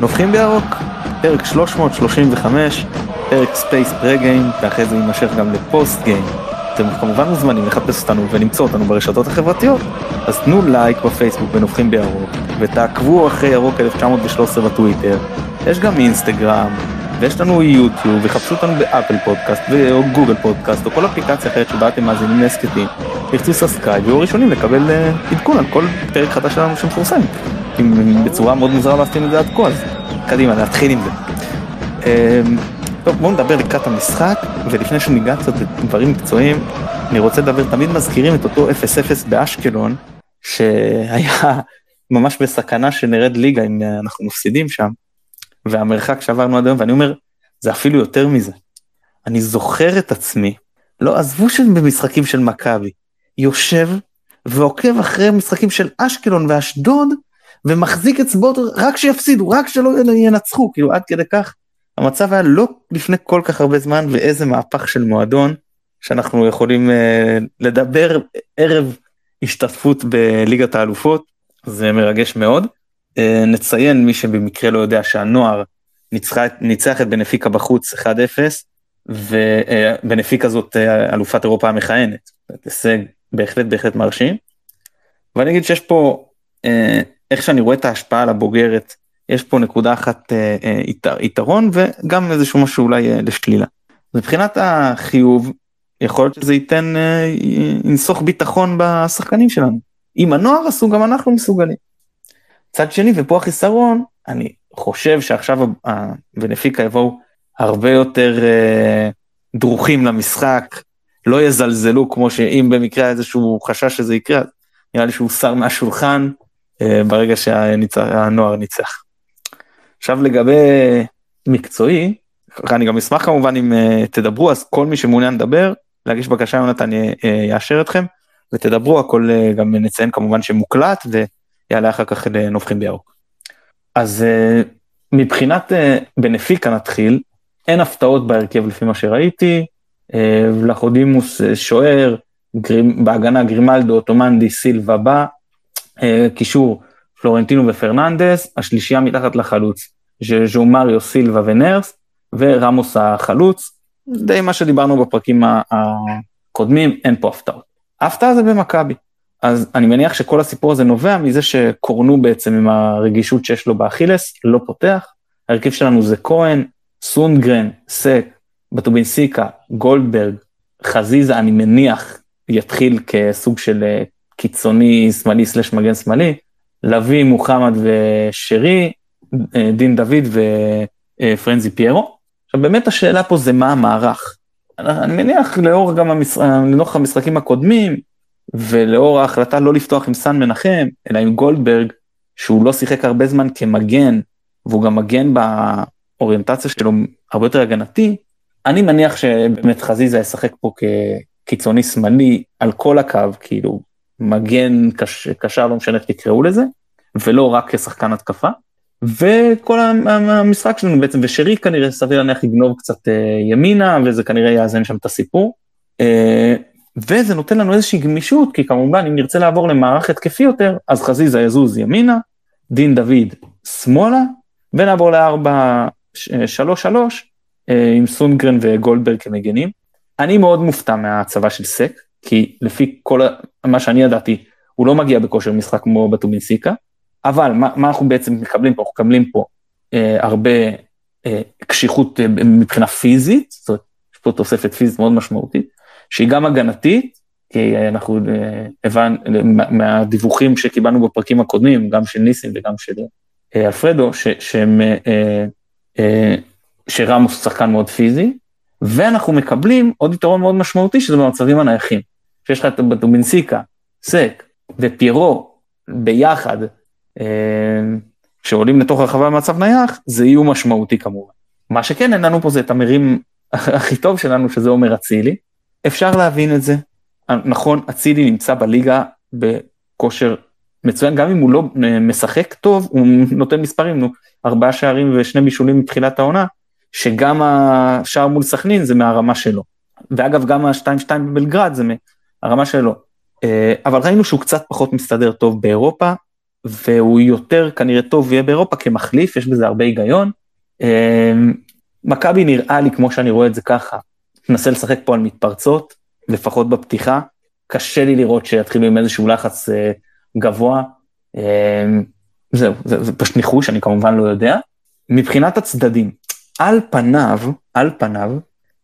נובחים בירוק, פרק 335, פרק space pre-game, ואחרי זה יימשך גם ל post game. אתם כמובן מוזמנים לחפש אותנו ולמצוא אותנו ברשתות החברתיות, אז תנו לייק בפייסבוק לנובחים בירוק, ותעקבו אחרי ירוק 1913 בטוויטר, יש גם אינסטגרם, ויש לנו יוטיוב, וחפשו אותנו ב Apple Podcast, או Google Podcast, או כל אפליקציה אחרת שבה אתם מאזינים להסכתים, תעשו subscribe ותהיו ראשונים לקבל uh, עדכון על כל פרק חדש שלנו שמפורסם. בצורה מאוד מוזרה לא עשיתם את זה עד כה, אז קדימה, נתחיל עם זה. Uh, טוב, בואו נדבר לקראת המשחק, ולפני שניגע קצת לדברים מקצועיים, אני רוצה לדבר, תמיד מזכירים את אותו 0-0 באשקלון, שהיה ממש בסכנה שנרד ליגה אם אנחנו מפסידים שם, והמרחק שעברנו עד היום, ואני אומר, זה אפילו יותר מזה. אני זוכר את עצמי, לא עזבו שבמשחקים של מכבי, יושב ועוקב אחרי משחקים של אשקלון ואשדוד, ומחזיק אצבעות רק שיפסידו, רק שלא ינצחו, כאילו עד כדי כך. המצב היה לא לפני כל כך הרבה זמן, ואיזה מהפך של מועדון, שאנחנו יכולים uh, לדבר ערב השתתפות בליגת האלופות, זה מרגש מאוד. Uh, נציין מי שבמקרה לא יודע שהנוער ניצחה, ניצח את בנפיקה בחוץ 1-0, ובנפיקה זאת uh, אלופת אירופה המכהנת, הישג בהחלט בהחלט מרשים. ואני אגיד שיש פה, uh, איך שאני רואה את ההשפעה על הבוגרת, יש פה נקודה אחת אה, אה, יתר, יתרון וגם איזשהו משהו אולי אה, לשלילה. מבחינת החיוב, יכול להיות שזה ייתן, אה, ינסוך ביטחון בשחקנים שלנו. אם הנוער עשו, גם אנחנו מסוגלים. צד שני, ופה החיסרון, אני חושב שעכשיו בנפיקה יבואו הרבה יותר אה, דרוכים למשחק, לא יזלזלו כמו שאם במקרה איזשהו חשש שזה יקרה, נראה לי שהוא שר מהשולחן ברגע שהנוער ניצח. עכשיו לגבי מקצועי, אני גם אשמח כמובן אם uh, תדברו, אז כל מי שמעוניין לדבר, להגיש בקשה יונתן uh, יאשר אתכם, ותדברו, הכל גם נציין כמובן שמוקלט, ויעלה אחר כך לנובחים בירוק. אז מבחינת בנפיקה נתחיל, אין הפתעות בהרכב לפי מה שראיתי, ולחודימוס שוער, גרימ, בהגנה גרימלדו, אוטומנדי, סילבה בא, קישור פלורנטינו ופרננדס, השלישייה מתחת לחלוץ, ז'ו מריו סילבה ונרס, ורמוס החלוץ, די מה שדיברנו בפרקים הקודמים, אין פה הפתעות. ההפתעה זה במכבי. אז אני מניח שכל הסיפור הזה נובע מזה שקורנו בעצם עם הרגישות שיש לו באכילס, לא פותח. ההרכב שלנו זה כהן, סונגרן, סק, בטובינסיקה, גולדברג, חזיזה, אני מניח, יתחיל כסוג של אה, קיצוני שמאלי סלש מגן שמאלי, לביא, מוחמד ושרי, אה, דין דוד ופרנזי פיירו. עכשיו באמת השאלה פה זה מה המערך. אני מניח לאור גם המש... המשחקים הקודמים, ולאור ההחלטה לא לפתוח עם סן מנחם, אלא עם גולדברג, שהוא לא שיחק הרבה זמן כמגן, והוא גם מגן באוריינטציה שלו הרבה יותר הגנתי, אני מניח שבאמת חזיזה ישחק פה כקיצוני שמאלי על כל הקו, כאילו מגן, קש, קשר, לא משנה איך תקראו לזה, ולא רק כשחקן התקפה. וכל המשחק שלנו בעצם, ושרי כנראה סביר להניח יגנוב קצת אה, ימינה, וזה כנראה יאזן שם את הסיפור. אה, וזה נותן לנו איזושהי גמישות, כי כמובן אם נרצה לעבור למערך התקפי יותר, אז חזיזה יזוז ימינה, דין דוד שמאלה, ונעבור לארבע, שלוש שלוש, אה, עם סונגרן וגולדברג כמגנים. אני מאוד מופתע מההצבה של סק, כי לפי כל מה שאני ידעתי, הוא לא מגיע בכושר משחק כמו בטובינסיקה, אבל מה, מה אנחנו בעצם מקבלים פה? אנחנו מקבלים פה אה, הרבה אה, קשיחות אה, מבחינה פיזית, זאת אומרת, יש פה תוספת פיזית מאוד משמעותית, שהיא גם הגנתית, כי אנחנו אה, הבנו מהדיווחים שקיבלנו בפרקים הקודמים, גם של ניסים וגם של אה, אלפרדו, ש, שהם, אה, אה, שרמוס שחקן מאוד פיזי, ואנחנו מקבלים עוד יתרון מאוד משמעותי, שזה במצבים הנייחים. שיש לך את בטובינסיקה, סק ופיירו ביחד, אה, שעולים לתוך הרחבה במצב נייח, זה איום משמעותי כמובן. מה שכן, אין לנו פה זה את המרים הכי טוב שלנו, שזה עומר אצילי. אפשר להבין את זה. נכון, אצילי נמצא בליגה בכושר מצוין, גם אם הוא לא משחק טוב, הוא נותן מספרים, נו, ארבעה שערים ושני בישולים מתחילת העונה, שגם השער מול סכנין זה מהרמה שלו. ואגב, גם ה-2-2 בבלגרד זה הרמה שלו. אה, אבל ראינו שהוא קצת פחות מסתדר טוב באירופה, והוא יותר כנראה טוב יהיה באירופה כמחליף, יש בזה הרבה היגיון. מכבי נראה לי, כמו שאני רואה את זה ככה, מנסה לשחק פה על מתפרצות, לפחות בפתיחה. קשה לי לראות שיתחילו עם איזשהו לחץ אה, גבוה. אה, זהו, זה, זה פשוט ניחוש, אני כמובן לא יודע. מבחינת הצדדים, על פניו, על פניו,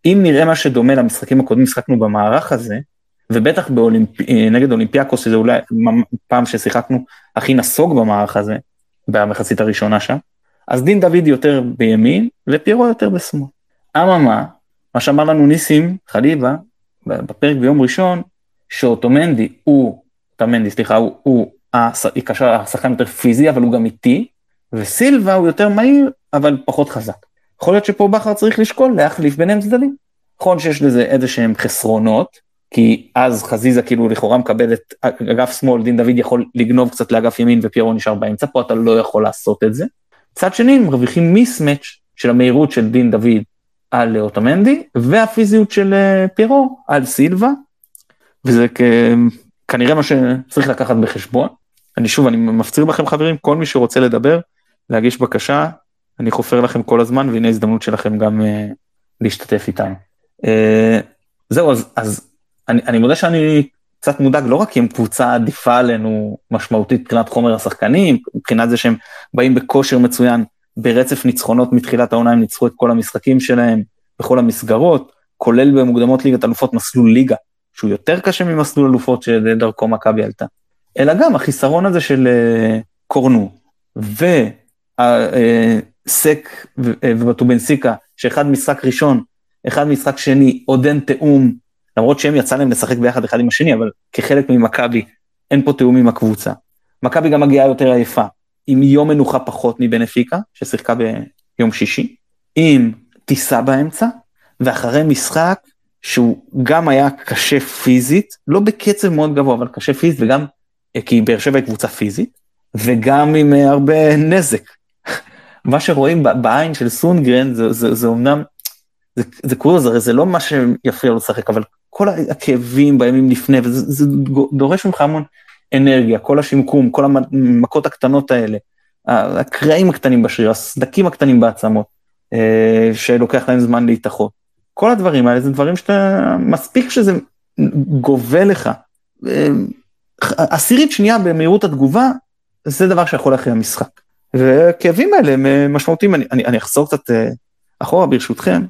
אם נראה מה שדומה למשחקים הקודמים, שחקנו במערך הזה, ובטח באולימפ... אה, נגד אולימפיאקוס, שזה אולי פעם ששיחקנו הכי נסוג במערך הזה, במחצית הראשונה שם, אז דין דוד יותר בימין ופיירו יותר בשמאל. אממה, מה שאמר לנו ניסים חליבה בפרק ביום ראשון, שאוטומנדי הוא, אוטומנדי סליחה, הוא, הוא השחקן יותר פיזי אבל הוא גם איטי, וסילבה הוא יותר מהיר אבל פחות חזק. יכול להיות שפה בכר צריך לשקול להחליף ביניהם צדדים. נכון שיש לזה איזה שהם חסרונות, כי אז חזיזה כאילו לכאורה מקבל את אגף שמאל, דין דוד יכול לגנוב קצת לאגף ימין ופיירו נשאר באמצע, פה אתה לא יכול לעשות את זה. מצד שני מרוויחים מיסמץ' של המהירות של דין דוד על אוטומנדי, והפיזיות של אה, פיירו על סילבה, וזה כ... כנראה מה שצריך לקחת בחשבון. אני שוב, אני מפציר בכם חברים, כל מי שרוצה לדבר, להגיש בקשה, אני חופר לכם כל הזמן, והנה הזדמנות שלכם גם uh, להשתתף איתנו. Uh, זהו, אז, אז אני, אני מודה שאני קצת מודאג, לא רק כי הם קבוצה עדיפה עלינו משמעותית מבחינת חומר השחקנים, מבחינת זה שהם באים בכושר מצוין, ברצף ניצחונות מתחילת העונה, הם ניצחו את כל המשחקים שלהם בכל המסגרות, כולל במוקדמות ליגת אלופות מסלול ליגה, שהוא יותר קשה ממסלול אלופות שדרכו מכבי עלתה. אלא גם החיסרון הזה של uh, קורנו וסק uh, ובטובנסיקה, שאחד משחק ראשון, אחד משחק שני, עוד אין תיאום, למרות שהם יצא להם לשחק ביחד אחד עם השני, אבל כחלק ממכבי אין פה תיאום עם הקבוצה. מכבי גם מגיעה יותר עייפה, עם יום מנוחה פחות מבנפיקה, ששיחקה ביום שישי, עם טיסה באמצע, ואחרי משחק שהוא גם היה קשה פיזית, לא בקצב מאוד גבוה, אבל קשה פיזית, וגם אה, כי באר שבע היא קבוצה פיזית, וגם עם אה, הרבה נזק. מה שרואים בעין של סונגרן זה, זה, זה אומנם, זה, זה קורס, הרי זה לא מה שיפריע לו לשחק, אבל כל הכאבים בימים לפני, וזה זה דורש ממך המון אנרגיה, כל השמקום, כל המכות הקטנות האלה, הקרעים הקטנים בשריר, הסדקים הקטנים בעצמות, אה, שלוקח להם זמן להתאחות. כל הדברים האלה זה דברים שאתה, מספיק שזה גובה לך. אה, עשירית שנייה במהירות התגובה, זה דבר שיכול להכריע משחק. והכאבים האלה הם אה, משמעותיים, אני, אני, אני אחזור קצת אחורה ברשותכם.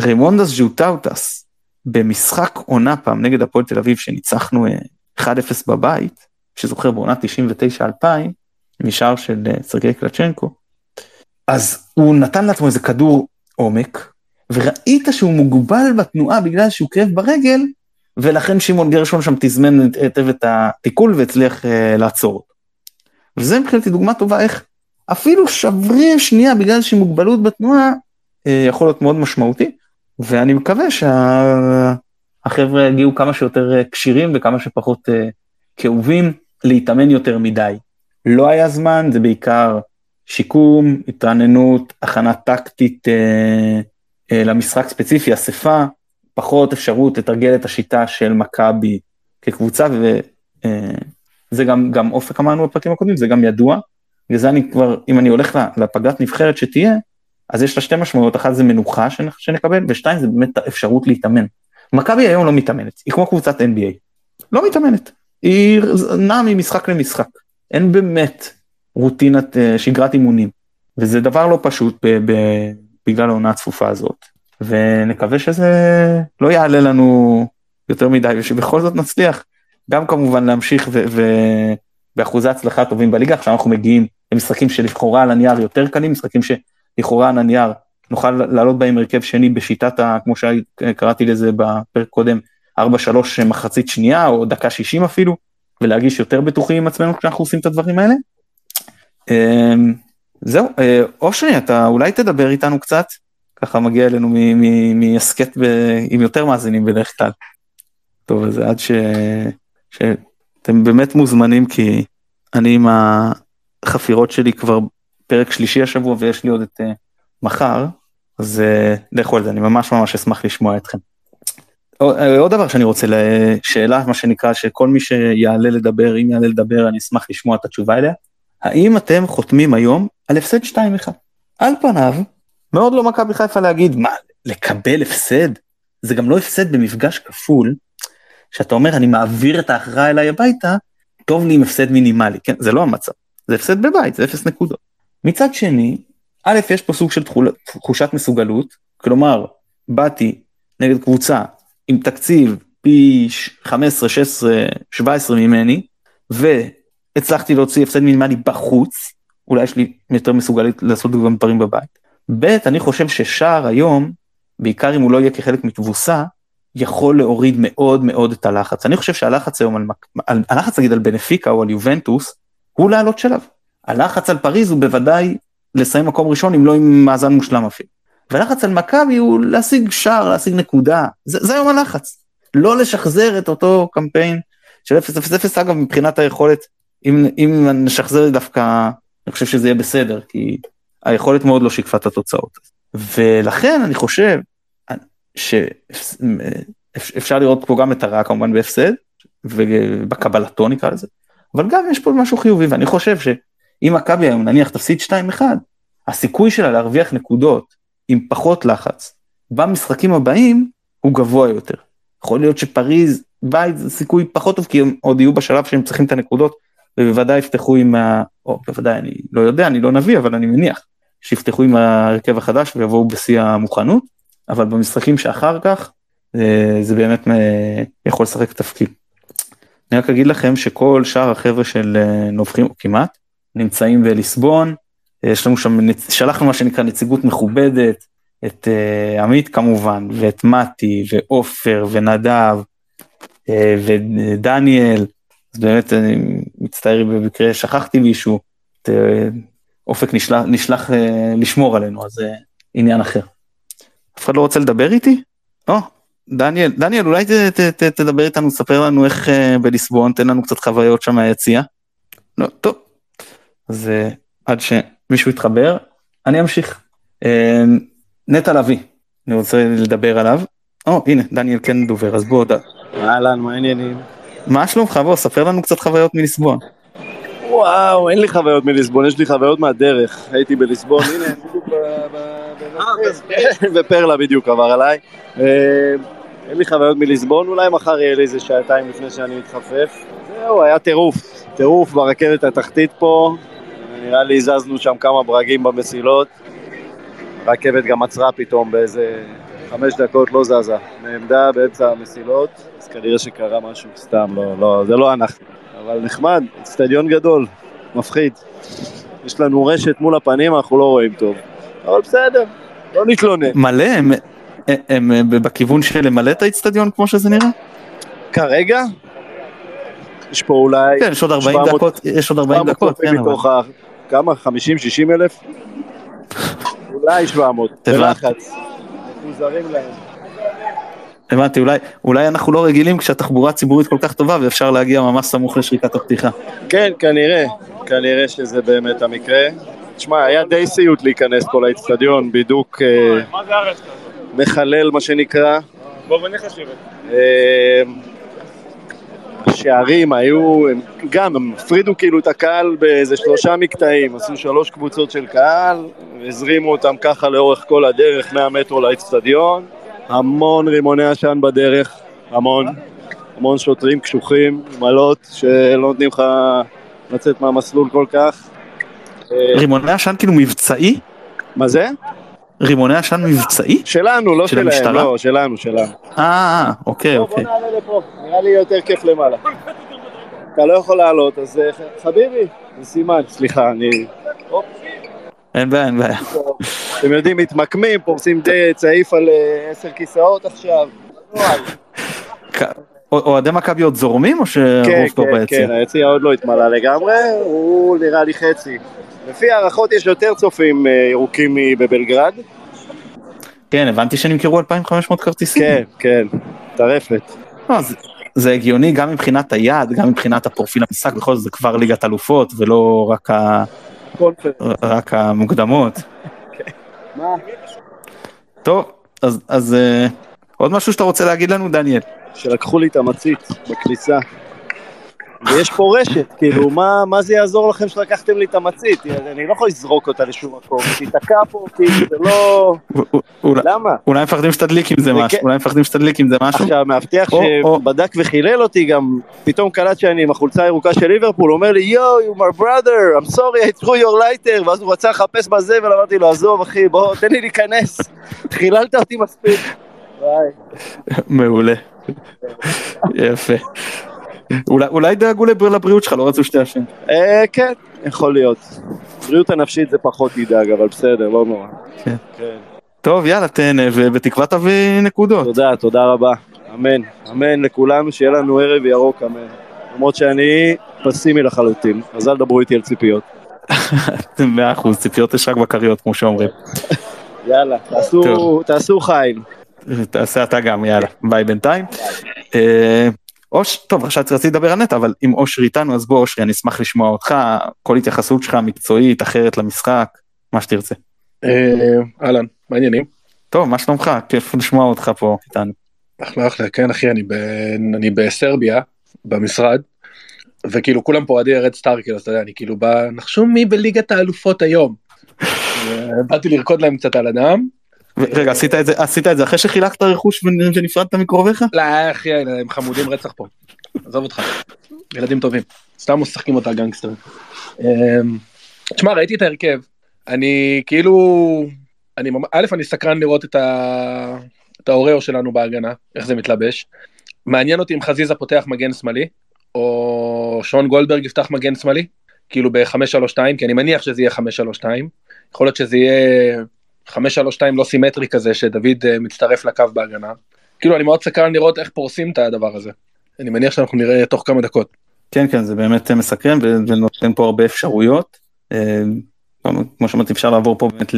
ריימונדס ז'וטאוטס, במשחק עונה פעם נגד הפועל תל אביב שניצחנו 1-0 בבית, שזוכר בעונה 99-2000, משער של אה, סרגי קלצ'נקו, אז הוא נתן לעצמו איזה כדור עומק, וראית שהוא מוגבל בתנועה בגלל שהוא כאב ברגל, ולכן שמעון גרשון שם תזמן היטב את התיקול והצליח uh, לעצור. וזה מבחינתי דוגמה טובה איך אפילו שבריר שנייה בגלל איזושהי מוגבלות בתנועה, uh, יכול להיות מאוד משמעותי, ואני מקווה שהחבר'ה שה... יגיעו כמה שיותר כשירים וכמה שפחות uh, כאובים, להתאמן יותר מדי. לא היה זמן, זה בעיקר שיקום, התרעננות, הכנה טקטית אה, אה, למשחק ספציפי, אספה, פחות אפשרות לתרגל את השיטה של מכבי כקבוצה, וזה אה, גם, גם אופק אמרנו בפרקים הקודמים, זה גם ידוע. בגלל זה אני כבר, אם אני הולך לפגרת נבחרת שתהיה, אז יש לה שתי משמעויות, אחת זה מנוחה שנקבל, ושתיים זה באמת האפשרות להתאמן. מכבי היום לא מתאמנת, היא כמו קבוצת NBA, לא מתאמנת. היא נעה ממשחק למשחק, אין באמת רוטינת אה, שגרת אימונים, וזה דבר לא פשוט ב- ב- בגלל העונה הצפופה הזאת, ונקווה שזה לא יעלה לנו יותר מדי, ושבכל זאת נצליח. גם כמובן להמשיך ובאחוזי הצלחה טובים בליגה, עכשיו אנחנו מגיעים למשחקים שלכאורה על הנייר יותר קלים, משחקים שלכאורה על הנייר נוכל לעלות בהם הרכב שני בשיטת, ה, כמו שקראתי לזה בפרק קודם, 4-3 מחצית שנייה, או דקה 60 אפילו, ולהרגיש יותר בטוחים עם עצמנו כשאנחנו עושים את הדברים האלה. אמ, זהו, אה, אושרי, אתה אולי תדבר איתנו קצת, ככה מגיע אלינו מהסכת עם יותר מאזינים בדרך כלל. טוב, אז עד ש... שאתם באמת מוזמנים, כי אני עם החפירות שלי כבר פרק שלישי השבוע ויש לי עוד את uh, מחר, אז uh, לכו על זה, אני ממש ממש אשמח לשמוע אתכם. אה, עוד דבר שאני רוצה, שאלה מה שנקרא, שכל מי שיעלה לדבר, אם יעלה לדבר, אני אשמח לשמוע את התשובה אליה. האם אתם חותמים היום על הפסד 2-1? על פניו, מאוד לא מכבי חיפה להגיד, מה, לקבל הפסד? זה גם לא הפסד במפגש כפול, שאתה אומר, אני מעביר את ההכרעה אליי הביתה, טוב לי עם הפסד מינימלי, כן? זה לא המצב, זה הפסד בבית, זה אפס נקודות. מצד שני, א', יש פה סוג של תחושת מסוגלות, כלומר, באתי נגד קבוצה עם תקציב פי 15, 16, 17 ממני, והצלחתי להוציא הפסד מינימלי בחוץ, אולי יש לי יותר מסוגלית לעשות גם דברים בבית. ב', אני חושב ששער היום, בעיקר אם הוא לא יהיה כחלק מתבוסה, יכול להוריד מאוד מאוד את הלחץ. אני חושב שהלחץ היום, על, על, הלחץ נגיד על בנפיקה או על יובנטוס, הוא לעלות שלב. הלחץ על פריז הוא בוודאי לסיים מקום ראשון אם לא עם מאזן מושלם אפילו. והלחץ על מכבי הוא להשיג שער, להשיג נקודה, זה, זה היום הלחץ. לא לשחזר את אותו קמפיין של 0-0-0 אגב מבחינת היכולת, אם, אם נשחזר דווקא, אני חושב שזה יהיה בסדר, כי היכולת מאוד לא שיקפה את התוצאות. ולכן אני חושב שאפשר לראות פה גם את הרע כמובן בהפסד, ובקבלתו נקרא לזה, אבל גם יש פה משהו חיובי, ואני חושב שאם מכבי היום נניח תפסיד 2-1, הסיכוי שלה להרוויח נקודות עם פחות לחץ במשחקים הבאים הוא גבוה יותר. יכול להיות שפריז בית זה סיכוי פחות טוב כי הם עוד יהיו בשלב שהם צריכים את הנקודות ובוודאי יפתחו עם ה... או בוודאי אני לא יודע אני לא נביא אבל אני מניח שיפתחו עם ההרכב החדש ויבואו בשיא המוכנות אבל במשחקים שאחר כך זה, זה באמת אה, יכול לשחק תפקיד. אני רק אגיד לכם שכל שאר החבר'ה של אה, נובחים או כמעט נמצאים בליסבון יש לנו שם, שלחנו מה שנקרא נציגות מכובדת, את uh, עמית כמובן, ואת מתי, ועופר, ונדב, uh, ודניאל, אז באמת אני מצטער במקרה שכחתי מישהו, את uh, אופק נשלח, נשלח uh, לשמור עלינו, אז זה uh, עניין אחר. אף אחד לא רוצה לדבר איתי? או, oh, דניאל, דניאל אולי ת, ת, ת, תדבר איתנו, ספר לנו איך uh, בליסבון, תן לנו קצת חוויות שם מהיציאה. לא, טוב. אז עד ש... מישהו יתחבר, אני אמשיך. אה, נטע לביא, אני רוצה לדבר עליו. או, הנה, דניאל כן דובר, אז בוא, אהלן, מה העניינים? מה שלומך? בוא, ספר לנו קצת חוויות מליסבון. וואו, אין לי חוויות מליסבון, יש לי חוויות מהדרך. הייתי בליסבון, הנה, בדיוק בפרלה בדיוק עבר עליי. אה, אין לי חוויות מליסבון, אולי מחר יהיה לי איזה שעתיים לפני שאני מתחפף. זהו, היה טירוף, טירוף ברכבת התחתית פה, נראה לי הזזנו שם כמה ברגים במסילות. רכבת גם עצרה פתאום באיזה חמש דקות, לא זזה. מעמדה באמצע המסילות, אז כנראה שקרה משהו סתם, לא, לא, זה לא אנחנו. אבל נחמד, אצטדיון גדול, מפחיד. יש לנו רשת מול הפנים, אנחנו לא רואים טוב. אבל בסדר, לא נתלונן. מלא, הם, הם, הם בכיוון של למלא את האצטדיון כמו שזה נראה? כרגע? יש פה אולי... כן, יש עוד 40 700, דקות, יש עוד 40 דקות, כן, אבל... כמה? 50-60 אלף? אולי 700, בלחץ. מוזרים להם. הבנתי, אולי, אולי אנחנו לא רגילים כשהתחבורה הציבורית כל כך טובה ואפשר להגיע ממש סמוך לשריקת הפתיחה. כן, כנראה, כנראה שזה באמת המקרה. תשמע, היה די סיוט להיכנס פה לאצטדיון, בידוק אה, מחלל מה שנקרא. בוא לשבת. השערים היו, הם, גם הם הפרידו כאילו את הקהל באיזה שלושה מקטעים, עשו שלוש קבוצות של קהל, הזרימו אותם ככה לאורך כל הדרך מהמטרו לאצטדיון, המון רימוני עשן בדרך, המון, המון שוטרים קשוחים, מלות, שלא נותנים לך לצאת מהמסלול כל כך. רימוני עשן כאילו מבצעי? מה זה? רימוני עשן מבצעי? שלנו, לא של שלהם, המשטרה? לא, שלנו, שלנו. אה, אה, אוקיי, אוקיי. בוא נעלה לפה, נראה לי יותר כיף למעלה. אתה לא יכול לעלות, אז אה, חביבי, זה סימן, סליחה, אני... אין בעיה, אין בעיה. אתם יודעים, מתמקמים, פורסים די צעיף על אה, עשר כיסאות עכשיו. אוהדי מכבי עוד זורמים או שרוב כן, פה כן, ביציע? כן, כן, היציע עוד לא התמלא לגמרי, הוא נראה לי חצי. לפי הערכות יש יותר צופים אה, ירוקים מבבלגרד. כן, הבנתי שנמכרו 2,500 כרטיסים. כן, כן, טרפת. לא, זה, זה הגיוני גם מבחינת היעד, גם מבחינת הפרופיל המשחק, בכל זאת זה כבר ליגת אלופות ולא רק, ה... רק המוקדמות. מה? טוב, אז, אז uh, עוד משהו שאתה רוצה להגיד לנו, דניאל? שלקחו לי את המצית בכניסה. ויש פה רשת, כאילו, מה, מה זה יעזור לכם שלקחתם לי את המצית? אני לא יכול לזרוק אותה לשום מקום, תיתקע פה, כאילו, זה לא... למה? אולי מפחדים שתדליק עם זה משהו, אולי מפחדים שתדליק עם זה משהו. עכשיו, מאבטח שבדק וחילל אותי גם, פתאום קלט שאני עם החולצה הירוקה של ליברפול, אומר לי, יואו, you my brother, I'm sorry, I threw your lighter, ואז הוא רצה לחפש בזבל, אמרתי לו, עזוב אחי, בוא, תן לי להיכנס, חיללת אותי מספיק. מעולה. יפה. אולי דאגו לבריאות שלך, לא רצו שתעשן. אה, כן, יכול להיות. בריאות הנפשית זה פחות ידאג, אבל בסדר, לא נורא. כן. כן. טוב, יאללה, תהנה, ובתקווה תביא נקודות. תודה, תודה רבה. אמן. אמן לכולנו, שיהיה לנו ערב ירוק, אמן. למרות שאני פסימי לחלוטין, אז אל תדברו איתי על ציפיות. מאה אחוז, ציפיות יש רק בכריות, כמו שאומרים. יאללה, תעשו חיים. תעשה אתה גם, יאללה, ביי בינתיים. אה, אוש, טוב, עכשיו רציתי לדבר על נטע, אבל אם אושרי איתנו, אז בוא אושרי, אני אשמח לשמוע אותך, כל התייחסות שלך מקצועית, אחרת למשחק, מה שתרצה. אה, אהלן, מה העניינים? טוב, מה שלומך? כיף לשמוע אותך פה איתנו. אחלה אחלה, כן אחי, אני, ב... אני בסרביה, במשרד, וכאילו כולם פה אוהדי ארד סטארקל, אז אתה יודע, אני כאילו בא, נחשו מי בליגת האלופות היום. באתי לרקוד להם קצת על הדם, רגע, עשית את זה, עשית את זה אחרי שחילקת רכוש ונפרדת מקרוביך? לא, אחי, הם חמודים רצח פה. עזוב אותך. ילדים טובים. סתם משחקים אותה גנגסטר. אמ, תשמע, ראיתי את ההרכב. אני כאילו... אני, א', אני סקרן לראות את, ה... את האוריו שלנו בהגנה, איך זה מתלבש. מעניין אותי אם חזיזה פותח מגן שמאלי, או שון גולדברג יפתח מגן שמאלי, כאילו ב-532, כי אני מניח שזה יהיה 532. יכול להיות שזה יהיה 5-3-2 לא סימטרי כזה שדוד אה, מצטרף לקו בהגנה. כאילו אני מאוד סקרן לראות איך פורסים את הדבר הזה. אני מניח שאנחנו נראה תוך כמה דקות. כן כן זה באמת מסקרן ונותן פה הרבה אפשרויות. אה, כמו שאמרתי אפשר לעבור פה באמת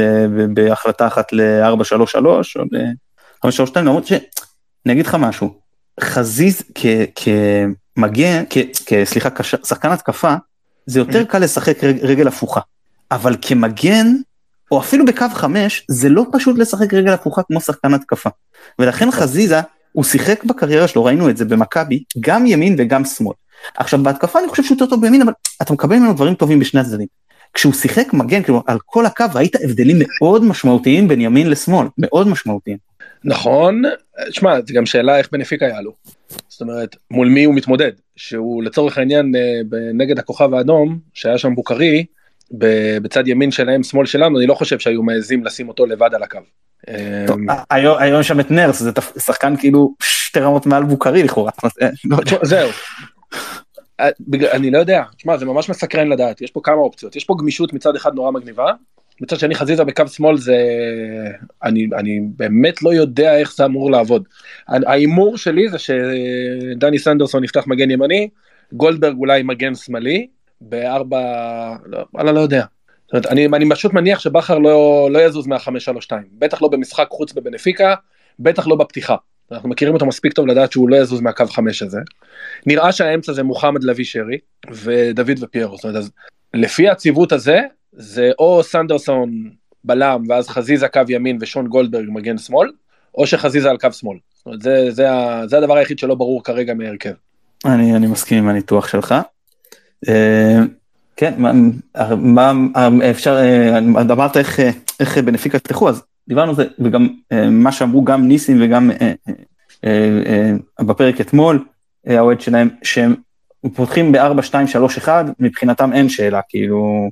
בהחלטה אחת ל-4-3-3 או ל-5-3-2 למרות שאני אגיד לך משהו חזיז כמגן סליחה שחקן התקפה זה יותר קל לשחק רגל הפוכה אבל כמגן או אפילו בקו חמש, זה לא פשוט לשחק רגל הפוכה כמו שחקן התקפה. ולכן חזיזה, הוא שיחק בקריירה שלו, ראינו את זה במכבי, גם ימין וגם שמאל. עכשיו בהתקפה אני חושב שהוא יותר טוב בימין, אבל אתה מקבל ממנו דברים טובים בשני הצדדים. כשהוא שיחק מגן, כאילו על כל הקו ראית הבדלים מאוד משמעותיים בין ימין לשמאל, מאוד משמעותיים. נכון, שמע, זו גם שאלה איך בנפיק היה לו. זאת אומרת, מול מי הוא מתמודד, שהוא לצורך העניין אה, נגד הכוכב האדום, שהיה שם בוקרי, בצד ימין שלהם שמאל שלנו אני לא חושב שהיו מעזים לשים אותו לבד על הקו. אמ, היום שם את נרס זה שחקן כאילו שתי רמות מעל בוקרי לכאורה. אה, לא זהו. אה, אני לא יודע, תשמע זה ממש מסקרן לדעת, יש פה כמה אופציות, יש פה גמישות מצד אחד נורא מגניבה, מצד שני חזיזה בקו שמאל זה, אני, אני באמת לא יודע איך זה אמור לעבוד. ההימור שלי זה שדני סנדרסון יפתח מגן ימני, גולדברג אולי מגן שמאלי, בארבע, לא, וואלה לא יודע. זאת אומרת, אני, אני פשוט מניח שבכר לא, לא יזוז מה-532, בטח לא במשחק חוץ בבנפיקה, בטח לא בפתיחה. אנחנו מכירים אותו מספיק טוב לדעת שהוא לא יזוז מהקו 5 הזה. נראה שהאמצע זה מוחמד לוי שרי ודוד ופיירו, זאת אומרת, אז לפי הציוות הזה, זה או סנדרסון בלם ואז חזיזה קו ימין ושון גולדברג מגן שמאל, או שחזיזה על קו שמאל. זאת אומרת, זה, זה, זה הדבר היחיד שלא ברור כרגע מהרכב. אני, אני מסכים עם הניתוח שלך. אה, כן, מה אפשר, אה, אמרת איך, איך בנפיקה יפתחו, אז דיברנו על זה, וגם אה, מה שאמרו גם ניסים וגם בפרק אתמול, האוהד שלהם, שהם פותחים ב-4, 2, 3, 1, מבחינתם אין שאלה, כאילו...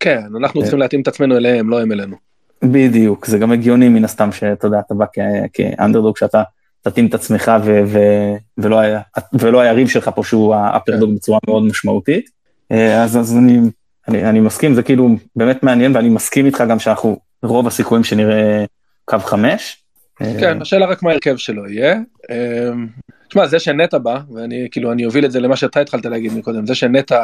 כן, אנחנו צריכים להתאים את עצמנו אליהם, לא הם אלינו. בדיוק, זה גם הגיוני מן הסתם שאתה יודע, אתה בא כאנדרדוג שאתה תתאים את עצמך ו- ו- ולא, היה, ולא היריב שלך פה שהוא האפרדוג כן. בצורה מאוד משמעותית. אה, אז, אז אני, אני, אני מסכים, זה כאילו באמת מעניין ואני מסכים איתך גם שאנחנו, רוב הסיכויים שנראה קו חמש. אה, כן, השאלה רק מה ההרכב שלו יהיה. אה, תשמע, זה שנטע בא, ואני כאילו, אני אוביל את זה למה שאתה התחלת להגיד מקודם, זה שנטע,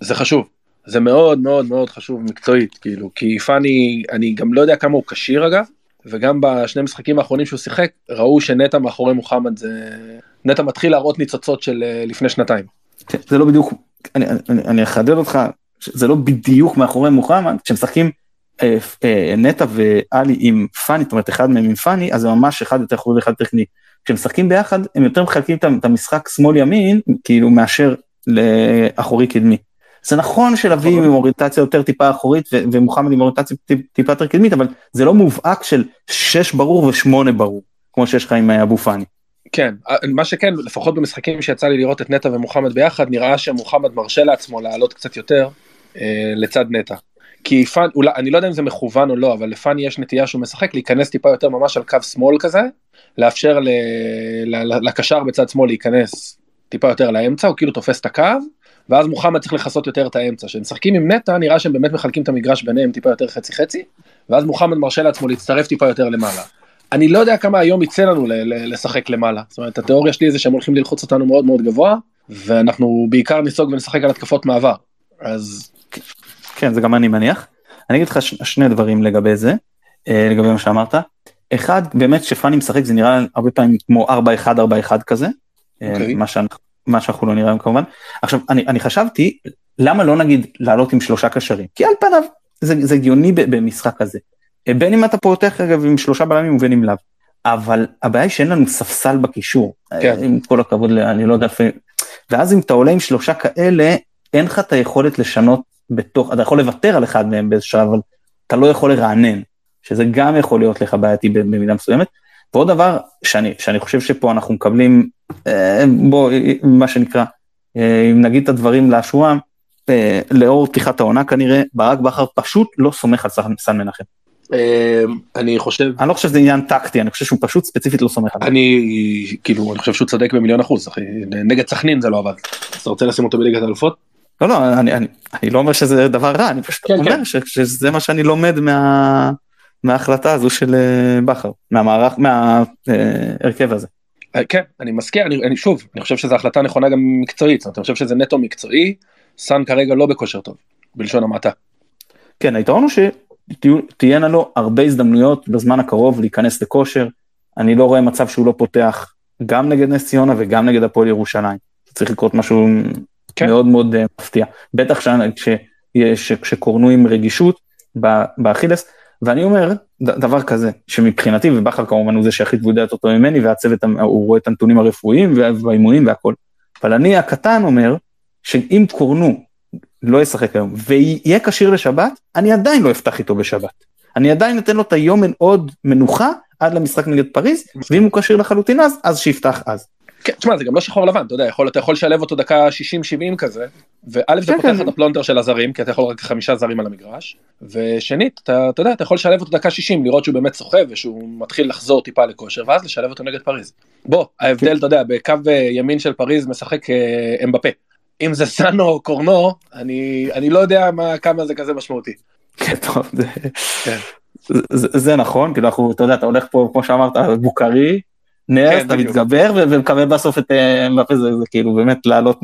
זה חשוב. זה מאוד מאוד מאוד חשוב מקצועית, כאילו, כי פאני, אני גם לא יודע כמה הוא כשיר אגב, וגם בשני משחקים האחרונים שהוא שיחק, ראו שנטע מאחורי מוחמד זה... נטע מתחיל להראות ניצוצות של אה, לפני שנתיים. כן, זה לא בדיוק, אני, אני, אני אחדד אותך, זה לא בדיוק מאחורי מוחמד, כשמשחקים אה, אה, נטע ואלי עם פאני, זאת אומרת אחד מהם עם פאני, אז זה ממש אחד יותר חורי ואחד טכני. כשמשחקים ביחד, הם יותר מחלקים את המשחק שמאל ימין, כאילו מאשר לאחורי קדמי. זה נכון שלוי עם אוריינטציה יותר טיפה אחורית ו- ומוחמד עם אוריינטציה טיפ- טיפה יותר קדמית, אבל זה לא מובהק של 6 ברור ו-8 ברור, כמו שיש לך עם אה, אבו פאני. כן, מה שכן, לפחות במשחקים שיצא לי לראות את נטע ומוחמד ביחד, נראה שמוחמד מרשה לעצמו לעלות קצת יותר אה, לצד נטע. כי פאני, אולי, אני לא יודע אם זה מכוון או לא, אבל לפאני יש נטייה שהוא משחק להיכנס טיפה יותר ממש על קו שמאל כזה, לאפשר ל, ל, ל, לקשר בצד שמאל להיכנס טיפה יותר לאמצע, הוא כאילו תופס את הקו, ואז מוחמד צריך לכסות יותר את האמצע. כשמשחקים עם נטע נראה שהם באמת מחלקים את המגרש ביניהם טיפה יותר חצי חצי, ואז מוחמד מרשה לעצמו להצטרף טיפה יותר למעלה. אני לא יודע כמה היום יצא לנו ל- ל- לשחק למעלה. זאת אומרת, התיאוריה שלי זה שהם הולכים ללחוץ אותנו מאוד מאוד גבוה, ואנחנו בעיקר ניסוג ונשחק על התקפות מעבר. אז כן, זה גם אני מניח. אני אגיד לך ש- שני דברים לגבי זה, אה, לגבי מה שאמרת. אחד, באמת שפאני משחק זה נראה הרבה פעמים כמו 4-1-4-1 כזה, אה, אוקיי. מה שאנחנו- מה שאנחנו לא נראה היום כמובן. עכשיו, אני אני חשבתי, למה לא נגיד לעלות עם שלושה קשרים? כי על פניו זה זה הגיוני במשחק. אה, בין אם אתה פותח אגב עם שלושה בלמים ובין אם לאו. אבל הבעיה היא שאין לנו ספסל בקישור. כן. עם כל הכבוד, אני לא יודע איפה... ואז אם אתה עולה עם שלושה כאלה, אין לך את היכולת לשנות בתוך, אתה יכול לוותר על אחד מהם באיזה שלב, אבל אתה לא יכול לרענן, שזה גם יכול להיות לך בעייתי במידה מסוימת. ועוד דבר שאני, שאני חושב שפה אנחנו מקבלים, אה, בוא, אה, מה שנקרא, אה, אם נגיד את הדברים לאשורם, אה, לאור פתיחת העונה כנראה, ברק בכר פשוט לא סומך על סן- מנחם. אני חושב, אני לא חושב שזה עניין טקטי, אני חושב שהוא פשוט ספציפית לא סומך עליו. אני כאילו, אני חושב שהוא צודק במיליון אחוז, אחי. נגד סכנין זה לא עבד. אז אתה רוצה לשים אותו בליגת האלופות? לא, לא, אני, אני, אני לא אומר שזה דבר רע, אני פשוט כן, אומר כן. ש, שזה מה שאני לומד מה, מההחלטה הזו של אה, בכר, מהמערך, מההרכב הזה. אה, כן, אני מסכים, אני, אני שוב, אני חושב שזו החלטה נכונה גם מקצועית, זאת אומרת, אני חושב שזה נטו מקצועי, סאן כרגע לא בכושר טוב, בלשון המעטה. כן, היתרון הוא שתהיינה לו הרבה הזדמנויות בזמן הקרוב להיכנס לכושר. אני לא רואה מצב שהוא לא פותח גם נגד נס ציונה וגם נגד הפועל ירושלים. צריך לקרות משהו כן. מאוד מאוד אה, מפתיע. בטח כשקורנו עם רגישות באכילס. ואני אומר דבר כזה, שמבחינתי, ובכר כמובן הוא זה יודע יותר טוב ממני, והצוות, הוא רואה את הנתונים הרפואיים וה- והאימונים והכל. אבל אני הקטן אומר, שאם קורנו לא ישחק היום ויהיה כשיר לשבת, אני עדיין לא אפתח איתו בשבת. אני עדיין אתן לו את היום עוד מנוחה עד למשחק נגד פריז, ואם הוא כשיר לחלוטין אז, אז שיפתח אז. כן, תשמע, זה גם לא שחור לבן, אתה יודע, יכול, אתה יכול לשלב אותו דקה 60-70 כזה, וא' זה כן, פותח כן. את הפלונטר של הזרים, כי אתה יכול רק חמישה זרים על המגרש, ושנית, אתה, אתה יודע, אתה יכול לשלב אותו דקה 60, לראות שהוא באמת סוחב, ושהוא מתחיל לחזור טיפה לכושר, ואז לשלב אותו נגד פריז. בוא, ההבדל, אתה יודע, בקו אה, ימין של פריז משחק אה, אמבפה. אם זה סאנו או קורנו, אני, אני לא יודע מה, כמה זה כזה משמעותי. כן, טוב, זה, כן. זה, זה נכון, כאילו אנחנו, אתה יודע, אתה הולך פה, כמו שאמרת, בוקרי, נרס, כן, אתה. מתגבר ומקבל בסוף את אמבפה, זה, כאילו באמת לעלות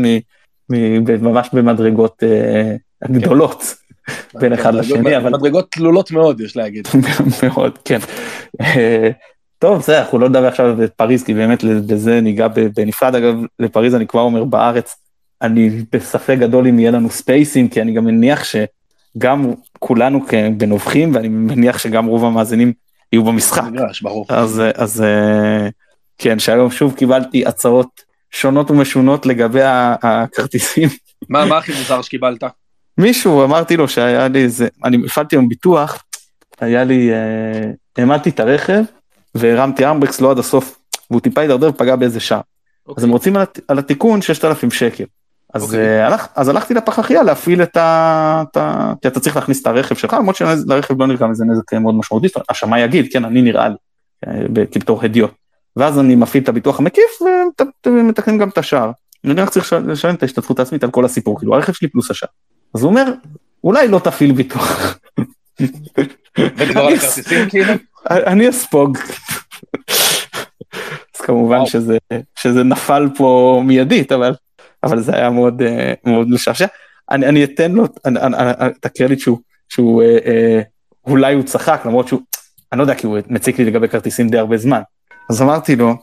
ממש במדרגות אה, גדולות בין אחד לשני, אבל מדרגות תלולות מאוד, יש להגיד. מאוד, כן. אה, טוב, זה, אנחנו לא נדבר עכשיו על פריז, כי באמת לזה ניגע בנפרד. אגב, לפריז אני כבר אומר בארץ, אני בספק גדול אם יהיה לנו ספייסים, כי אני גם מניח שגם כולנו בנובחים, ואני מניח שגם רוב המאזינים יהיו במשחק. מגרש, ברור. אז, אז אה, כן, שהיום שוב קיבלתי הצעות שונות ומשונות לגבי הכרטיסים. מה מה הכי מוזר שקיבלת? מישהו, אמרתי לו שהיה לי איזה, אני הפעלתי היום ביטוח, היה לי, אה, העמדתי את הרכב והרמתי אמברקס לא עד הסוף, והוא טיפה הידרדר ופגע באיזה שער. אז הם רוצים על, הת- על התיקון 6,000 שקל. אז, אוקיי. אה, הלך, אז הלכתי לפחחייה להפעיל את ה... את ה... כי אתה צריך להכניס את הרכב שלך, למרות שלרכב לא נראה איזה נזק מאוד משמעותי, השמאי יגיד, כן, אני נראה לי, אה, בתור הדיוט. ואז אני מפעיל את הביטוח המקיף ומתקנים גם את השער. אני רק צריך לשלם- את ההשתתפות העצמית על כל הסיפור, כאילו הרכב שלי פלוס השער. אז הוא אומר, אולי לא תפעיל ביטוח. כאילו? אני אספוג. אז כמובן. שזה, שזה נפל פה מיידית, אבל, אבל זה היה מאוד, אה, מאוד משעשע. אני, אני אתן לו אני, אני, אני, את הקרדיט שהוא, שהוא אה, אה, אולי הוא צחק, למרות שהוא, אני לא יודע, כי הוא מציק לי לגבי כרטיסים די הרבה זמן. אז אמרתי לו,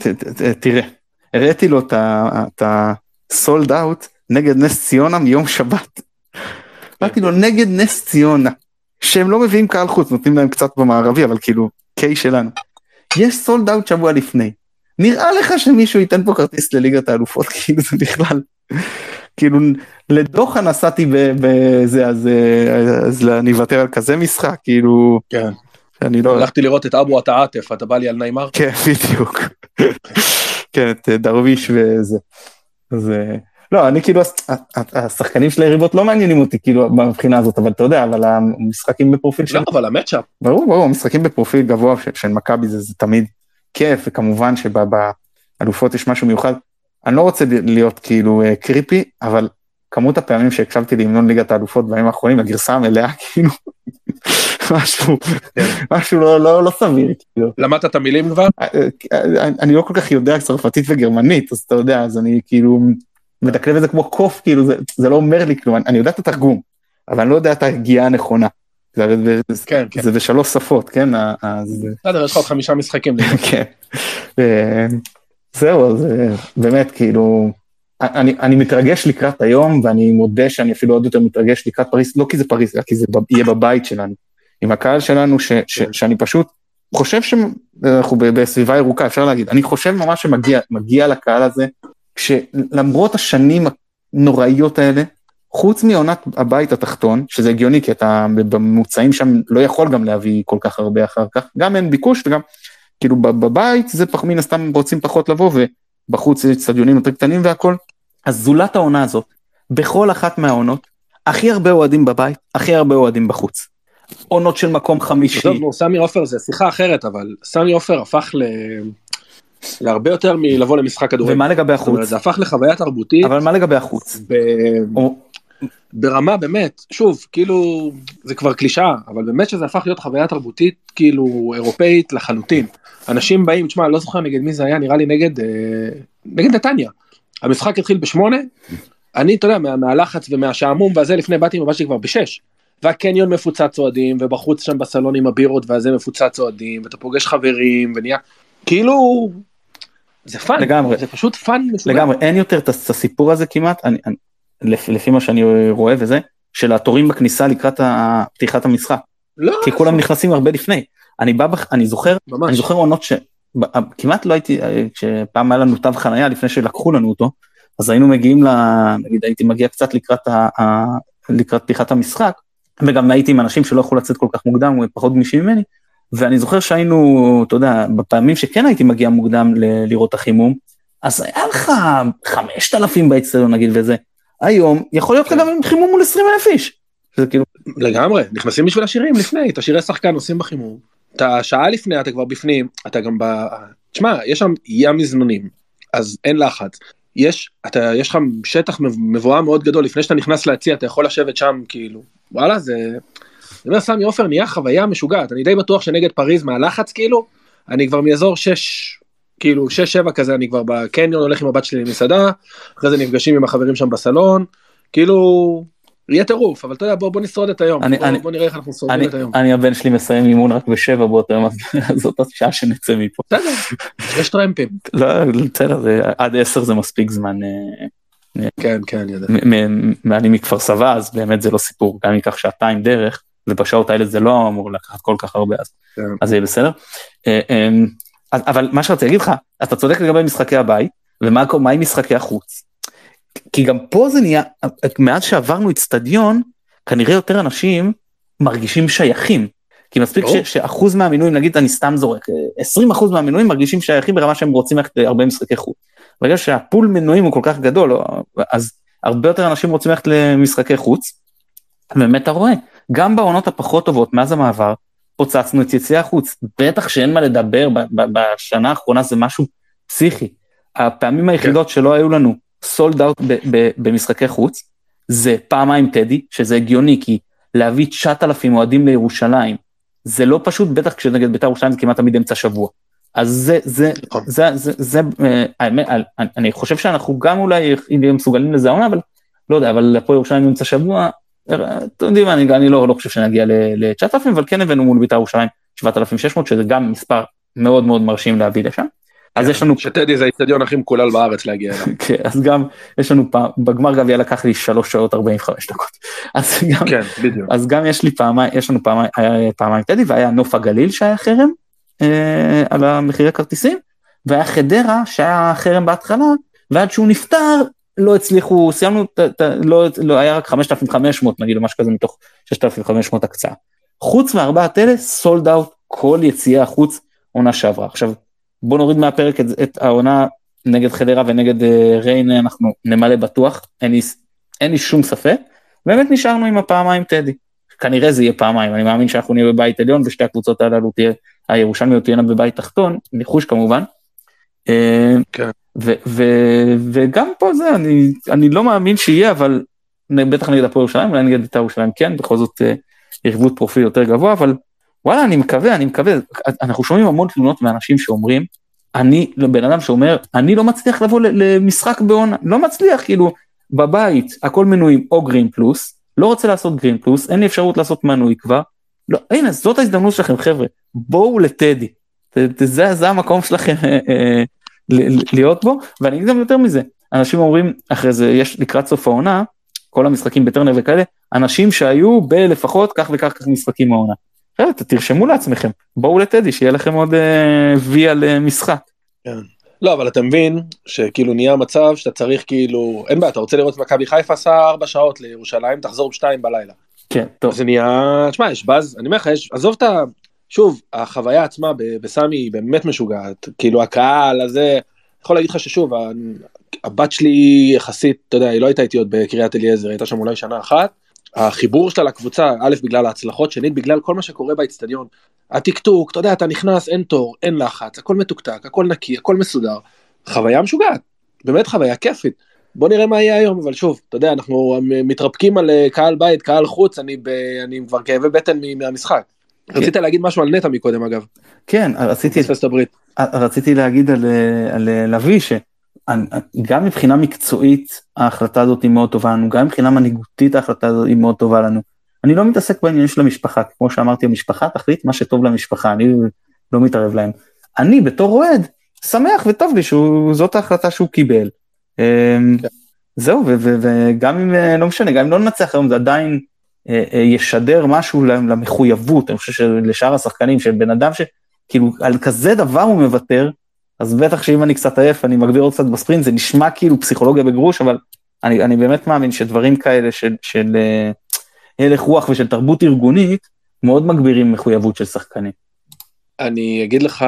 ת, ת, ת, תראה, הראיתי לו את הסולד אאוט נגד נס ציונה מיום שבת. אמרתי לו, נגד נס ציונה, שהם לא מביאים קהל חוץ, נותנים להם קצת במערבי, אבל כאילו, קיי שלנו. יש סולד אאוט שבוע לפני. נראה לך שמישהו ייתן פה כרטיס לליגת האלופות, כאילו זה בכלל. כאילו לדוחה נסעתי בזה, אז, אה, אז אני אוותר על כזה משחק, כאילו, כן. אני לא... הלכתי לראות את אבו עטעאטף, אתה בא לי על נעימר? כן, בדיוק. כן, את דרוויש וזה. אז אה, לא, אני כאילו, השחקנים של היריבות לא מעניינים אותי כאילו מבחינה הזאת, אבל אתה יודע, אבל המשחקים בפרופיל של... לא, אבל המצ'אפ. ברור, ברור, המשחקים בפרופיל גבוה של מכבי זה, זה תמיד כיף, וכמובן שבאלופות יש משהו מיוחד. אני לא רוצה להיות כאילו אה, קריפי, אבל כמות הפעמים שהקשבתי להמנון ליגת האלופות בימים האחרונים, הגרסה המלאה, כאילו, משהו, כן. משהו לא, לא, לא סביר, כאילו. למדת את המילים כבר? אה, אה, אני לא כל כך יודע צרפתית וגרמנית, אז אתה יודע, אז אני כאילו מדקלם את זה כמו קוף, כאילו, זה, זה לא אומר לי כלום, אני יודע את התרגום, אבל אני לא יודע את ההגיעה הנכונה. זה, כן, כן. זה בשלוש שפות, כן? אז... בסדר, יש לך עוד חמישה משחקים. כן. זהו, אז באמת, כאילו, אני, אני מתרגש לקראת היום, ואני מודה שאני אפילו עוד יותר מתרגש לקראת פריס, לא כי זה פריס, אלא כי זה יהיה בבית שלנו. עם הקהל שלנו, ש, ש, כן. שאני פשוט חושב שאנחנו בסביבה ירוקה, אפשר להגיד, אני חושב ממש שמגיע לקהל הזה, שלמרות השנים הנוראיות האלה, חוץ מעונת הבית התחתון, שזה הגיוני, כי אתה בממוצעים שם לא יכול גם להביא כל כך הרבה אחר כך, גם אין ביקוש וגם, כאילו בבית זה מן הסתם רוצים פחות לבוא, ובחוץ יש צדיונים יותר קטנים והכל, אז זולת העונה הזאת, בכל אחת מהעונות, הכי הרבה אוהדים בבית, הכי הרבה אוהדים בחוץ. עונות של מקום חמישי. נו, סמי עופר זה שיחה אחרת, אבל סמי עופר הפך ל... להרבה יותר מלבוא למשחק כדורגל. ומה לגבי החוץ? זה הפך לחוויה תרבותית. אבל מה לגבי החוץ? ב... או... ברמה באמת, שוב, כאילו, זה כבר קלישאה, אבל באמת שזה הפך להיות חוויה תרבותית כאילו אירופאית לחלוטין. אנשים באים, תשמע, לא זוכר נגד מי זה היה, נראה לי נגד, אה, נגד נתניה. המשחק התחיל בשמונה, אני, אתה יודע, מה, מהלחץ ומהשעמום והזה, לפני באתי עם הבת שלי כבר בשש. והקניון מפוצץ אוהדים, ובחוץ שם בסלון עם הבירות והזה מפוצץ אוהדים, ואתה פוגש חברים, ונהיה, כאילו, זה fun, לגמרי, זה פשוט fun משוגע. לגמרי, אין יותר את הסיפור הזה כמעט, אני, אני, לפי, לפי מה שאני רואה וזה, של התורים בכניסה לקראת פתיחת המשחק. לא. כי כולם נכנסים הרבה לפני. אני בא, בח, אני זוכר, ממש. אני זוכר עונות שכמעט לא הייתי, כשפעם היה לנו תו חנייה לפני שלקחו לנו אותו, אז היינו מגיעים ל... נגיד הייתי מגיע קצת לקראת, ה, ה, לקראת פתיחת המשחק, וגם הייתי עם אנשים שלא יכלו לצאת כל כך מוקדם, פחות גמישים ממני, ואני זוכר שהיינו, אתה יודע, בפעמים שכן הייתי מגיע מוקדם ל- לראות החימום, אז היה לך 5,000 באצטדיון נגיד וזה. היום יכול להיות לך גם עם חימום מול 20 אלף איש. זה כאילו... לגמרי, נכנסים בשביל השירים לפני, את השירי שחקן עושים בחימום. אתה שעה לפני אתה כבר בפנים, אתה גם ב... תשמע, יש שם ים מזנונים, אז אין לחץ. יש, אתה, יש לך שטח מבואה מאוד גדול, לפני שאתה נכנס להציע אתה יכול לשבת שם כאילו, וואלה זה... אני אומר סמי עופר נהיה חוויה משוגעת, אני די בטוח שנגד פריז מהלחץ כאילו, אני כבר מאזור 6, כאילו 6-7 כזה, אני כבר בקניון הולך עם הבת שלי למסעדה, אחרי זה נפגשים עם החברים שם בסלון, כאילו, יהיה טירוף, אבל אתה יודע, בוא, בוא נשרוד את היום, אני, בוא, אני, בוא נראה איך אנחנו שורדים את היום. אני הבן שלי מסיים אימון רק בשבע באותו יום, אז זאת השעה שנצא מפה. בסדר, יש טרמפים. לא, בסדר, עד עשר זה מספיק זמן. אה, כן, כן, אני יודע. אני מכפר סבא, אז באמת זה לא סיפור, גם ייקח שעתיים דרך, ובשעות האלה זה לא אמור לקחת כל כך הרבה, אז, כן. אז זה יהיה בסדר. אה, אמ, אבל מה שרציתי להגיד לך, אתה צודק לגבי משחקי הבית, ומה עם משחקי החוץ? כי גם פה זה נהיה, מאז שעברנו אצטדיון, כנראה יותר אנשים מרגישים שייכים. כי מספיק ש, שאחוז מהמינויים, נגיד אני סתם זורק, 20 אחוז מהמינויים מרגישים שייכים ברמה שהם רוצים ללכת להרבה משחקי חוץ. ברגע שהפול מינויים הוא כל כך גדול, אז הרבה יותר אנשים רוצים ללכת למשחקי חוץ. באמת אתה רואה, גם בעונות הפחות טובות מאז המעבר, פוצצנו את יציאי החוץ. בטח שאין מה לדבר, בשנה האחרונה זה משהו פסיכי. הפעמים היחידות כן. שלא היו לנו סולד אאוט במשחקי חוץ, זה פעמיים טדי, שזה הגיוני, כי להביא 9,000 אוהדים לירושלים, זה לא פשוט, בטח כשנגד בית"ר ירושלים זה כמעט תמיד אמצע שבוע. אז זה, זה, נכון. זה, זה, זה, אה, האמת, אני חושב שאנחנו גם אולי נהיה מסוגלים לזה העונה, אבל לא יודע, אבל לפה ירושלים אמצע שבוע, אתם יודעים מה, אני, אני לא, לא חושב שנגיע ל-9,000, אבל כן הבאנו מול בית"ר ירושלים 7,600, שזה גם מספר מאוד מאוד מרשים להביא לשם. אז יש לנו... שטדי זה האיצטדיון הכי מקולל בארץ להגיע אליו. כן, אז גם יש לנו פעם, בגמר גביע לקח לי 3 שעות 45 דקות. אז גם, כן, בדיוק. אז גם יש לי פעמיים, יש לנו פעמיים, היה פעמיים טדי והיה נוף הגליל שהיה חרם אה, על המחירי כרטיסים, והיה חדרה שהיה חרם בהתחלה, ועד שהוא נפטר לא הצליחו, סיימנו, ת, ת, לא, לא, היה רק 5,500 נגיד, או משהו כזה מתוך 6,500 הקצאה. חוץ מארבעת אלה, סולד אאוט כל יציאה החוץ עונה שעברה. עכשיו, בוא נוריד מהפרק את, את העונה נגד חדרה ונגד uh, ריין, אנחנו נמלא בטוח, אין לי, אין לי שום ספק. באמת נשארנו עם הפעמיים טדי. כנראה זה יהיה פעמיים, אני מאמין שאנחנו נהיה בבית עליון ושתי הקבוצות הללו תהיה, הירושלמיות תהיינה בבית תחתון, ניחוש כמובן. אה, כן. ו, ו, וגם פה זה, אני, אני לא מאמין שיהיה, אבל בטח נגד הפועל ירושלים, אולי נגד בית"ר ירושלים כן, בכל זאת ערבות אה, פרופיל יותר גבוה, אבל וואלה, אני מקווה, אני מקווה, אנחנו שומעים המון תלונות מאנשים שאומרים, אני, בן אדם שאומר, אני לא מצליח לבוא למשחק בעונה, לא מצליח, כאילו, בבית, הכל מנויים או גרין פלוס, לא רוצה לעשות גרין פלוס, אין לי אפשרות לעשות מנוי כבר, לא, הנה, זאת ההזדמנות שלכם, חבר'ה, בואו לטדי, זה, זה המקום שלכם אה, אה, להיות בו, ואני אגיד גם יותר מזה, אנשים אומרים, אחרי זה, יש לקראת סוף העונה, כל המשחקים בטרנר וכאלה, אנשים שהיו בלפחות כך וכך כך משחקים מהעונה. חבר'ה, תרשמו לעצמכם, בואו לטדי, שיהיה לכם עוד אה, וי על אה, משחק. כן. לא, אבל אתה מבין שכאילו נהיה מצב שאתה צריך כאילו, אין בעיה, אתה רוצה לראות מכבי חיפה עשה ארבע שעות לירושלים, תחזור בשתיים בלילה. כן, טוב. זה נהיה, תשמע, יש באז, אני אומר לך, יש, עזוב את ה... שוב, החוויה עצמה בסמי היא באמת משוגעת, כאילו הקהל הזה, יכול להגיד לך ששוב, הבת שלי יחסית, אתה יודע, היא לא הייתה איתי עוד בקריית אליעזר, הייתה שם אולי שנה אחת. החיבור שלה לקבוצה, א', בגלל ההצלחות, שנית, בגלל כל מה שקורה באצטדיון. הטקטוק, אתה יודע, אתה נכנס, אין תור, אין לחץ, הכל מתוקתק, הכל נקי, הכל מסודר. חוויה משוגעת, באמת חוויה כיפית. בוא נראה מה יהיה היום, אבל שוב, אתה יודע, אנחנו מתרפקים על אה, קהל בית, קהל חוץ, אני, ב, אני כבר כאבי בטן מהמשחק. כן. רצית להגיד משהו על נטע מקודם אגב. כן, רציתי, רציתי להגיד על, אה, על אה, לביא, שגם מבחינה מקצועית ההחלטה הזאת היא מאוד טובה לנו, גם מבחינה מנהיגותית ההחלטה הזאת היא מאוד טובה לנו. אני לא מתעסק בעניינים של המשפחה, כמו שאמרתי, המשפחה תחליט מה שטוב למשפחה, אני לא מתערב להם. אני בתור אוהד, שמח וטוב לי שזאת ההחלטה שהוא קיבל. אמ, כן. זהו, וגם אם, אה, לא משנה, גם אם לא ננצח היום, זה עדיין אה, אה, ישדר משהו למחויבות, אני חושב שלשאר השחקנים, של בן אדם שכאילו על כזה דבר הוא מוותר, אז בטח שאם אני קצת עייף, אני מגביר עוד קצת בספרינט, זה נשמע כאילו פסיכולוגיה בגרוש, אבל אני, אני באמת מאמין שדברים כאלה של, של הלך רוח ושל תרבות ארגונית, מאוד מגבירים מחויבות של שחקנים. אני אגיד לך,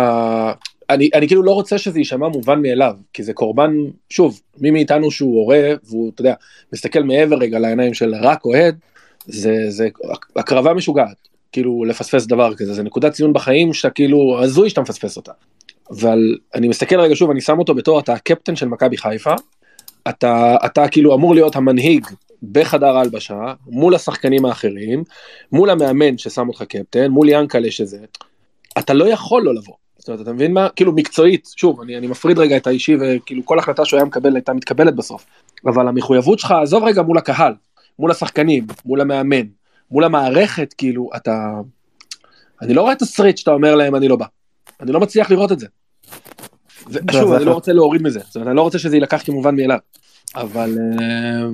אני, אני כאילו לא רוצה שזה יישמע מובן מאליו, כי זה קורבן, שוב, מי מאיתנו שהוא הורה, והוא, אתה יודע, מסתכל מעבר רגע לעיניים של רק אוהד, זה, זה הקרבה משוגעת, כאילו לפספס דבר כזה, זה נקודת ציון בחיים שאתה כאילו, הזוי שאתה מפספס אותה. אבל אני מסתכל רגע שוב, אני שם אותו בתור, אתה הקפטן של מכבי חיפה, אתה, אתה כאילו אמור להיות המנהיג בחדר הלבשה, מול השחקנים האחרים, מול המאמן ששם אותך קפטן, מול ינקלה שזה, אתה לא יכול לא לבוא. זאת אומרת, אתה מבין מה? כאילו מקצועית, שוב, אני, אני מפריד רגע את האישי וכאילו כל החלטה שהוא היה מקבל הייתה מתקבלת בסוף. אבל המחויבות שלך, עזוב רגע מול הקהל, מול השחקנים, מול המאמן, מול המערכת, כאילו, אתה... אני לא רואה תסריט שאתה אומר להם אני לא בא. אני לא מצליח לראות את זה. ושוב, אני לא רוצה להוריד מזה, זאת אומרת, אני לא רוצה שזה יילקח כמובן מאליו. אבל אה,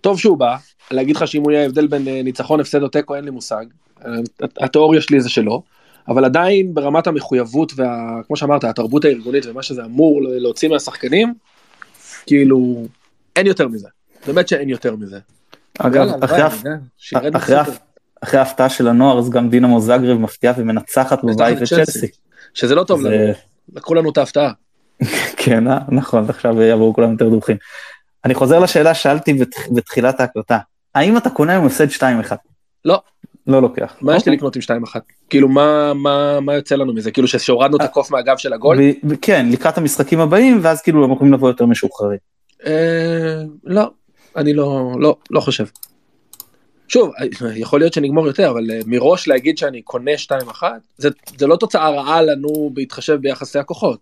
טוב שהוא בא, להגיד לך שאם הוא יהיה הבדל בין אה, ניצחון, הפסד או תיקו, אין לי מושג. אה, התיאוריה שלי זה שלא. אבל עדיין ברמת המחויבות וכמו שאמרת התרבות הארגונית ומה שזה אמור להוציא מהשחקנים כאילו אין יותר מזה באמת שאין יותר מזה. אגב אחרי ההפתעה של הנוער אז גם דינמו זגרב מפתיעה ומנצחת בבית וצ'לסי. שזה לא טוב לנו, לקחו לנו את ההפתעה. כן נכון עכשיו יבואו כולם יותר דרוכים. אני חוזר לשאלה ששאלתי בתחילת ההקלטה האם אתה קונה עם הפסד 2-1? לא. לא לוקח. מה יש לי אוקיי. לקנות עם 2-1? כאילו מה מה מה יוצא לנו מזה כאילו שהורדנו את אה, הקוף מהגב של הגול? כן לקראת המשחקים הבאים ואז כאילו הם יכולים לבוא יותר משוחררים. אה, לא אני לא לא לא חושב. שוב יכול להיות שנגמור יותר אבל אה, מראש להגיד שאני קונה 2-1 זה, זה לא תוצאה רעה לנו בהתחשב ביחסי הכוחות.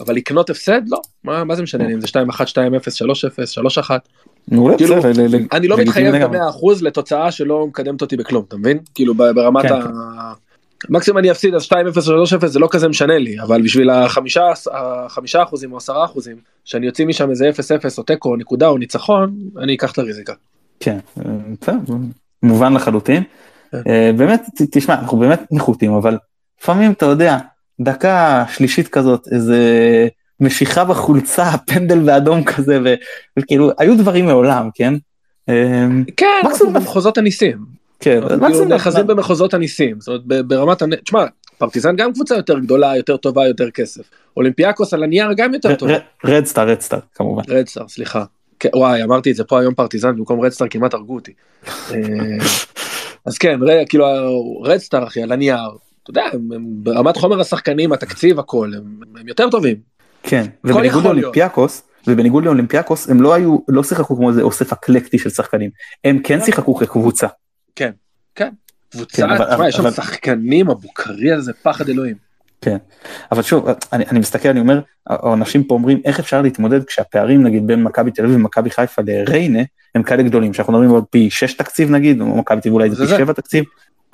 אבל לקנות הפסד לא מה, מה זה משנה אם זה 2-1 2-0 3-0 3-1 כאילו, אני לא מתחייב ב-100% לתוצאה שלא מקדמת אותי בכלום אתה מבין כאילו ברמת כן, ה... כן. מקסימום אני אפסיד אז 2-0 3-0 זה לא כזה משנה לי אבל בשביל החמישה החמישה אחוזים או עשרה אחוזים שאני יוציא משם איזה 0-0 או תיקו או נקודה או ניצחון אני אקח את הריזיקה. כן, מובן לחלוטין. כן. אה, באמת תשמע אנחנו באמת נחותים אבל לפעמים אתה יודע דקה שלישית כזאת איזה משיכה בחולצה, פנדל באדום כזה, ו- וכאילו, היו דברים מעולם, כן? אמ, כן, מקסימום- במחוזות הניסים. כן, מקסימום- נאחזים במחוזות הניסים, זאת אומרת ברמת, הנ- תשמע, פרטיזן גם קבוצה יותר גדולה, יותר טובה, יותר כסף. אולימפיאקוס על הנייר גם יותר טובה. רדסטאר, רדסטאר, כמובן. רדסטאר, סליחה. כן, וואי, אמרתי את זה פה היום פרטיזן במקום רדסטאר, כמעט הרגו אותי. אה, אז כן, כאילו רדסטאר אחי, על הנייר, אתה יודע, הם- הם ברמת חומר השחקנים, התקציב, הכל, הם הם יותר טובים. כן, ובניגוד. לאולימפיאקוס, ובניגוד לאולימפיאקוס, הם לא היו, לא שיחקו כמו איזה אוסף אקלקטי של שחקנים, הם כן שיחקו כקבוצה. כן, כן. קבוצה, כן, אבל- תשמע, יש שם אבל- שחקנים, אבוקרי הזה, פחד אלוהים. כן, אבל שוב, אני, אני מסתכל, אני אומר, האנשים פה אומרים, איך אפשר להתמודד כשהפערים נגיד בין מכבי תל אביב ומכבי חיפה לריינה, הם כאלה גדולים, שאנחנו מדברים על פי 6 תקציב נגיד, או מכבי תל אביב אולי זה פי זה. 7 תקציב,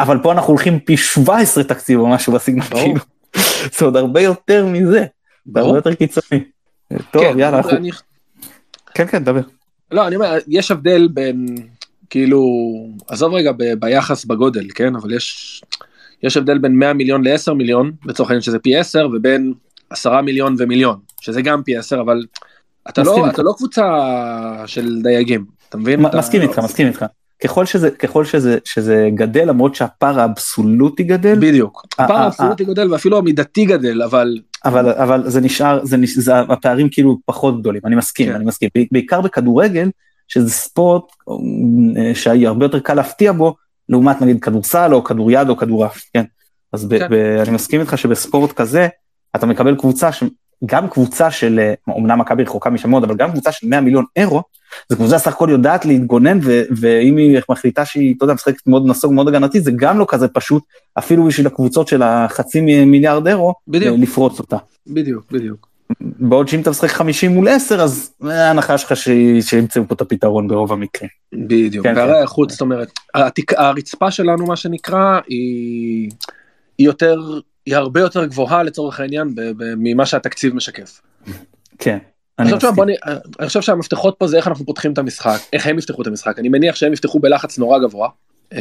אבל פה אנחנו הולכים פי 17 תקציב או משהו בסגנון. כאילו, זה עוד הרבה יותר מזה, זה הרבה. יותר קיצוני. טוב, כן, יאללה, אנחנו, אני- כן, כן, דבר. לא, אני אומר, יש הבדל בין, כאילו, עזוב רגע ב, ביחס בגודל, כן? אבל יש, יש הבדל בין 100 מיליון ל-10 מיליון, לצורך העניין שזה פי 10, ובין 10 מיליון ומיליון, שזה גם פי 10, אבל אתה לא, איתך. אתה לא קבוצה של דייגים, אתה מבין? אתה- מסכים איתך, מסכים איתך. ככל שזה, ככל שזה, שזה גדל, למרות שהפער האבסולוטי גדל, בדיוק. הפער האבסולוטי גדל ואפילו המידתי גדל, אבל אבל אבל זה נשאר זה, נש, זה הפערים כאילו פחות גדולים אני מסכים כן. אני מסכים בעיקר בכדורגל שזה ספורט אה, שהרבה יותר קל להפתיע בו לעומת נגיד כדורסל או כדוריד או כדורעף כן אז ב, כן. ב, אני מסכים איתך שבספורט כזה אתה מקבל קבוצה שגם קבוצה של אה, אמנם מכבי רחוקה משם מאוד אבל גם קבוצה של 100 מיליון אירו זו קבוצה סך הכל יודעת להתגונן ו, ואם היא מחליטה שהיא אתה יודע משחקת מאוד נסוג מאוד הגנתי זה גם לא כזה פשוט אפילו בשביל הקבוצות של החצי מיליארד אירו בדיוק. אה, לפרוץ אותה. בדיוק, בדיוק. בעוד שאם אתה משחק 50 מול 10 אז אה, ההנחה שלך שימצאו פה את הפתרון ברוב המקרים. בדיוק, כן, פערי כן. האיכות, זאת אומרת. הרצפה שלנו, מה שנקרא, היא, היא יותר, היא הרבה יותר גבוהה לצורך העניין. ממה שהתקציב משקף. כן. אני אני חושב. בוא, נ- אני חושב שהמפתחות פה זה איך אנחנו פותחים את המשחק, איך הם יפתחו את המשחק, אני מניח שהם יפתחו בלחץ נורא גבוה. אמ,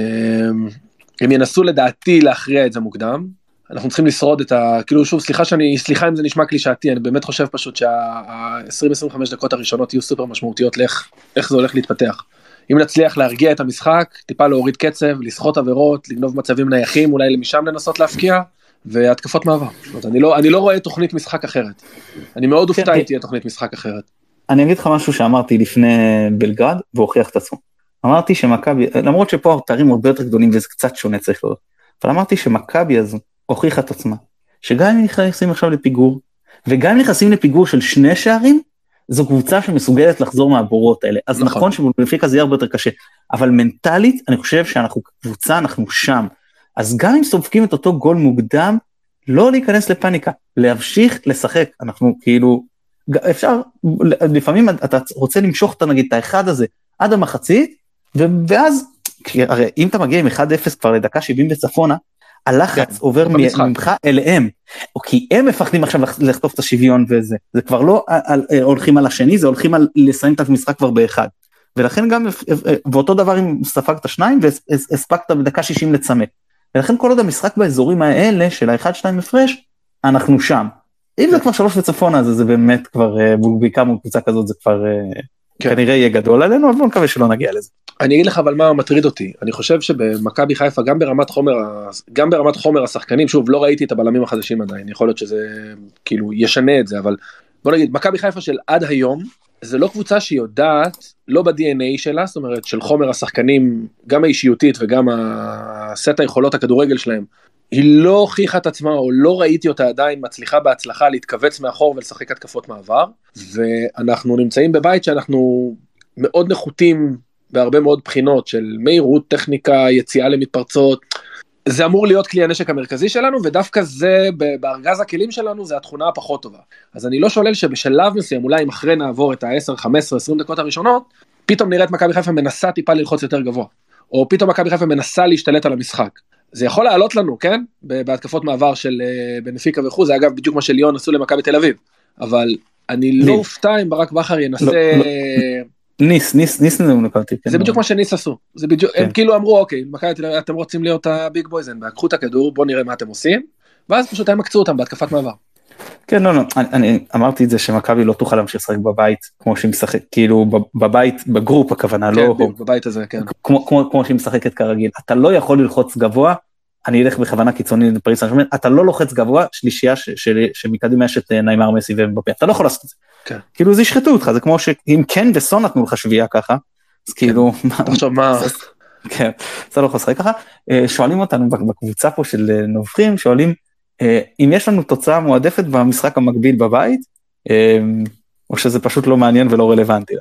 הם ינסו לדעתי להכריע את זה מוקדם. אנחנו צריכים לשרוד את ה... כאילו שוב סליחה שאני סליחה אם זה נשמע קלישאתי אני באמת חושב פשוט שה-20-25 דקות הראשונות יהיו סופר משמעותיות לאיך איך זה הולך להתפתח. אם נצליח להרגיע את המשחק טיפה להוריד קצב לסחוט עבירות לגנוב מצבים נייחים אולי משם לנסות להפקיע והתקפות מעבר. זאת אומרת, אני לא אני לא רואה תוכנית משחק אחרת. אני מאוד כן, אופתע. אם תהיה תוכנית משחק אחרת. אני אגיד לך משהו שאמרתי לפני בלגרד והוכיח את עצמו. אמרתי שמכבי למרות שפה הפערים הרבה יותר גדולים וזה קצת שונה צריך לראות. אבל אמרתי שמכבי הזו הוכיחה את עצמה שגם אם נכנסים עכשיו לפיגור וגם אם נכנסים לפיגור של שני שערים זו קבוצה שמסוגלת לחזור מהבורות האלה אז נכון. נכון שבפיקה זה יהיה הרבה יותר קשה אבל מנטלית אני חושב שאנחנו קבוצה אנחנו שם אז גם אם סופגים את אותו גול מוקדם לא להיכנס לפאניקה להמשיך לשחק אנחנו כאילו אפשר לפעמים אתה רוצה למשוך את נגיד את האחד הזה עד המחצית ואז הרי אם אתה מגיע עם 1-0 כבר לדקה 70 וצפונה הלחץ כן, עובר ממך אליהם או כי הם מפחדים עכשיו לח- לחטוף את השוויון וזה זה כבר לא על, על, על, הולכים על השני זה הולכים על לסיים את המשחק כבר באחד. ולכן גם ואותו דבר אם ספגת שניים והספקת בדקה 60 לצמק. ולכן כל עוד המשחק באזורים האלה של האחד שתיים הפרש אנחנו שם. אם זה כבר שלוש וצפונה אז זה באמת כבר אה, בעיקר מול קבוצה כזאת זה כבר אה, כן. כנראה יהיה גדול עלינו אבל בוא נקווה שלא נגיע לזה. אני אגיד לך אבל מה מטריד אותי אני חושב שבמכבי חיפה גם ברמת חומר גם ברמת חומר השחקנים שוב לא ראיתי את הבלמים החדשים עדיין יכול להיות שזה כאילו ישנה את זה אבל בוא נגיד מכבי חיפה של עד היום זה לא קבוצה שיודעת לא ב-DNA שלה זאת אומרת של חומר השחקנים גם האישיותית וגם הסט היכולות הכדורגל שלהם. היא לא הוכיחה את עצמה או לא ראיתי אותה עדיין מצליחה בהצלחה להתכווץ מאחור ולשחק התקפות מעבר ואנחנו נמצאים בבית שאנחנו מאוד נחותים בהרבה מאוד בחינות של מהירות, טכניקה, יציאה למתפרצות. זה אמור להיות כלי הנשק המרכזי שלנו ודווקא זה בארגז הכלים שלנו זה התכונה הפחות טובה. אז אני לא שולל שבשלב מסוים אולי אם אחרי נעבור את ה-10, 15, 20 דקות הראשונות פתאום נראה את מכבי חיפה מנסה טיפה ללחוץ יותר גבוה. או פתאום מכבי חיפה מנסה להשתלט על המשחק. זה יכול לעלות לנו כן בהתקפות מעבר של אה, בנפיקה וכו' זה אגב בדיוק מה שליון עשו למכבי תל אביב. אבל אני לא. אופתע אם ברק בכר ינסה לא, לא. ניס ניס ניס נקלתי. כן, זה בדיוק מה שניס עשו זה בדיוק הם כן. כאילו אמרו אוקיי מכבי אתם רוצים להיות ה big boys אין בעיה קחו את הכדור בוא נראה מה אתם עושים ואז פשוט הם עקצו אותם בהתקפת מעבר. כן, לא, לא, אני, אני אמרתי את זה שמכבי לא תוכל להמשיך לשחק בבית כמו שהיא משחקת, כאילו בבית, ב group הכוונה, לא... כן, בבית הזה, כן. כמו, כמו, כמו שהיא משחקת כרגיל. אתה לא יכול ללחוץ גבוה, אני אלך בכוונה קיצוני לפריז סן אתה לא לוחץ גבוה, שלישייה שמקדימה יש את אה, ניימאר מסי ואמבפה, אתה לא יכול לעשות את זה. כן. כאילו זה ישחטו אותך, זה כמו שאם קיין וסון נתנו לך שביעייה ככה, אז כאילו... תחשוב מה... כן, אתה לא יכול לשחק ככה. אה, שואלים אותנו בקבוצה פה של אה, נובחים, שואלים אם יש לנו תוצאה מועדפת במשחק המקביל בבית, או שזה פשוט לא מעניין ולא רלוונטי.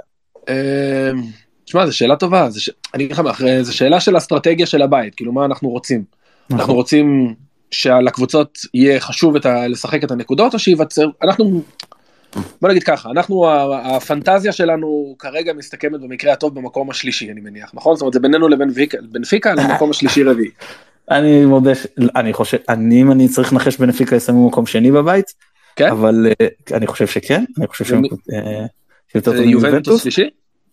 תשמע, זו שאלה טובה, אני אגיד לך זו שאלה של אסטרטגיה של הבית, כאילו מה אנחנו רוצים. אנחנו נכון. רוצים שלקבוצות יהיה חשוב את ה, לשחק את הנקודות או שייווצר, אנחנו, בוא נגיד ככה, אנחנו, הפנטזיה שלנו כרגע מסתכמת במקרה הטוב במקום השלישי אני מניח, נכון? זאת אומרת זה בינינו לבין בנפיקה למקום השלישי רביעי. אני מודה, אני חושב, אני אם אני צריך לנחש בנפיקה יסיימו במקום שני בבית, כן? אבל אה, אני חושב שכן, אני חושב שהם אה, יותר טובים מיובנטוס שלישי?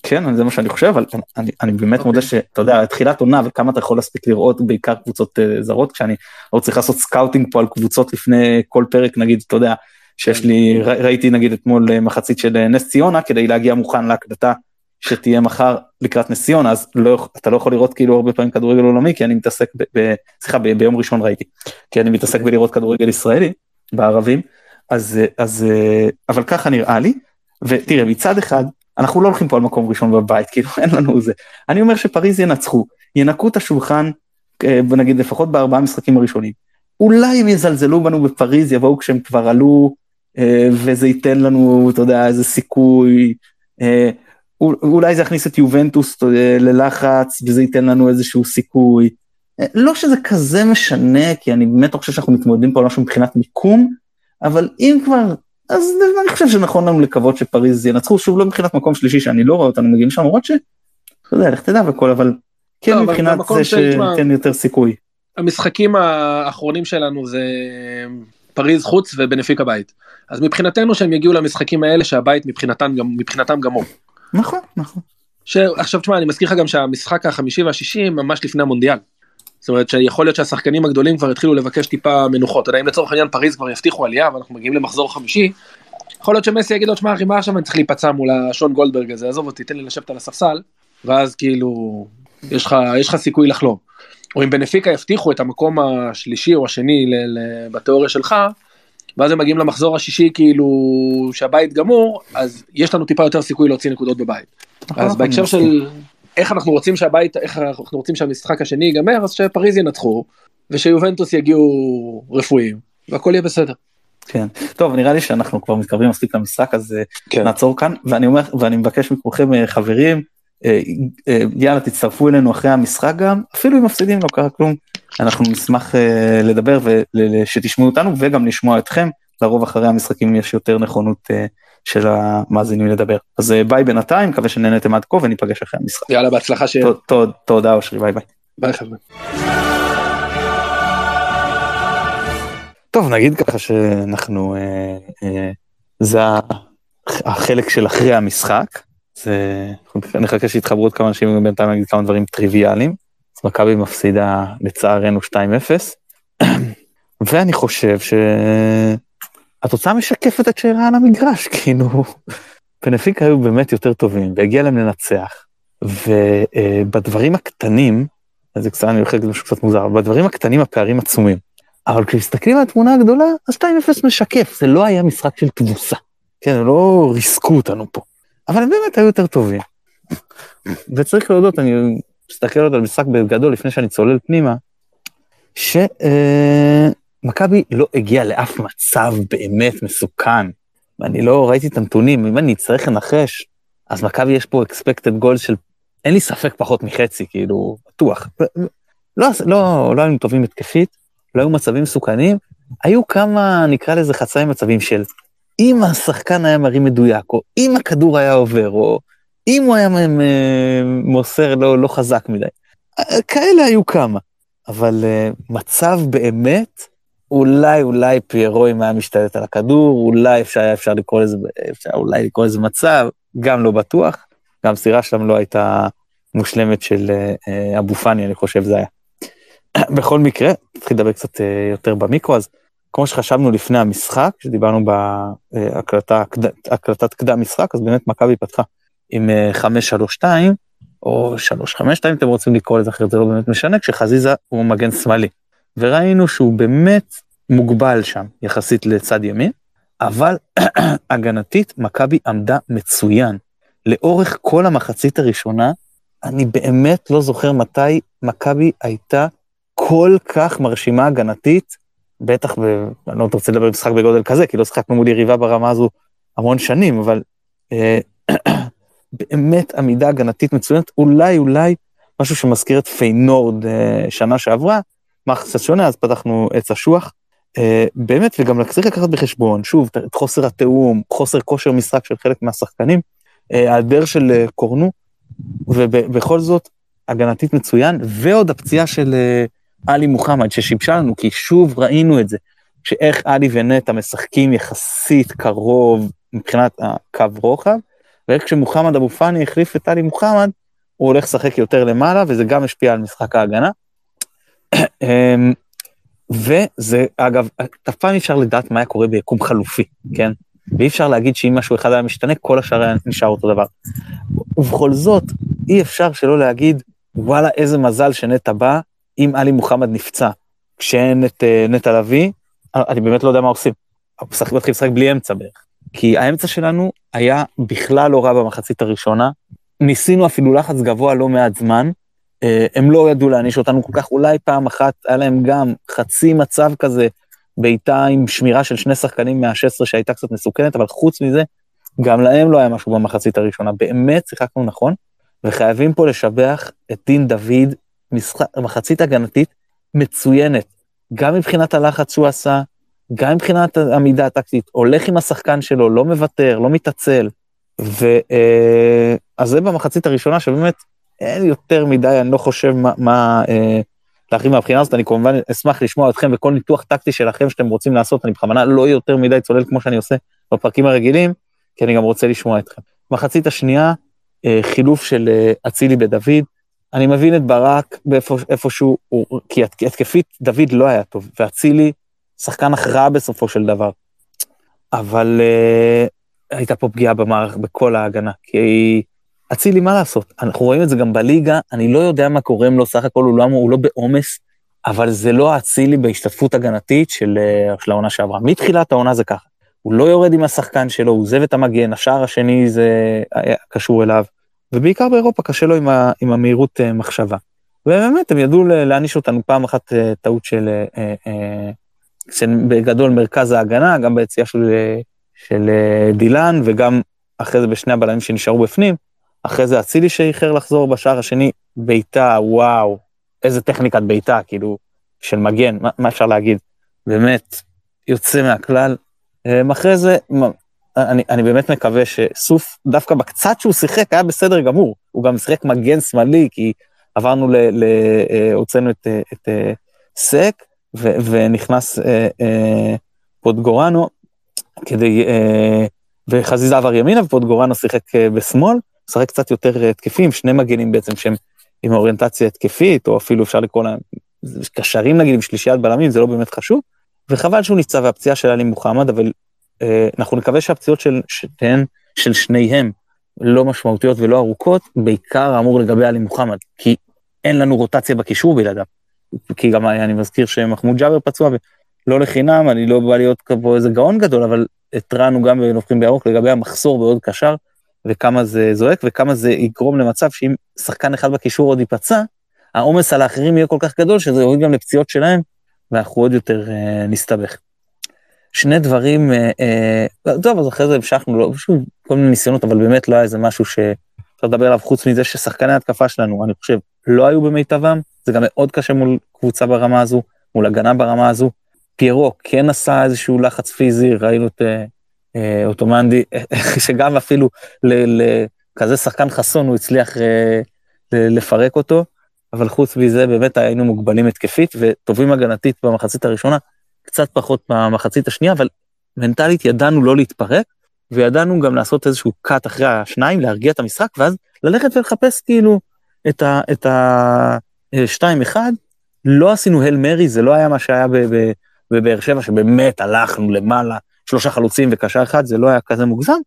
כן, זה מה שאני חושב, אבל אני, אני באמת okay. מודה אוקיי. שאתה יודע, תחילת עונה וכמה אתה יכול להספיק לראות בעיקר קבוצות uh, זרות, כשאני לא צריך לעשות scouting פה על קבוצות לפני כל פרק, נגיד, אתה יודע, שיש לי, ר, ראיתי נגיד אתמול אה, מחצית של אה, נס ציונה, כדי להגיע מוכן להקלטה שתהיה מחר לקראת נס ציונה, אז לא, אתה לא יכול לראות כאילו הרבה פעמים כדורגל עולמי, כי אני מתעסק, סליחה, ביום ראשון ראיתי, כי אני מתעסק בלראות כדורגל ישראלי, בערבים, אז, אז, אבל ככה נראה לי, ותראה, מצד אחד, אנחנו לא הולכים פה על מקום ראשון בבית, כאילו אין לנו זה. אני אומר שפריז ינצחו, ינקו את השולחן, אה, נגיד לפחות בארבעה משחקים הראשונים. אולי הם יזלזלו בנו בפריז, יבואו כשהם כבר עלו, אה, וזה ייתן לנו, אתה יודע, איזה סיכוי. אה, אולי זה יכניס את יובנטוס ללחץ, וזה ייתן לנו איזשהו סיכוי. לא שזה כזה משנה, כי אני באמת לא חושב שאנחנו מתמודדים פה על משהו מבחינת מיקום, אבל אם כבר אז אני חושב שנכון לנו לקוות שפריז ינצחו, שוב לא מבחינת מקום שלישי שאני לא רואה אותנו מגיעים שם, למרות ש... אתה יודע, לך תדע וכל, אבל כן לא, מבחינת זה שניתן יותר סיכוי. המשחקים האחרונים שלנו זה פריז חוץ ובנפיק הבית. אז מבחינתנו שהם יגיעו למשחקים האלה שהבית מבחינתם גם מבחינתם גמור. נכון נכון. עכשיו תשמע אני מזכיר לך גם שהמשחק החמישי והשישי ממש לפני המונדיאל. זאת אומרת שיכול להיות שהשחקנים הגדולים כבר התחילו לבקש טיפה מנוחות, אתה יודע אם לצורך העניין פריז כבר יבטיחו עלייה ואנחנו מגיעים למחזור חמישי, יכול להיות שמסי יגיד לו, שמע אחי מה עכשיו אני צריך להיפצע מול השון גולדברג הזה, עזוב אותי, תן לי לשבת על הספסל, ואז כאילו יש לך, יש לך סיכוי לחלום. או אם בנפיקה יבטיחו את המקום השלישי או השני בתיאוריה שלך, ואז הם מגיעים למחזור השישי כאילו שהבית גמור, אז יש לנו טיפה יותר סיכוי להוציא נקודות בבית. אז בהקשר של איך אנחנו רוצים שהבית, איך אנחנו רוצים שהמשחק השני ייגמר, אז שפריז ינצחו, ושיובנטוס יגיעו רפואיים, והכל יהיה בסדר. כן, טוב נראה לי שאנחנו כבר מתקרבים מספיק למשחק אז אה, כן. נעצור כאן. ואני אומר ואני מבקש מכולכם אה, חברים אה, יאללה תצטרפו אלינו אחרי המשחק גם. אפילו אם מפסידים לא קרה כלום. אנחנו נשמח לדבר ושתשמעו אותנו וגם לשמוע אתכם. לרוב אחרי המשחקים יש יותר נכונות של המאזינים לדבר. אז אה, ביי בינתיים, מקווה שנהנתם עד כה וניפגש אחרי המשחק. יאללה, בהצלחה שיהיה. תודה אושרי, bye bye. bye חבר'ה. טוב, נגיד ככה שאנחנו, אה, אה, זה החלק של אחרי המשחק. זה, נחכה שיתחברו עוד כמה אנשים בינתיים נגיד כמה דברים טריוויאליים. אז מכבי מפסידה לצערנו 2-0. ואני חושב ש... התוצאה משקפת את שאלה על המגרש, כאילו, בנפיקה היו באמת יותר טובים, והגיע להם לנצח, ובדברים הקטנים, זה קצת, אני הולך משהו קצת מוזר, בדברים הקטנים הפערים עצומים. אבל כשמסתכלים על התמונה הגדולה, אז 2-0 משקף, זה לא היה משחק של תבוסה. כן, לא ריסקו אותנו פה. אבל הם באמת היו יותר טובים. וצריך להודות, אני מסתכל עוד על משחק בגדול לפני שאני צולל פנימה, ש... אה, מכבי לא הגיעה לאף מצב באמת מסוכן. ואני לא ראיתי את הנתונים, אם אני אצטרך לנחש, אז מכבי יש פה expected goal של, אין לי ספק פחות מחצי, כאילו, בטוח. לא, לא, לא היינו טובים התקפית, לא היו מצבים מסוכנים, היו כמה, נקרא לזה חצאי מצבים של, אם השחקן היה מרים מדויק, או אם הכדור היה עובר, או אם הוא היה מוסר לא, לא חזק מדי. כאלה היו כמה. אבל uh, מצב באמת, אולי אולי פיירו אם היה משתלט על הכדור, אולי אפשר היה אפשר לקרוא לזה, אפשר אולי לקרוא לזה מצב, גם לא בטוח, גם סירה שם לא הייתה מושלמת של אה, אבו פאני, אני חושב זה היה. בכל מקרה, נתחיל לדבר קצת אה, יותר במיקרו, אז כמו שחשבנו לפני המשחק, שדיברנו בהקלטת קדם משחק, אז באמת מכבי פתחה עם 5-3-2, או 3-5-2 אם אתם רוצים לקרוא לזה אחרת, זה לא באמת משנה, כשחזיזה הוא מגן שמאלי. וראינו שהוא באמת מוגבל שם יחסית לצד ימין, אבל הגנתית מכבי עמדה מצוין. לאורך כל המחצית הראשונה, אני באמת לא זוכר מתי מכבי הייתה כל כך מרשימה הגנתית, בטח, ב... אני לא רוצה לדבר במשחק בגודל כזה, כי לא שיחקנו מול יריבה ברמה הזו המון שנים, אבל אה, באמת עמידה הגנתית מצוינת, אולי אולי משהו שמזכיר את פיינורד אה, שנה שעברה, מה קצת שונה, אז פתחנו עץ אשוח. אה, באמת, וגם צריך לקחת בחשבון, שוב, את חוסר התיאום, חוסר כושר משחק של חלק מהשחקנים, היעדר אה, של אה, קורנו, ובכל זאת, הגנתית מצוין, ועוד הפציעה של עלי מוחמד ששיבשה לנו, כי שוב ראינו את זה, שאיך עלי ונטע משחקים יחסית קרוב מבחינת הקו רוחב, ואיך כשמוחמד אבו פאני החליף את עלי מוחמד, הוא הולך לשחק יותר למעלה, וזה גם השפיע על משחק ההגנה. אמ, וזה, אגב, אף פעם אי אפשר לדעת מה היה קורה ביקום חלופי, כן? ואי אפשר להגיד שאם משהו אחד היה משתנה, כל השאר היה נשאר אותו דבר. ובכל זאת, אי אפשר שלא להגיד, וואלה, איזה מזל שנטע בא, אם עלי מוחמד נפצע. כשאין את uh, נטע לביא, אני באמת לא יודע מה עושים. הוא מתחיל לשחק בלי אמצע בערך. כי האמצע שלנו היה בכלל לא רע במחצית הראשונה. ניסינו אפילו לחץ גבוה לא מעט זמן. Uh, הם לא ידעו להעניש אותנו כל כך, אולי פעם אחת היה להם גם חצי מצב כזה בעיטה עם שמירה של שני שחקנים מה-16 שהייתה קצת מסוכנת, אבל חוץ מזה, גם להם לא היה משהו במחצית הראשונה. באמת שיחקנו נכון, וחייבים פה לשבח את דין דוד, משחק, מחצית הגנתית מצוינת, גם מבחינת הלחץ שהוא עשה, גם מבחינת העמידה הטקטית, הולך עם השחקן שלו, לא מוותר, לא מתעצל. ואז אה, זה במחצית הראשונה, שבאמת אין יותר מדי, אני לא חושב מה, מה אה, להכין מהבחינה הזאת, אני כמובן אשמח לשמוע אתכם וכל ניתוח טקטי שלכם שאתם רוצים לעשות, אני בכוונה לא יותר מדי צולל כמו שאני עושה בפרקים הרגילים, כי אני גם רוצה לשמוע אתכם. מחצית השנייה, אה, חילוף של אה, אצילי בדוד, אני מבין את ברק באיפשהו, כי התקפית דוד לא היה טוב, ואצילי שחקן הכרעה בסופו של דבר. אבל uh, הייתה פה פגיעה במערך, בכל ההגנה, כי אצילי, מה לעשות? אנחנו רואים את זה גם בליגה, אני לא יודע מה קורה לו, סך הכל הוא לא, הוא לא בעומס, אבל זה לא אצילי בהשתתפות הגנתית של, אה, של העונה שעברה. מתחילת העונה זה ככה. הוא לא יורד עם השחקן שלו, הוא עוזב את המגן, השער השני זה קשור אליו, ובעיקר באירופה קשה לו עם, ה, עם המהירות מחשבה. ובאמת, הם ידעו להעניש אותנו פעם אחת טעות של, של בגדול מרכז ההגנה, גם ביציאה של, של דילן, וגם אחרי זה בשני הבלמים שנשארו בפנים. אחרי זה אצילי שאיחר לחזור בשער השני, בעיטה, וואו, איזה טכניקת בעיטה, כאילו, של מגן, מה, מה אפשר להגיד? באמת, יוצא מהכלל. אמ, אחרי זה, אני, אני באמת מקווה שסוף, דווקא בקצת שהוא שיחק, היה בסדר גמור. הוא גם שיחק מגן שמאלי, כי עברנו ל... ל אה, הוצאנו את, את, את אה, סק, ו, ונכנס אה, אה, פוטגורנו, כדי... אה, וחזיזה עבר ימינה, ופוטגורנו שיחק אה, בשמאל. לשחק קצת יותר התקפי, עם שני מגנים בעצם שהם עם אוריינטציה התקפית, או אפילו אפשר לקרוא להם קשרים נגיד עם שלישיית בלמים, זה לא באמת חשוב. וחבל שהוא נפצע והפציעה של עלי מוחמד, אבל אה, אנחנו נקווה שהפציעות של שתיהן, של שניהם, לא משמעותיות ולא ארוכות, בעיקר אמור לגבי עלי מוחמד, כי אין לנו רוטציה בקישור בלעדיו. כי גם אני מזכיר שמחמוד ג'אבר פצוע, ולא לחינם, אני לא בא להיות פה איזה גאון גדול, אבל התרענו גם בנובחים בירוק לגבי המחסור בעוד קשר, וכמה זה זועק, וכמה זה יגרום למצב שאם שחקן אחד בקישור עוד ייפצע, העומס על האחרים יהיה כל כך גדול, שזה יוריד גם לפציעות שלהם, ואנחנו עוד יותר אה, נסתבך. שני דברים, אה, אה, טוב, אז אחרי זה המשכנו, לא, שוב, כל מיני ניסיונות, אבל באמת לא היה איזה משהו שאפשר לדבר עליו, חוץ מזה ששחקני ההתקפה שלנו, אני חושב, לא היו במיטבם, זה גם מאוד קשה מול קבוצה ברמה הזו, מול הגנה ברמה הזו. פיירו כן עשה איזשהו לחץ פיזי, ראינו את אה, אה, אוטומנדי, שגם אפילו לכזה שחקן חסון הוא הצליח אה, לפרק אותו, אבל חוץ מזה באמת היינו מוגבלים התקפית וטובים הגנתית במחצית הראשונה, קצת פחות במחצית השנייה, אבל מנטלית ידענו לא להתפרק, וידענו גם לעשות איזשהו קאט אחרי השניים, להרגיע את המשחק, ואז ללכת ולחפש כאילו את ה-2-1. אה, לא עשינו הל מרי, זה לא היה מה שהיה ובאר שבע שבאמת הלכנו למעלה, שלושה חלוצים וקשר אחד, זה לא היה כזה מוגזם,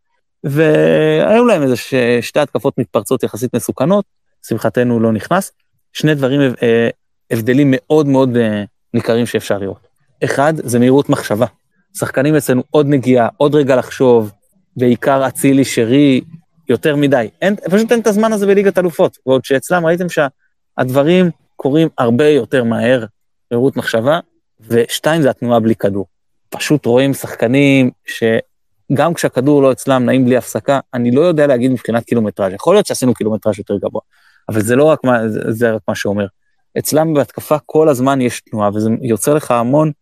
והיו להם איזה ש... שתי התקפות מתפרצות יחסית מסוכנות, שמחתנו לא נכנס. שני דברים, אה, הבדלים מאוד מאוד אה, ניכרים שאפשר לראות. אחד, זה מהירות מחשבה. שחקנים אצלנו עוד נגיעה, עוד רגע לחשוב, בעיקר אצילי, שרי, יותר מדי. אין, פשוט אין את הזמן הזה בליגת אלופות. ועוד שאצלם ראיתם שהדברים קורים הרבה יותר מהר, מהירות מחשבה, ושתיים זה התנועה בלי כדור. פשוט רואים שחקנים שגם כשהכדור לא אצלם נעים בלי הפסקה, אני לא יודע להגיד מבחינת קילומטראז', יכול להיות שעשינו קילומטראז' יותר גבוה, אבל זה לא רק מה, זה, רק מה שאומר. אצלם בהתקפה כל הזמן יש תנועה, וזה יוצר לך המון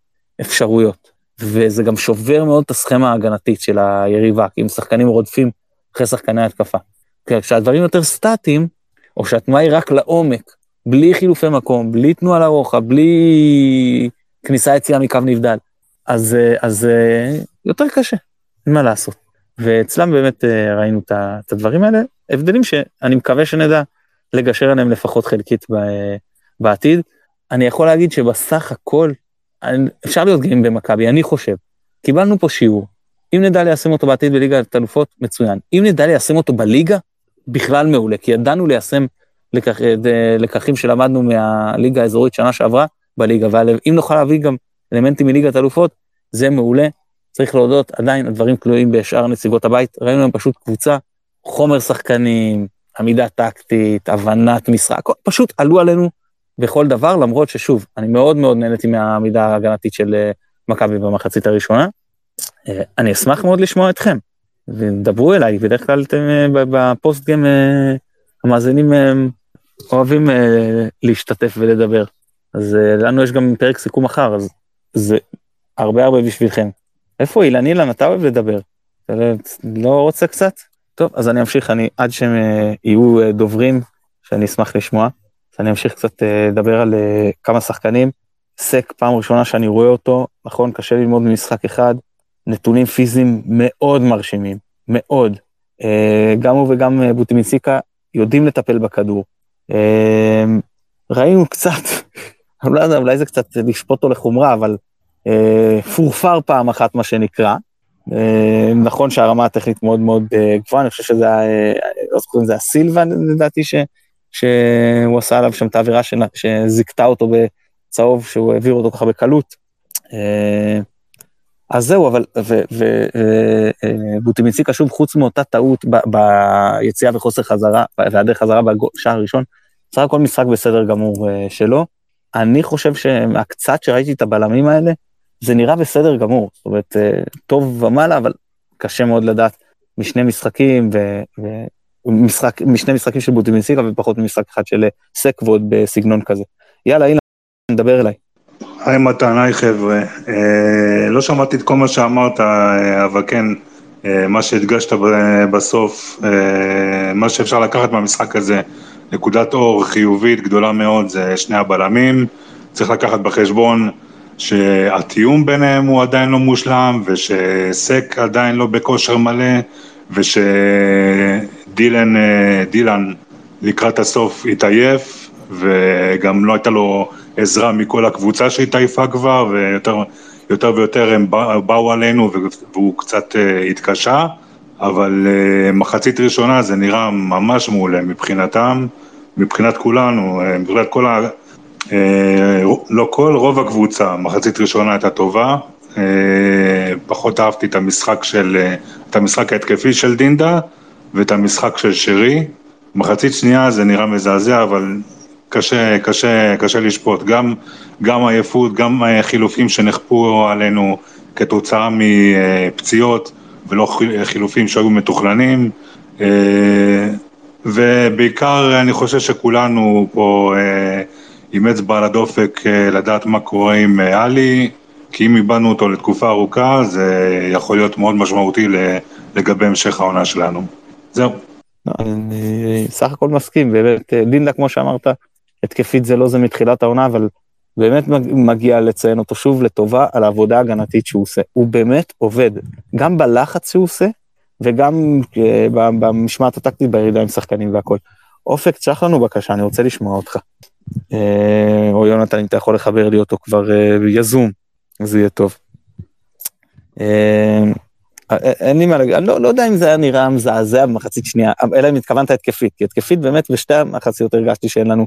אפשרויות. וזה גם שובר מאוד את הסכמה ההגנתית של היריבה, כי אם שחקנים רודפים אחרי שחקני התקפה. כשהדברים יותר סטטיים, או שהתנועה היא רק לעומק, בלי חילופי מקום, בלי תנועה לרוחב, בלי כניסה יציאה מקו נבדל, אז, אז יותר קשה, אין מה לעשות. ואצלם באמת ראינו את הדברים האלה, הבדלים שאני מקווה שנדע לגשר עליהם לפחות חלקית בעתיד. אני יכול להגיד שבסך הכל, אפשר להיות גאים במכבי, אני חושב. קיבלנו פה שיעור. אם נדע ליישם אותו בעתיד בליגת אלופות, מצוין. אם נדע ליישם אותו בליגה, בכלל מעולה, כי ידענו ליישם לקח, לקחים שלמדנו מהליגה האזורית שנה שעברה בליגה, ואם נוכל להביא גם אלמנטים מליגת אלופות, זה מעולה. צריך להודות, עדיין הדברים תלויים בשאר נציגות הבית, ראינו להם פשוט קבוצה, חומר שחקנים, עמידה טקטית, הבנת משחק, פשוט עלו עלינו בכל דבר, למרות ששוב, אני מאוד מאוד נהניתי מהעמידה ההגנתית של אה, מכבי במחצית הראשונה. אה, אני אשמח מאוד לשמוע אתכם, ודברו אליי, בדרך כלל אתם אה, בפוסט גם המאזינים אוהבים להשתתף ולדבר. אז לנו יש גם פרק סיכום מחר, אז זה הרבה הרבה בשבילכם. איפה אילן? אילן, אתה אוהב לדבר. אתה לא רוצה קצת? טוב, אז אני אמשיך, אני, עד שהם יהיו דוברים, שאני אשמח לשמוע. אז אני אמשיך קצת אה, לדבר על אה, כמה שחקנים. סק, פעם ראשונה שאני רואה אותו, נכון, קשה ללמוד ממשחק אחד, נתונים פיזיים מאוד מרשימים, מאוד. אה, גם הוא וגם בוטימיציקה יודעים לטפל בכדור. ראינו קצת, לא אולי זה קצת לשפוט אותו לחומרה, אבל פורפר פעם אחת, מה שנקרא. נכון שהרמה הטכנית מאוד מאוד גבוהה, אני חושב שזה, לא זוכר אם זה הסילבה לדעתי, שהוא עשה עליו שם את העבירה שזיכתה אותו בצהוב, שהוא העביר אותו ככה בקלות. אה, אז זהו, אבל, ובוטימיציקה שוב, חוץ מאותה טעות ביציאה וחוסר חזרה, והיעדר חזרה בשער הראשון, בסך הכל משחק בסדר גמור אה, שלו. אני חושב שמהקצת שראיתי את הבלמים האלה, זה נראה בסדר גמור, זאת אומרת, אה, טוב ומעלה, אבל קשה מאוד לדעת משני משחקים, ו, משחק, משני משחקים של בוטימינסיקה ופחות ממשחק אחד של אה, סק ועוד בסגנון כזה. יאללה, אילן, נדבר אליי. היי מתן, היי חבר'ה. אה, לא שמעתי את כל מה שאמרת, אה, אבל כן, אה, מה שהדגשת בסוף, אה, מה שאפשר לקחת מהמשחק הזה, נקודת אור חיובית גדולה מאוד, זה שני הבלמים. צריך לקחת בחשבון שהתיאום ביניהם הוא עדיין לא מושלם, ושסק עדיין לא בכושר מלא, וש... דילן, אה, דילן לקראת הסוף התעייף, וגם לא הייתה לו עזרה מכל הקבוצה שהתעייפה כבר, ויותר יותר ויותר הם באו עלינו והוא קצת אה, התקשה, אבל אה, מחצית ראשונה זה נראה ממש מעולה מבחינתם, מבחינת כולנו, מבחינת כל ה... לא כל, רוב הקבוצה, מחצית ראשונה הייתה טובה, פחות אהבתי את המשחק של, את המשחק ההתקפי של דינדה, ואת המשחק של שרי. מחצית שנייה זה נראה מזעזע, אבל קשה, קשה, קשה לשפוט. גם, גם עייפות, גם חילופים שנכפו עלינו כתוצאה מפציעות, ולא חילופים שהיו מתוכננים. אה, ובעיקר אני חושב שכולנו פה אה, אצבע על הדופק אה, לדעת מה קורה עם עלי, כי אם איבדנו אותו לתקופה ארוכה, זה יכול להיות מאוד משמעותי לגבי המשך העונה שלנו. זהו. אני סך הכל מסכים, באמת, דינדה, כמו שאמרת, התקפית זה לא זה מתחילת העונה, אבל באמת מגיע לציין אותו שוב לטובה על העבודה ההגנתית שהוא עושה. הוא באמת עובד, גם בלחץ שהוא עושה, וגם אה, במשמעת הטקטית בירידה עם שחקנים והכל. אופק, תשלח לנו בבקשה, אני רוצה לשמוע אותך. אה, או יונתן, אם אתה יכול לחבר לי אותו כבר אה, יזום. זה יהיה טוב. אה, אין לי מה להגיד, אני לא, לא יודע אם זה היה נראה מזעזע במחצית שנייה, אלא אם התכוונת התקפית, כי התקפית באמת בשתי המחציות הרגשתי שאין לנו,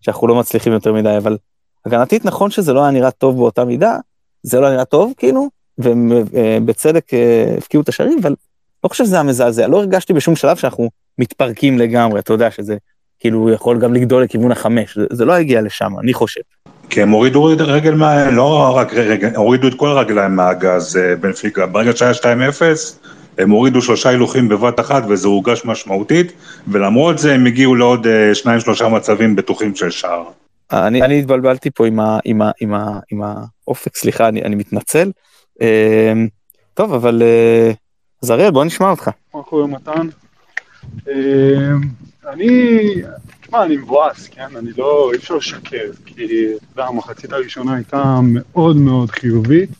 שאנחנו לא מצליחים יותר מדי, אבל הגנתית נכון שזה לא היה נראה טוב באותה מידה, זה לא היה נראה טוב כאילו, ובצדק אה, הפקיעו את השערים, אבל לא חושב שזה היה מזעזע, לא הרגשתי בשום שלב שאנחנו מתפרקים לגמרי, אתה יודע שזה כאילו יכול גם לגדול לכיוון החמש, זה, זה לא הגיע לשם, אני חושב. כי הם הורידו רגל מה... לא רק רגל, הורידו את כל הרגליים מהגז אה, בנפיקה. ברגע שהיה 2-0, הם הורידו שלושה הילוכים בבת אחת וזה הורגש משמעותית, ולמרות זה הם הגיעו לעוד אה, שניים שלושה מצבים בטוחים של שער. אני, אני התבלבלתי פה עם, ה, עם, ה, עם, ה, עם האופק, סליחה, אני, אני מתנצל. אה, טוב, אבל אז אריאל, בוא נשמע אותך. מה קורה מתן? אני, תשמע, אני מבואס, כן? אני לא, אי אפשר לשקר, כי, המחצית הראשונה הייתה מאוד מאוד חיובית.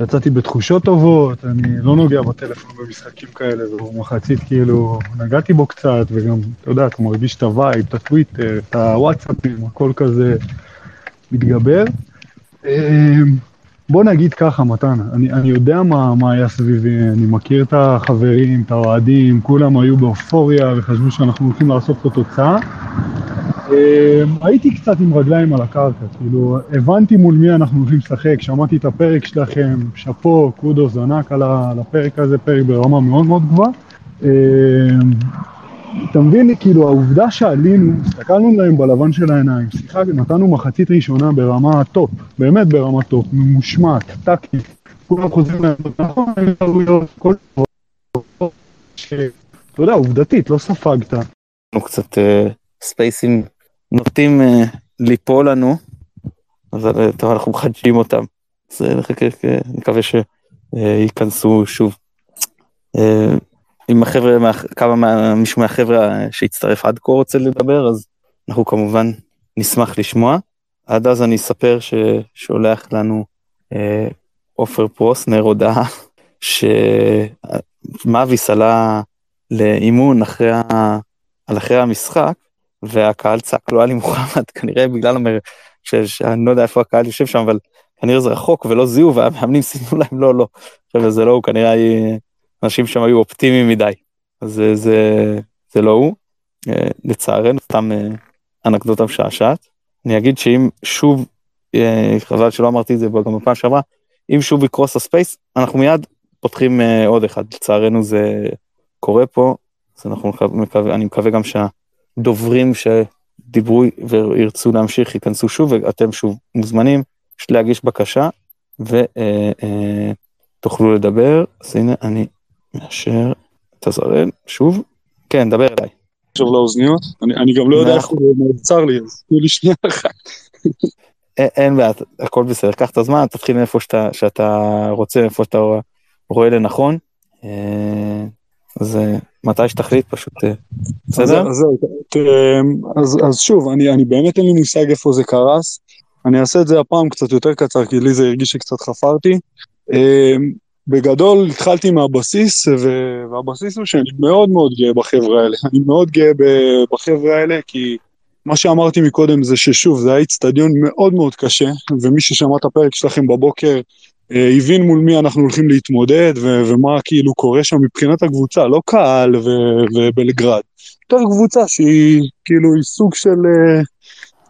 יצאתי בתחושות טובות, אני לא נוגע בטלפון במשחקים כאלה, זו מחצית כאילו, נגעתי בו קצת, וגם, אתה יודע, אתה מרגיש את ה vibe, את הטוויטר, את הוואטסאפים, הכל כזה מתגבר. בוא נגיד ככה, מתן, אני, אני יודע מה, מה היה סביבי, אני מכיר את החברים, את האוהדים, כולם היו באופוריה וחשבו שאנחנו הולכים לעשות פה תוצאה. אמ, הייתי קצת עם רגליים על הקרקע, כאילו, הבנתי מול מי אנחנו הולכים לשחק, שמעתי את הפרק שלכם, שאפו, kudos ענק על הפרק הזה, פרק ברמה מאוד מאוד גבוהה. אתה מבין, כאילו, העובדה שעלינו, הסתכלנו להם בלבן של העיניים, שיחקנו, נתנו מחצית ראשונה ברמה top, באמת ברמה top, ממושמעת, טקטית, כולם חוזרים להם, נכון, היו טעויות, כל דבר, אתה יודע, עובדתית, לא ספגת. קצת ספייסים נוטים ליפול לנו, אבל טוב, אנחנו מחדשים אותם, אז נחכה, נקווה שייכנסו שוב. אם החבר'ה, כמה מישהו מהחבר'ה שהצטרף עד כה רוצה לדבר, אז אנחנו כמובן נשמח לשמוע. עד אז אני אספר ששולח לנו אה, עופר פרוסנר הודעה שמאביס עלה לאימון אחרי, ה, אחרי המשחק, והקהל צעק לו עלי מוחמד, כנראה בגלל המר... שאני לא יודע איפה הקהל יושב שם, אבל כנראה זה רחוק ולא זיהו, והמאמנים סימנו להם לא, לא. עכשיו זה לא הוא, כנראה אנשים שם היו אופטימיים מדי, אז זה, זה, זה לא הוא. אה, לצערנו, סתם אה, אנקדוטה משעשעת. אני אגיד שאם שוב, אה, חבל שלא אמרתי את זה גם בפעם שעברה, אם שוב יקרוס הספייס, אנחנו מיד פותחים עוד אחד. לצערנו זה קורה פה, אז אנחנו מקווה, אני מקווה גם שהדוברים שדיברו וירצו להמשיך ייכנסו שוב, ואתם שוב מוזמנים, יש להגיש בקשה ותוכלו לדבר. אז הנה אני מאשר את הזרל, שוב, כן, דבר אליי. עכשיו לאוזניות, אני, אני גם לא יודע איך הוא נעצר לי, אז תנו לי שנייה אחת. אין בעיה, הכל בסדר, קח את הזמן, תתחיל מאיפה שאתה, שאתה רוצה, איפה שאתה רואה לנכון. אה, אז אה, מתי שתחליט פשוט, אה, בסדר? אז, אז, אז שוב, אני, אני באמת אין לי מושג איפה זה קרס. אני אעשה את זה הפעם קצת יותר קצר, כי לי זה הרגיש שקצת חפרתי. בגדול התחלתי מהבסיס, והבסיס הוא שאני מאוד מאוד גאה בחבר'ה האלה. אני מאוד גאה בחבר'ה האלה, כי מה שאמרתי מקודם זה ששוב, זה היה איצטדיון מאוד מאוד קשה, ומי ששמע את הפרק שלכם בבוקר אה, הבין מול מי אנחנו הולכים להתמודד, ומה כאילו קורה שם מבחינת הקבוצה, לא קהל ובלגרד. יותר קבוצה שהיא כאילו היא סוג של אה,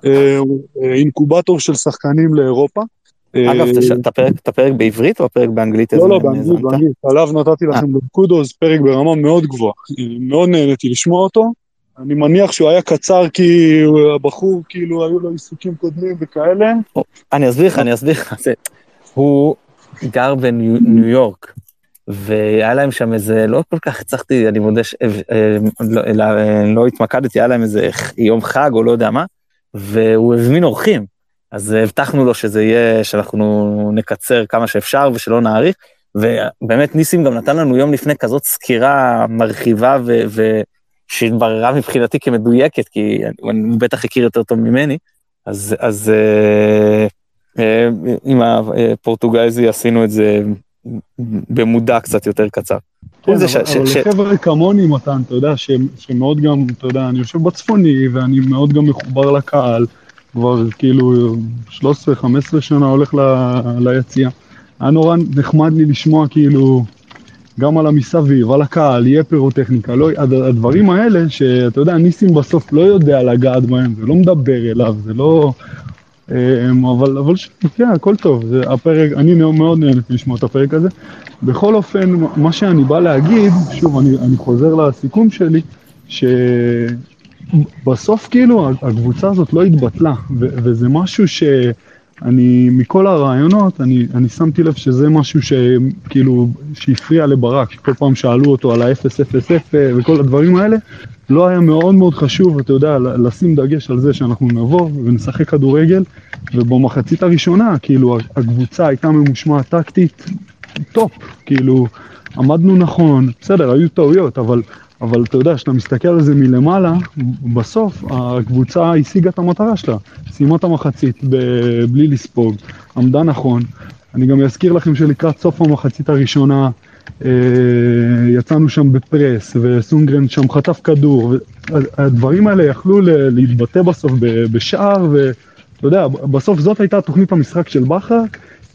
אה, אינקובטור של שחקנים לאירופה. אגב, את הפרק בעברית או הפרק באנגלית? לא, לא, באנגלית, באנגלית. עליו נתתי לכם בקודוס פרק ברמה מאוד גבוהה. מאוד נהניתי לשמוע אותו. אני מניח שהוא היה קצר כי הבחור, כאילו, היו לו עיסוקים קודמים וכאלה. אני אסביר לך, אני אסביר לך. הוא גר בניו יורק, והיה להם שם איזה, לא כל כך הצלחתי, אני מודה שלא התמקדתי, היה להם איזה יום חג או לא יודע מה, והוא הזמין אורחים. אז הבטחנו לו שזה יהיה, שאנחנו נקצר כמה שאפשר ושלא נאריך, ובאמת ניסים גם נתן לנו יום לפני כזאת סקירה מרחיבה ושהתבררה מבחינתי כמדויקת, כי הוא בטח הכיר יותר טוב ממני, אז, אז אה, אה, עם הפורטוגזי עשינו את זה במודע קצת יותר קצר. כן, אבל, ש, אבל ש... לחבר'ה כמוני, מתן, אתה יודע, שמאוד גם, אתה יודע, אני יושב בצפוני, ואני מאוד גם מחובר לקהל, כבר כאילו 13-15 שנה הולך ל- ליציע. היה נורא נחמד לי לשמוע כאילו גם על המסביב, על הקהל, יהיה פירוטכניקה, לא, הד- הדברים האלה שאתה יודע, ניסים בסוף לא יודע לגעת בהם, זה לא מדבר אליו, זה לא... אמ, אבל, אבל ש- כן, הכל טוב, זה הפרק, אני מאוד נהניתי לשמוע את הפרק הזה. בכל אופן, מה שאני בא להגיד, שוב, אני, אני חוזר לסיכום שלי, שבסוף כאילו הקבוצה הזאת לא התבטלה, ו, וזה משהו שאני, מכל הרעיונות, אני, אני שמתי לב שזה משהו שכאילו, שהפריע לברק, שכל פעם שאלו אותו על ה-0-0-0 וכל הדברים האלה, לא היה מאוד מאוד חשוב, אתה יודע, לשים דגש על זה שאנחנו נבוא ונשחק כדורגל, ובמחצית הראשונה, כאילו, הקבוצה הייתה ממושמעת טקטית, top, כאילו, עמדנו נכון, בסדר, היו טעויות, אבל, אבל אתה יודע, כשאתה מסתכל על זה מלמעלה, בסוף הקבוצה השיגה את המטרה שלה, סיימה את המחצית ב- בלי לספוג, עמדה נכון. אני גם אזכיר לכם שלקראת סוף המחצית הראשונה, אה, יצאנו שם בפרס, וסונדגרן שם חטף כדור, הדברים האלה יכלו ל- להתבטא בסוף בשער, ואתה יודע, בסוף זאת הייתה תוכנית המשחק של בכר,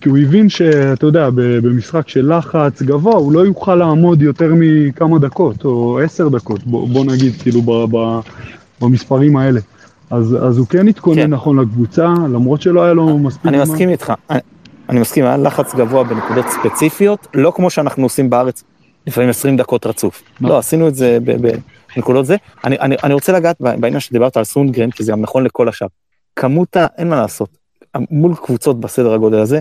כי הוא הבין שאתה יודע, במשחק של לחץ גבוה, הוא לא יוכל לעמוד יותר מכמה דקות, או עשר דקות, בוא, בוא נגיד, כאילו, ב- ב- במספרים האלה. אז, אז הוא כן התכונן כן. נכון לקבוצה, למרות שלא היה לו מספיק אני. מסכים איתך, אני- אני מסכים, היה לחץ גבוה בנקודות ספציפיות, לא כמו שאנחנו עושים בארץ, לפעמים 20 דקות רצוף. נכון. לא, עשינו את זה בנקודות זה. אני, אני, אני רוצה לגעת בעניין שדיברת על סונגרן, כי זה גם נכון לכל השאר. כמות ה... אין מה לעשות. מול קבוצות בסדר הגודל הזה,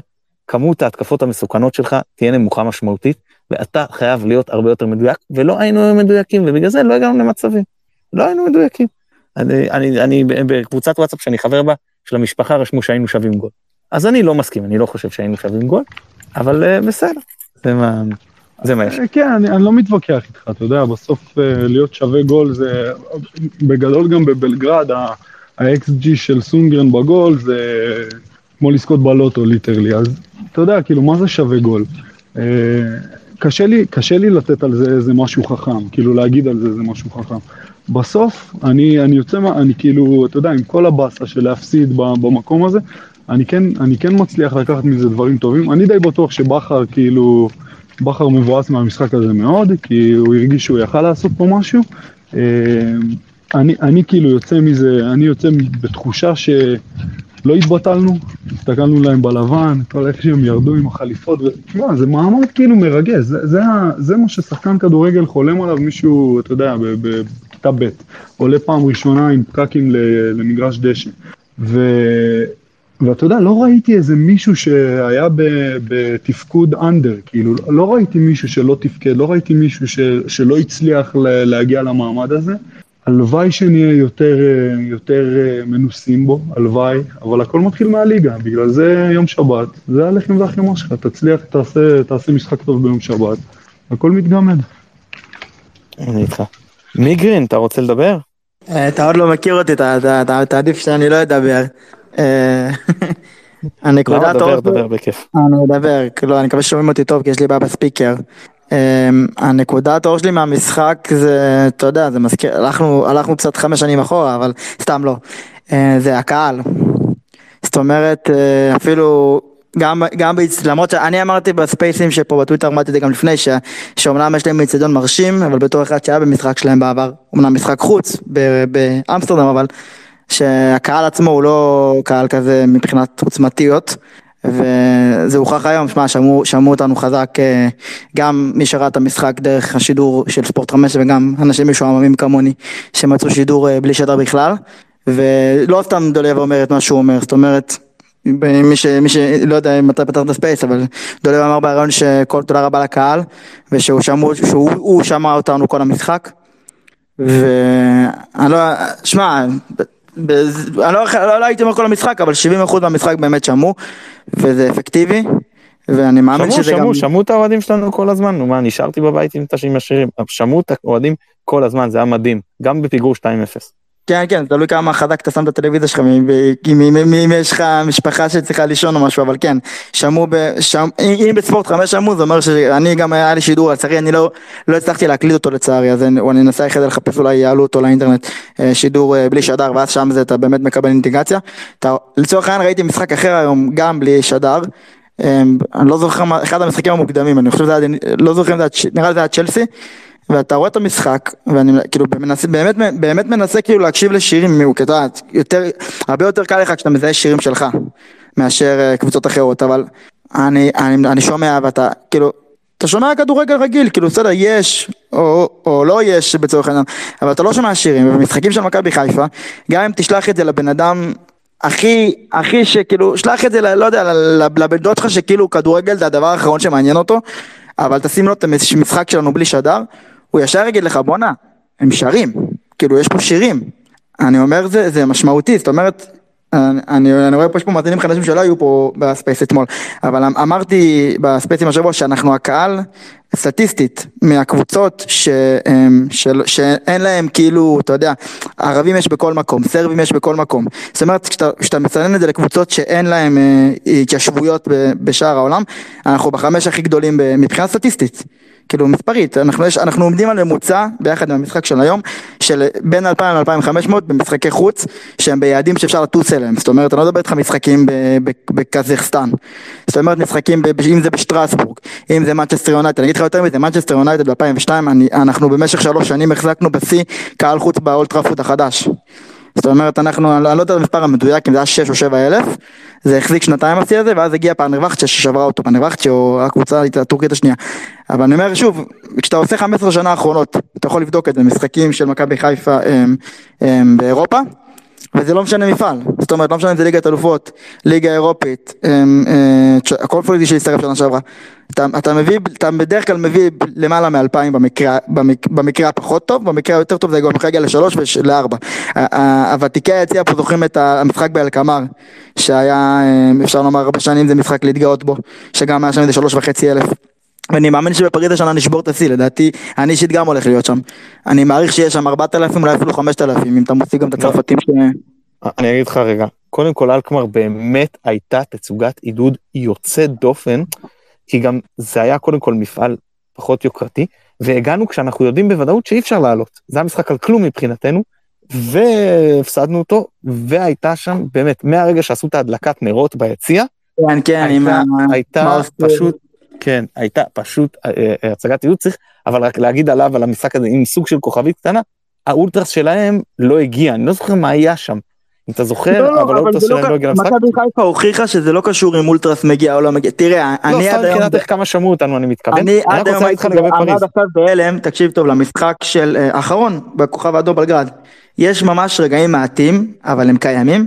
כמות ההתקפות המסוכנות שלך תהיה נמוכה משמעותית, ואתה חייב להיות הרבה יותר מדויק, ולא היינו מדויקים, ובגלל זה לא הגענו למצבים. לא היינו מדויקים. אני, אני, אני בקבוצת וואטסאפ שאני חבר בה, של המשפחה רשמו שהיינו שווים גול. אז אני לא מסכים, אני לא חושב שהיינו שווים גול, אבל אה, בסדר, זה מה, זה מה יש. אה, כן, אני, אני לא מתווכח איתך, אתה יודע, בסוף אה, להיות שווה גול זה, בגדול גם בבלגרד, ה-XG של סונגרן בגול זה כמו לזכות בלוטו ליטרלי, אז אתה יודע, כאילו, מה זה שווה גול? אה, קשה לי, קשה לי לתת על זה איזה משהו חכם, כאילו להגיד על זה איזה משהו חכם. בסוף, אני, אני יוצא, מה- אני כאילו, אתה יודע, עם כל הבאסה של להפסיד במקום הזה, אני כן, אני כן מצליח לקחת מזה דברים טובים. אני די בטוח שבכר, כאילו, בכר מבואס מהמשחק הזה מאוד, כי הוא הרגיש שהוא יכל לעשות פה משהו. אה, אני, אני כאילו יוצא מזה, אני יוצא בתחושה שלא התבטלנו, הסתכלנו להם בלבן, כל איך שהם ירדו עם החליפות, ותשמע, זה מעמד כאילו מרגש, זה, זה, זה מה ששחקן כדורגל חולם עליו מישהו, אתה יודע, בכיתה ב', עולה פעם ראשונה עם פקקים למגרש דשא. ו... ואתה יודע, לא ראיתי איזה מישהו שהיה ב- בתפקוד אנדר, כאילו, לא ראיתי מישהו שלא תפקד, לא ראיתי מישהו ש, שלא הצליח להגיע למעמד הזה. הלוואי שנהיה יותר, אה, יותר אה, מנוסים בו, הלוואי, אבל הכל מתחיל מהליגה, בגלל זה יום שבת, זה הלחם והחמאה שלך, תצליח, תעשה, תעשה משחק טוב ביום שבת, הכל מתגמד. אני איתך. מיגרין, אתה רוצה לדבר? אה, אתה עוד לא מכיר אותי, אתה- אתה אתה- אתה עדיף שאני לא אדבר. למה? הנקודת דבר, אור... דבר בכיף. אני אדבר, לא, אני מקווה ששומעים אותי טוב כי יש לי בעיה בספיקר. Um, הנקודת אור שלי מהמשחק זה, אתה יודע, זה מזכיר, הלכנו, הלכנו קצת חמש שנים אחורה, אבל סתם לא. Uh, זה הקהל. זאת אומרת, uh, אפילו, גם, גם, באצ- למרות שאני אמרתי בספייסים שפה בטוויטר, אמרתי את זה גם לפני, ש, שאומנם יש להם אצטדיון מרשים, אבל בתור אחד שהיה במשחק שלהם בעבר, אמנם משחק חוץ ב- באמסטרדם, אבל שהקהל עצמו הוא לא קהל כזה מבחינת עוצמתיות. וזה הוכח היום, שמע, שמעו, שמעו אותנו חזק, אה, גם מי שראה את המשחק דרך השידור של ספורט 5 וגם אנשים משועממים כמוני שמצאו שידור אה, בלי שדר בכלל, ולא סתם דולב אומר את מה שהוא אומר, זאת אומרת, מי, ש, מי שלא יודע מתי פתח את הספייס, אבל דולב אמר בהרעיון שכל תודה רבה לקהל, ושהוא שמע, שמע אותנו כל המשחק, ואני לא, שמע, אני לא, לא, לא הייתי אומר כל המשחק, אבל 70% מהמשחק באמת שמעו, וזה אפקטיבי, ואני מאמין שמעו, שזה גם... שמעו, שמעו את האוהדים שלנו כל הזמן, נו מה, נשארתי בבית עם תשים השירים, שמעו את האוהדים כל הזמן, זה היה מדהים, גם בפיגור 2-0. כן, כן, תלוי כמה חזק אתה שם את הטלוויזיה שלך, אם- יש לך משפחה שצריכה לישון או משהו, אבל כן, שמעו, אם בספורט חמש שמעו, זה אומר שאני גם היה לי שידור, לצערי אני לא לא הצלחתי להקליט אותו לצערי, אז אני אנסה אחרי זה לחפש אולי יעלו אותו לאינטרנט, אה, שידור אה, בלי שדר, ואז שם זה אתה באמת מקבל אינטגרציה. לצורך העניין ראיתי משחק אחר היום, גם בלי שדר. אה, אני לא זוכר אחד המשחקים המוקדמים, אני חושב שזה היה, לא זוכר אם נראה לי זה היה צ'לסי, ואתה רואה את המשחק, ואני כאילו מנסה, באמת, באמת מנסה כאילו להקשיב לשירים, אתה יודע, יותר, הרבה יותר קל לך כשאתה מזהה שירים שלך, מאשר אה, קבוצות אחרות, אבל אני, אני, אני שומע ואתה, כאילו, אתה שומע כדורגל רגיל, כאילו בסדר, יש, או, או לא יש בצורך העניין, אבל אתה לא שומע שירים, ובמשחקים של מכבי חיפה, גם אם תשלח את זה לבן אדם הכי, הכי שכאילו, שלח את זה, לא יודע, לבן דוד שלך שכאילו כדורגל זה הדבר האחרון שמעניין אותו, אבל תשים לו את המשחק שלנו בלי שדר, הוא ישר יגיד לך בואנה, הם שרים, כאילו יש פה שירים, אני אומר זה, זה משמעותי, זאת אומרת, אני, אני, אני רואה פה, יש פה מאזינים חדשים שלא היו פה בספייס אתמול, אבל אמ- אמרתי בספייסים השבוע שאנחנו הקהל, סטטיסטית, מהקבוצות ש, אמ, של, שאין להם כאילו, אתה יודע, ערבים יש בכל מקום, סרבים יש בכל מקום, זאת אומרת, כשאתה, מצנן את זה לקבוצות שאין להם אה, התיישבויות בשאר העולם, אנחנו בחמש הכי גדולים מבחינה סטטיסטית. כאילו מספרית, אנחנו, יש, אנחנו עומדים על ממוצע ביחד עם המשחק של היום של בין 2,000 ל-2,500 במשחקי חוץ שהם ביעדים שאפשר לטוס אליהם, זאת אומרת אני לא מדבר איתך משחקים בקזחסטן, זאת אומרת משחקים ב- אם זה בשטרסבורג, אם זה מנצ'סטר יונייטד, אני אגיד לך יותר מזה, מנצ'סטר יונייטד ב-2002 אנחנו במשך שלוש שנים החזקנו בשיא קהל חוץ באולד טראפורד החדש. זאת אומרת אנחנו, אני לא יודע את המספר המדויק אם זה היה 6 או 7 אלף, זה החזיק שנתיים השיא הזה ואז הגיע פנרבחצ'ה ששברה אותו, פנרבחצ'ה או הקבוצה הטורקית השנייה. אבל אני אומר שוב, כשאתה עושה 15 שנה האחרונות, אתה יכול לבדוק את זה, משחקים של מכבי חיפה הם, הם, באירופה, וזה לא משנה מפעל, זאת אומרת לא משנה אם זה ליגת אלופות, ליגה אירופית, אה, הקונפרנס ליג שהצטרף שנה שעברה, אתה, אתה מביא, אתה בדרך כלל מביא למעלה מאלפיים במקרה, במק, במקרה הפחות טוב, במקרה היותר טוב זה גם יכול לשלוש ולארבע. הוותיקי היציע פה זוכרים את המשחק באלקמר, שהיה אה, אפשר לומר הרבה שנים זה משחק להתגאות בו, שגם היה שם איזה שלוש וחצי אלף. ואני מאמין שבפריז השנה נשבור את השיא, לדעתי, אני אישית גם הולך להיות שם. אני מעריך שיש שם 4,000 אולי אפילו 5,000, אם אתה מוסיף גם את הצרפתים ש... אני אגיד לך רגע, קודם כל אלקמר באמת הייתה תצוגת עידוד יוצאת דופן, כי גם זה היה קודם כל מפעל פחות יוקרתי, והגענו כשאנחנו יודעים בוודאות שאי אפשר לעלות. זה היה משחק על כלום מבחינתנו, והפסדנו אותו, והייתה שם באמת, מהרגע שעשו את ההדלקת נרות ביציע, כן, כן, עם הייתה, ה... הייתה פשוט, כן, הייתה פשוט אה, אה, הצגת עידוד, צריך, אבל רק להגיד עליו, על המשחק הזה, עם סוג של כוכבית קטנה, האולטרס שלהם לא הגיע, אני לא זוכר מה היה שם. אם אתה זוכר, לא, אבל האולטרס לא שלהם לא הגיע למשחק. מכבי חיפה הוכיחה שזה לא קשור אם אולטרס מגיע או לא מגיע. תראה, לא, אני סתם עד היום... מבחינת איך כמה שמעו אותנו, אני מתכוון. אני עד היום הייתי. עד עכשיו בהלם, תקשיב טוב, למשחק של אה, האחרון בכוכב האדום בלגרד. יש ממש רגעים מעטים, אבל הם קיימים,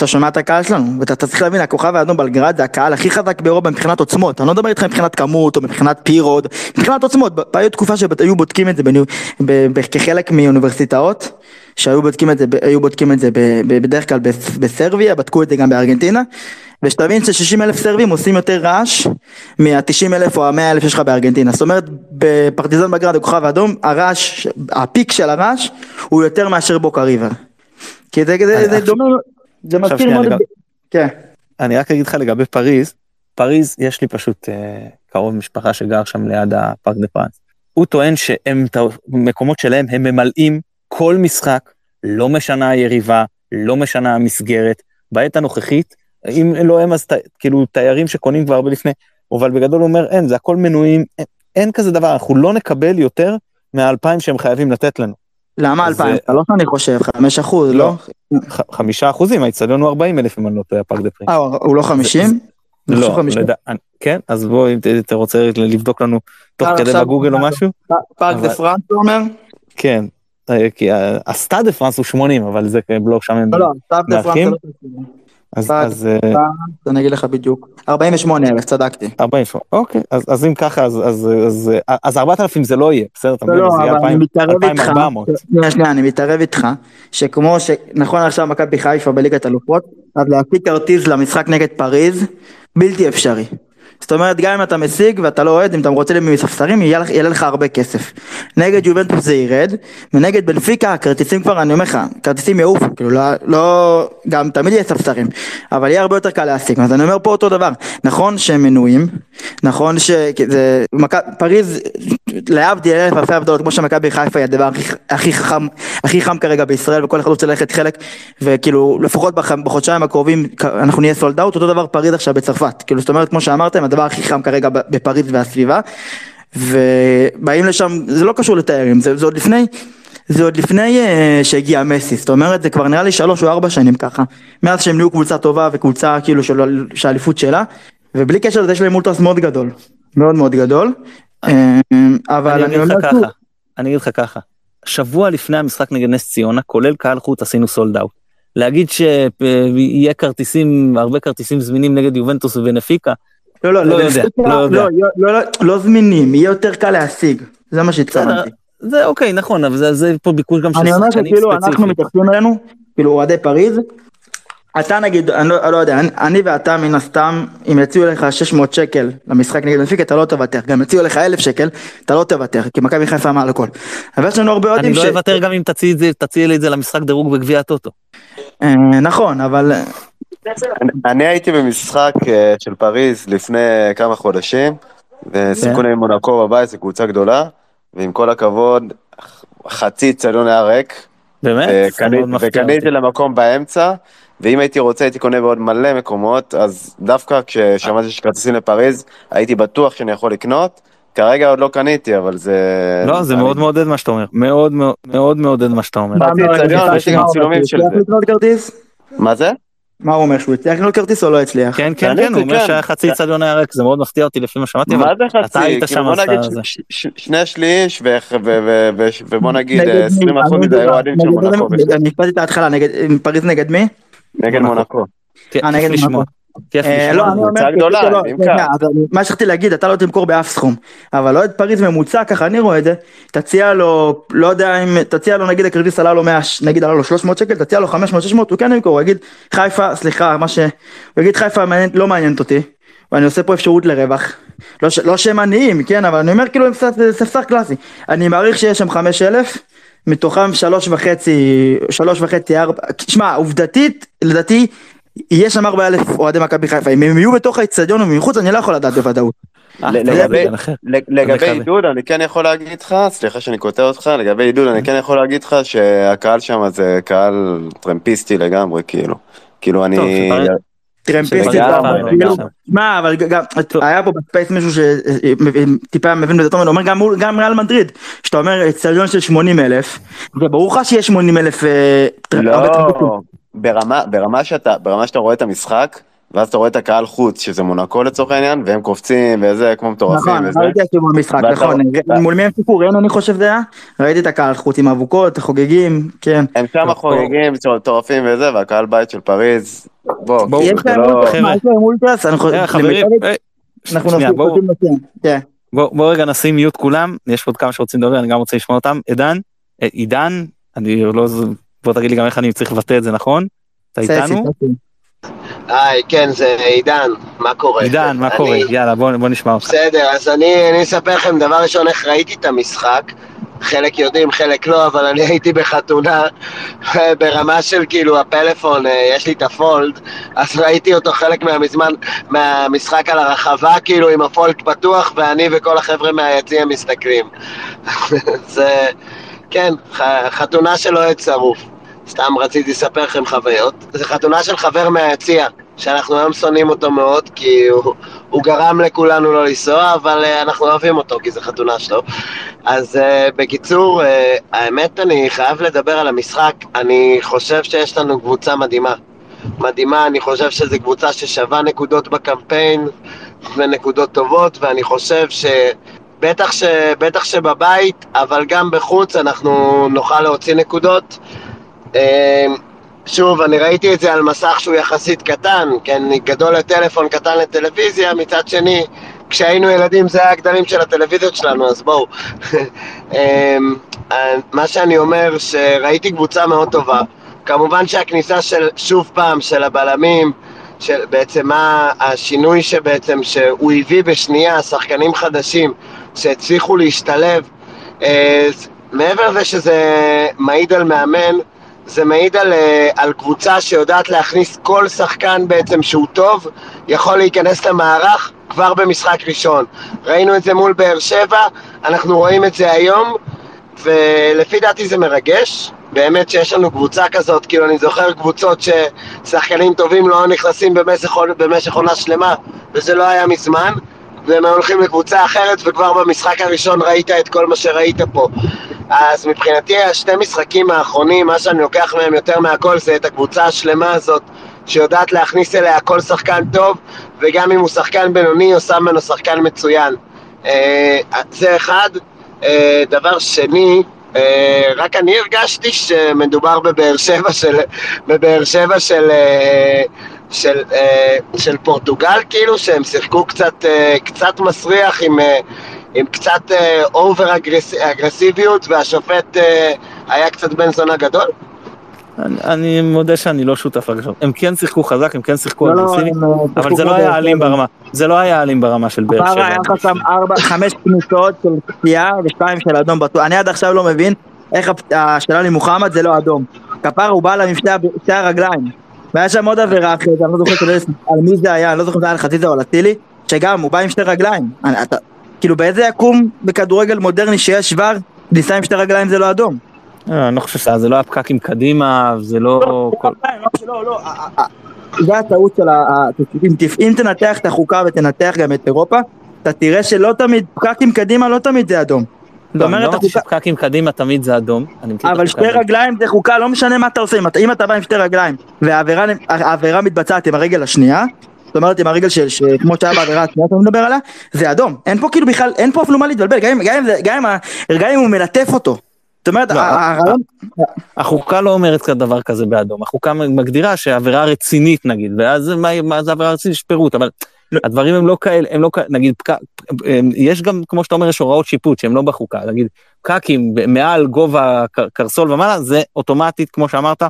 שאתה שומע את הקהל שלנו, ואתה אתה צריך להבין, הכוכב האדום בלגרד זה הקהל הכי חזק באירופה מבחינת עוצמות, אני לא מדבר איתך מבחינת כמות או מבחינת פירוד, מבחינת עוצמות, היו תקופה שהיו בודקים את זה בניו- ב- ב- כחלק מאוניברסיטאות, שהיו בודקים את זה, ב- היו בודקים את זה בדרך כלל בס- בסרביה, בדקו את זה גם בארגנטינה, ושתבין ש-60 אלף סרבים עושים יותר רעש מה-90 אלף או ה-100 אלף שיש לך בארגנטינה. זאת אומרת, בפרטיזן בלגרד, הכוכב האדום, הרעש, ה peak של הרעש הוא יותר מאשר בוקה ריבר. כי זה, זה, זה דומה, זה מזכיר מאוד... את- כן. אני רק אגיד לך לגבי פריז, פריז יש לי פשוט אה, קרוב משפחה שגר שם ליד הפארק דה פרנס. הוא טוען שהם, את המקומות שלהם הם ממלאים כל משחק, לא משנה היריבה, לא משנה המסגרת. בעת הנוכחית, אם לא הם אז ת, כאילו תיירים שקונים כבר הרבה לפני, אבל בגדול הוא אומר אין, זה הכל מנויים, אין, אין כזה דבר, אנחנו לא נקבל יותר מהאלפיים שהם חייבים לתת לנו. למה אז, 2,000? אה, לא שאני חושב, 5 אחוז, לא? ח- חמישה אחוזים, האיצטדיון הוא 40 אלף אם אני לא טועה, הפארק דה פרנס. אה, הוא לא 50? אני חושב לא, 50. לדע- כן, אז בוא, אם אתה רוצה לבדוק לנו תוך אה, כדי בגוגל או משהו? פארק דה פרנס אתה אומר? כן. כי הסטאד דה פרנס הוא 80, אבל זה בלוק שם הם... לא, לא, פארק דה פרנס מארחים? אז- אז אה, אני אגיד לך בדיוק. 48 אלף, צדקתי. 40, אוקיי, אז אז אם ככה, אז- אז- אז אז 4,000 זה לא יהיה, בסדר, אתה לא, מבין? זה יהיה אבל אני 2,000 מתערב איתך, 2,400. שנייה, שנייה, אני מתערב איתך, שכמו שנכון עכשיו מכבי חיפה בליגת אלופות, אז להפיק כרטיס למשחק נגד פריז, בלתי אפשרי. זאת אומרת, גם אם אתה משיג ואתה לא אוהד, אם אתה רוצה מספסרים, יעלה יעלה לך הרבה כסף. נגד יובנטוס זה ירד, ונגד בנפיקה, הכרטיסים כבר, אני אומר לך, כרטיסים יעופו, כאילו, לא, לא, גם תמיד יהיה ספסרים, אבל יהיה הרבה יותר קל להשיג. אז אני אומר פה אותו דבר, נכון שהם מנויים, נכון שזה, מכ- פריז, להבדיל אלף אלפי הבדלות, כמו שמכבי חיפה היא הדבר הכי, הכי חכם, הכי חם כרגע בישראל, וכל אחד רוצה ללכת חלק, וכאילו, לפחות בח, בחודשיים הקרובים אנחנו נהיה סולד אאוט, אותו דבר פריז עכשיו בצרפת, כאילו, זאת אומרת, כמו שאמרתם, הדבר הכי חם כרגע בפריז והסביבה, ובאים לשם, זה לא קשור לתיירים, זה, זה עוד לפני, זה עוד לפני uh, שהגיע מסי, זאת אומרת זה כבר נראה לי שלוש או ארבע שנים ככה, מאז שהם נהיו קבוצה טובה וקבוצה כאילו של שהאליפות שלה, ובלי קשר לזה יש להם אולטרס מאוד גדול, מאוד מאוד גדול, אה, אבל אני אומר ככה, אני אגיד לך ככה, שבוע לפני המשחק נגד נס ציונה, כולל קהל חוץ, עשינו סולד אאוט. להגיד שיהיה כרטיסים, הרבה כרטיסים זמינים נגד יובנטוס ובנפיקה, לא, לא, לא יודע, לבנפיקה, לא יודע. לא, לא, לא, לא זמינים, יהיה יותר קל להשיג, זה מה שהתכוונתי. זה אוקיי, נכון, אבל זה- זה פה ביקוש גם של אני אומר שחקנים שכאילו אנחנו ספציפיים. מתייחסים אלינו, כאילו אוהדי פריז, אתה נגיד, אני לא, אני לא יודע, אני, אני ואתה מן הסתם, אם יציעו לך 600 שקל למשחק נגד בנפיקה, אתה לא תוותר, גם יציעו לך 1,000 שקל, אתה לא תוותר, כי מכבי חיפה מעל הכל. אבל יש לנו הרבה אוהדים אני ש... לא אוותר גם אם תציעי לי את זה למשחק דירוג בגביע הטוטו. אה, נכון, אבל אני- הייתי במשחק אה, של פריז לפני כמה חודשים, ושיחקו עם מונקו בבית, זו קבוצה גדולה, ועם כל הכבוד, חצי צלון היה ריק, באמת? אותי. וקניתי למקום באמצע, ואם הייתי רוצה הייתי קונה בעוד מלא מקומות, אז דווקא כששמעתי שיש כרטיסים לפריז, הייתי בטוח שאני יכול לקנות, כרגע עוד לא קניתי, אבל זה... לא, זה מאוד מעודד מה שאתה אומר, מאוד מאוד מאוד מעודד מה שאתה אומר. מה זה? מה הוא אומר, שהוא הצליח לקנות כרטיס או לא הצליח? כן, כן, קניתי, כן, הוא אומר כן. שהיה חצי צדיון היה ריק, זה מאוד מפתיע אותי לפי מה שמעתי, מה אבל זה אתה? היית שם בוא אז זה. שני שליש ובוא נגיד נגד אה, מי? 20 אחוז מזה היו אוהדים של מונקו, אני הקפדתי את ההתחלה, נגד פריז נגד מי? נגד מונקו. כיף אה, נגד. מונקו. כיף אה, לשמוע. לא, קבוצה גדולה. אז אני- מה שרציתי להגיד, אתה לא תמכור באף סכום, אבל אוהד פריז ממוצע, ככה אני רואה את זה, תציע לו, לא יודע אם, תציע לו נגיד הכרטיס עלה לו 100, נגיד עלה לו 300 שקל, תציע לו 500-600, הוא כן ימכור, הוא יגיד חיפה, סליחה, מה ש... הוא יגיד חיפה לא מעניינת אותי, ואני עושה פה אפשרות לרווח. לא, ש... לא שהם עניים, כן, אבל אני אומר כאילו הם ספסר קלאסי. אני מעריך שיש שם 5,000, מתוכם שלוש וחצי, שלוש וחצי, ארבע, שמע, עובדתית, לדעתי, יהיה שם ארבע אלף אוהדי מכבי חיפה, אם הם יהיו בתוך האיצטדיון או מבחוץ, אני לא יכול לדעת בוודאות. אה, לגבי-. עידוד אני כן יכול להגיד לך, סליחה שאני קוטע אותך, לגבי עידוד אני כן יכול להגיד לך שהקהל שם זה קהל טרמפיסטי לגמרי, כאילו. כאילו אני... טרמפיסטי, לגמרי. מה, אבל גם. היה פה ב space מישהו שטיפה מבין בזה הוא אומר גם ריאל מדריד, שאתה אומר איצטדיון של 80 אלף, וברור לך שיש 80 אלף, אה. לא, ברמה, ברמה שאתה, ברמה שאתה רואה את המשחק, ואז אתה רואה את הקהל חוץ, שזה מונקו לצורך העניין, והם קופצים וזה, כמו מטורפים נכון, וזה. ראיתי את במשחק, ואתה- נכון, ואתה- מול מי הם ראינו אני חושב זה היה, ראיתי את הקהל חוץ עם אבוקות, חוגגים, כן. הם שם חוגגים, מטורפים וזה, והקהל בית של פריז, בוא, בואו, כאילו, יש זה להם לא... אולטרס, יש להם אולטרס, אנחנו אה, למיטב- אה, בואו נוסיף נושאים, כן. בואו בואו רגע נשים מיוט כולם, יש עוד כמה שרוצים לדבר, אני גם רוצה לשמוע אותם. עידן, אה, עידן, אני לא, בוא תגיד לי גם איך אני צריך לבטא את זה נכון? אתה איתנו? היי, כן, זה עידן, מה קורה? עידן, מה אני- קורה? יאללה, בוא בוא נשמע אותך. בסדר, אז אני, אני אספר לכם דבר ראשון איך ראיתי את המשחק. חלק יודעים, חלק לא, אבל אני הייתי בחתונה ברמה של כאילו הפלאפון, אה, יש לי את הפולד, אז ראיתי אותו חלק מהמזמן, מהמשחק על הרחבה, כאילו עם הפולד פתוח, ואני וכל החבר'ה מהיציע מסתכלים. זה, כן, ח- חתונה של אוהד שרוף. סתם רציתי לספר לכם חוויות. זו חתונה של חבר מהיציע, שאנחנו היום שונאים אותו מאוד, כי הוא, הוא גרם לכולנו לא לנסוע, אבל uh, אנחנו אוהבים אותו, כי זו חתונה שלו. אז uh, בקיצור, uh, האמת, אני חייב לדבר על המשחק. אני חושב שיש לנו קבוצה מדהימה. מדהימה, אני חושב שזו קבוצה ששווה נקודות בקמפיין ונקודות טובות, ואני חושב ש... בטח, ש... בטח שבבית, אבל גם בחוץ אנחנו נוכל להוציא נקודות. אמ, שוב, אני ראיתי את זה על מסך שהוא יחסית קטן, כן, גדול לטלפון, קטן לטלוויזיה, מצד שני, כשהיינו ילדים זה היה הגדלים של הטלוויזיות שלנו, אז בואו. אמ, מה שאני אומר, שראיתי קבוצה מאוד טובה. כמובן שהכניסה של, שוב פעם, של הבלמים, של בעצם מה השינוי שבעצם שהוא הביא בשנייה, שחקנים חדשים שהצליחו להשתלב. אה, מעבר לזה שזה מעיד על מאמן, זה מעיד על, אה, על קבוצה שיודעת להכניס כל שחקן בעצם שהוא טוב, יכול להיכנס למערך כבר במשחק ראשון. ראינו את זה מול באר שבע, אנחנו רואים את זה היום, ולפי דעתי זה מרגש. באמת שיש לנו קבוצה כזאת, כאילו אני זוכר קבוצות ששחקנים טובים לא נכנסים במשך, עונה שלמה, וזה לא היה מזמן, והם הולכים לקבוצה אחרת, וכבר במשחק הראשון ראית את כל מה שראית פה. אז מבחינתי השתי משחקים האחרונים, מה שאני לוקח מהם יותר מהכל זה את הקבוצה השלמה הזאת שיודעת להכניס אליה כל שחקן טוב וגם אם הוא שחקן בינוני עושה ממנו שחקן מצוין. אה, זה אחד. אה, דבר שני, אה, רק אני הרגשתי שמדובר בבאר שבע של, בבאר שבע של, של, של פורטוגל, כאילו שהם שיחקו קצת, קצת מסריח עם עם קצת over אה, אגרס, אגרסיביות והשופט אה, היה קצת בן זונה גדול? אני, אני מודה שאני לא שותף לרגשות. הם כן שיחקו חזק, הם כן שיחקו לא, אגרסיבי, לא, אבל זה לא היה אלים ברמה, זה לא היה אלים ברמה של באר שבע. היה לך שם ארבע, חמש כניסות של פציעה ושתיים של אדום בטוח. אני עד עכשיו לא מבין איך השאלה למוחמד זה לא אדום. כפר הוא בא לה עם שתי הרגליים. והיה שם עוד עבירה אחרת, אני לא זוכר על מי זה היה, אני לא זוכר אם זה היה על חציזה או על אצילי, שגם הוא בא עם שתי רגליים. אני, אתה, כאילו באיזה יקום בכדורגל מודרני שיש שוואר, כניסה עם שתי רגליים זה לא אדום. אה, אני לא חושב שזה לא הפקקים קדימה, זה לא... לא, לא, לא, זה הטעות של ה... אם תנתח את החוקה ותנתח גם את אירופה, אתה תראה שלא תמיד, פקקים קדימה לא תמיד זה אדום. לא, אני לא אמרתי שפקקים קדימה תמיד זה אדום. אבל שתי רגליים זה חוקה, לא משנה מה אתה עושה, אם אתה בא עם שתי רגליים והעבירה מתבצעת עם הרגל השנייה, זאת אומרת עם הרגל של, כמו שהיה בעבירה השנייה שאתה מדבר עליה, זה אדום. אין פה כאילו בכלל, אין פה אפילו מה להתבלבל, גם אם הוא מלטף אותו. זאת אומרת, לא. החוקה לא אומרת דבר כזה באדום, החוקה מגדירה שעבירה רצינית נגיד, ואז מה זה עבירה רצינית? יש פירוט, אבל. הדברים הם לא כאלה, הם לא כאלה, נגיד, יש גם, כמו שאתה אומר, יש הוראות שיפוט שהן לא בחוקה, נגיד, פקקים מעל גובה קרסול ומעלה, זה אוטומטית, כמו שאמרת,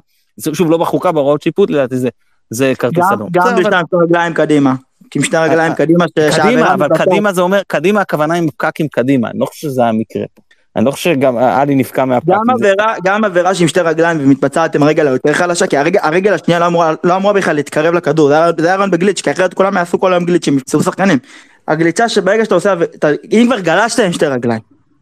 שוב, לא בחוקה, בהוראות שיפוט, לדעתי זה זה כרטיס אדום. גם בשתי רגליים קדימה. עם שתי רגליים קדימה. קדימה, אבל קדימה זה אומר, קדימה הכוונה עם פקקים קדימה, אני לא חושב שזה המקרה פה. אני לא חושב שגם עלי נפקע מהפקקים. גם עבירה, גם עבירה שעם שתי רגליים ומתבצעת עם הרגל היותר חלשה, כי הרגל, הרגל השנייה לא אמורה, לא אמורה בכלל להתקרב לכדור, זה היה, היה רעיון בגליץ', כי אחרת כולם יעשו כל היום גליצ'ים, יפצעו שחקנים. הגליצה שברגע שאתה עושה, אם כבר גלשת עם שתי רגליים,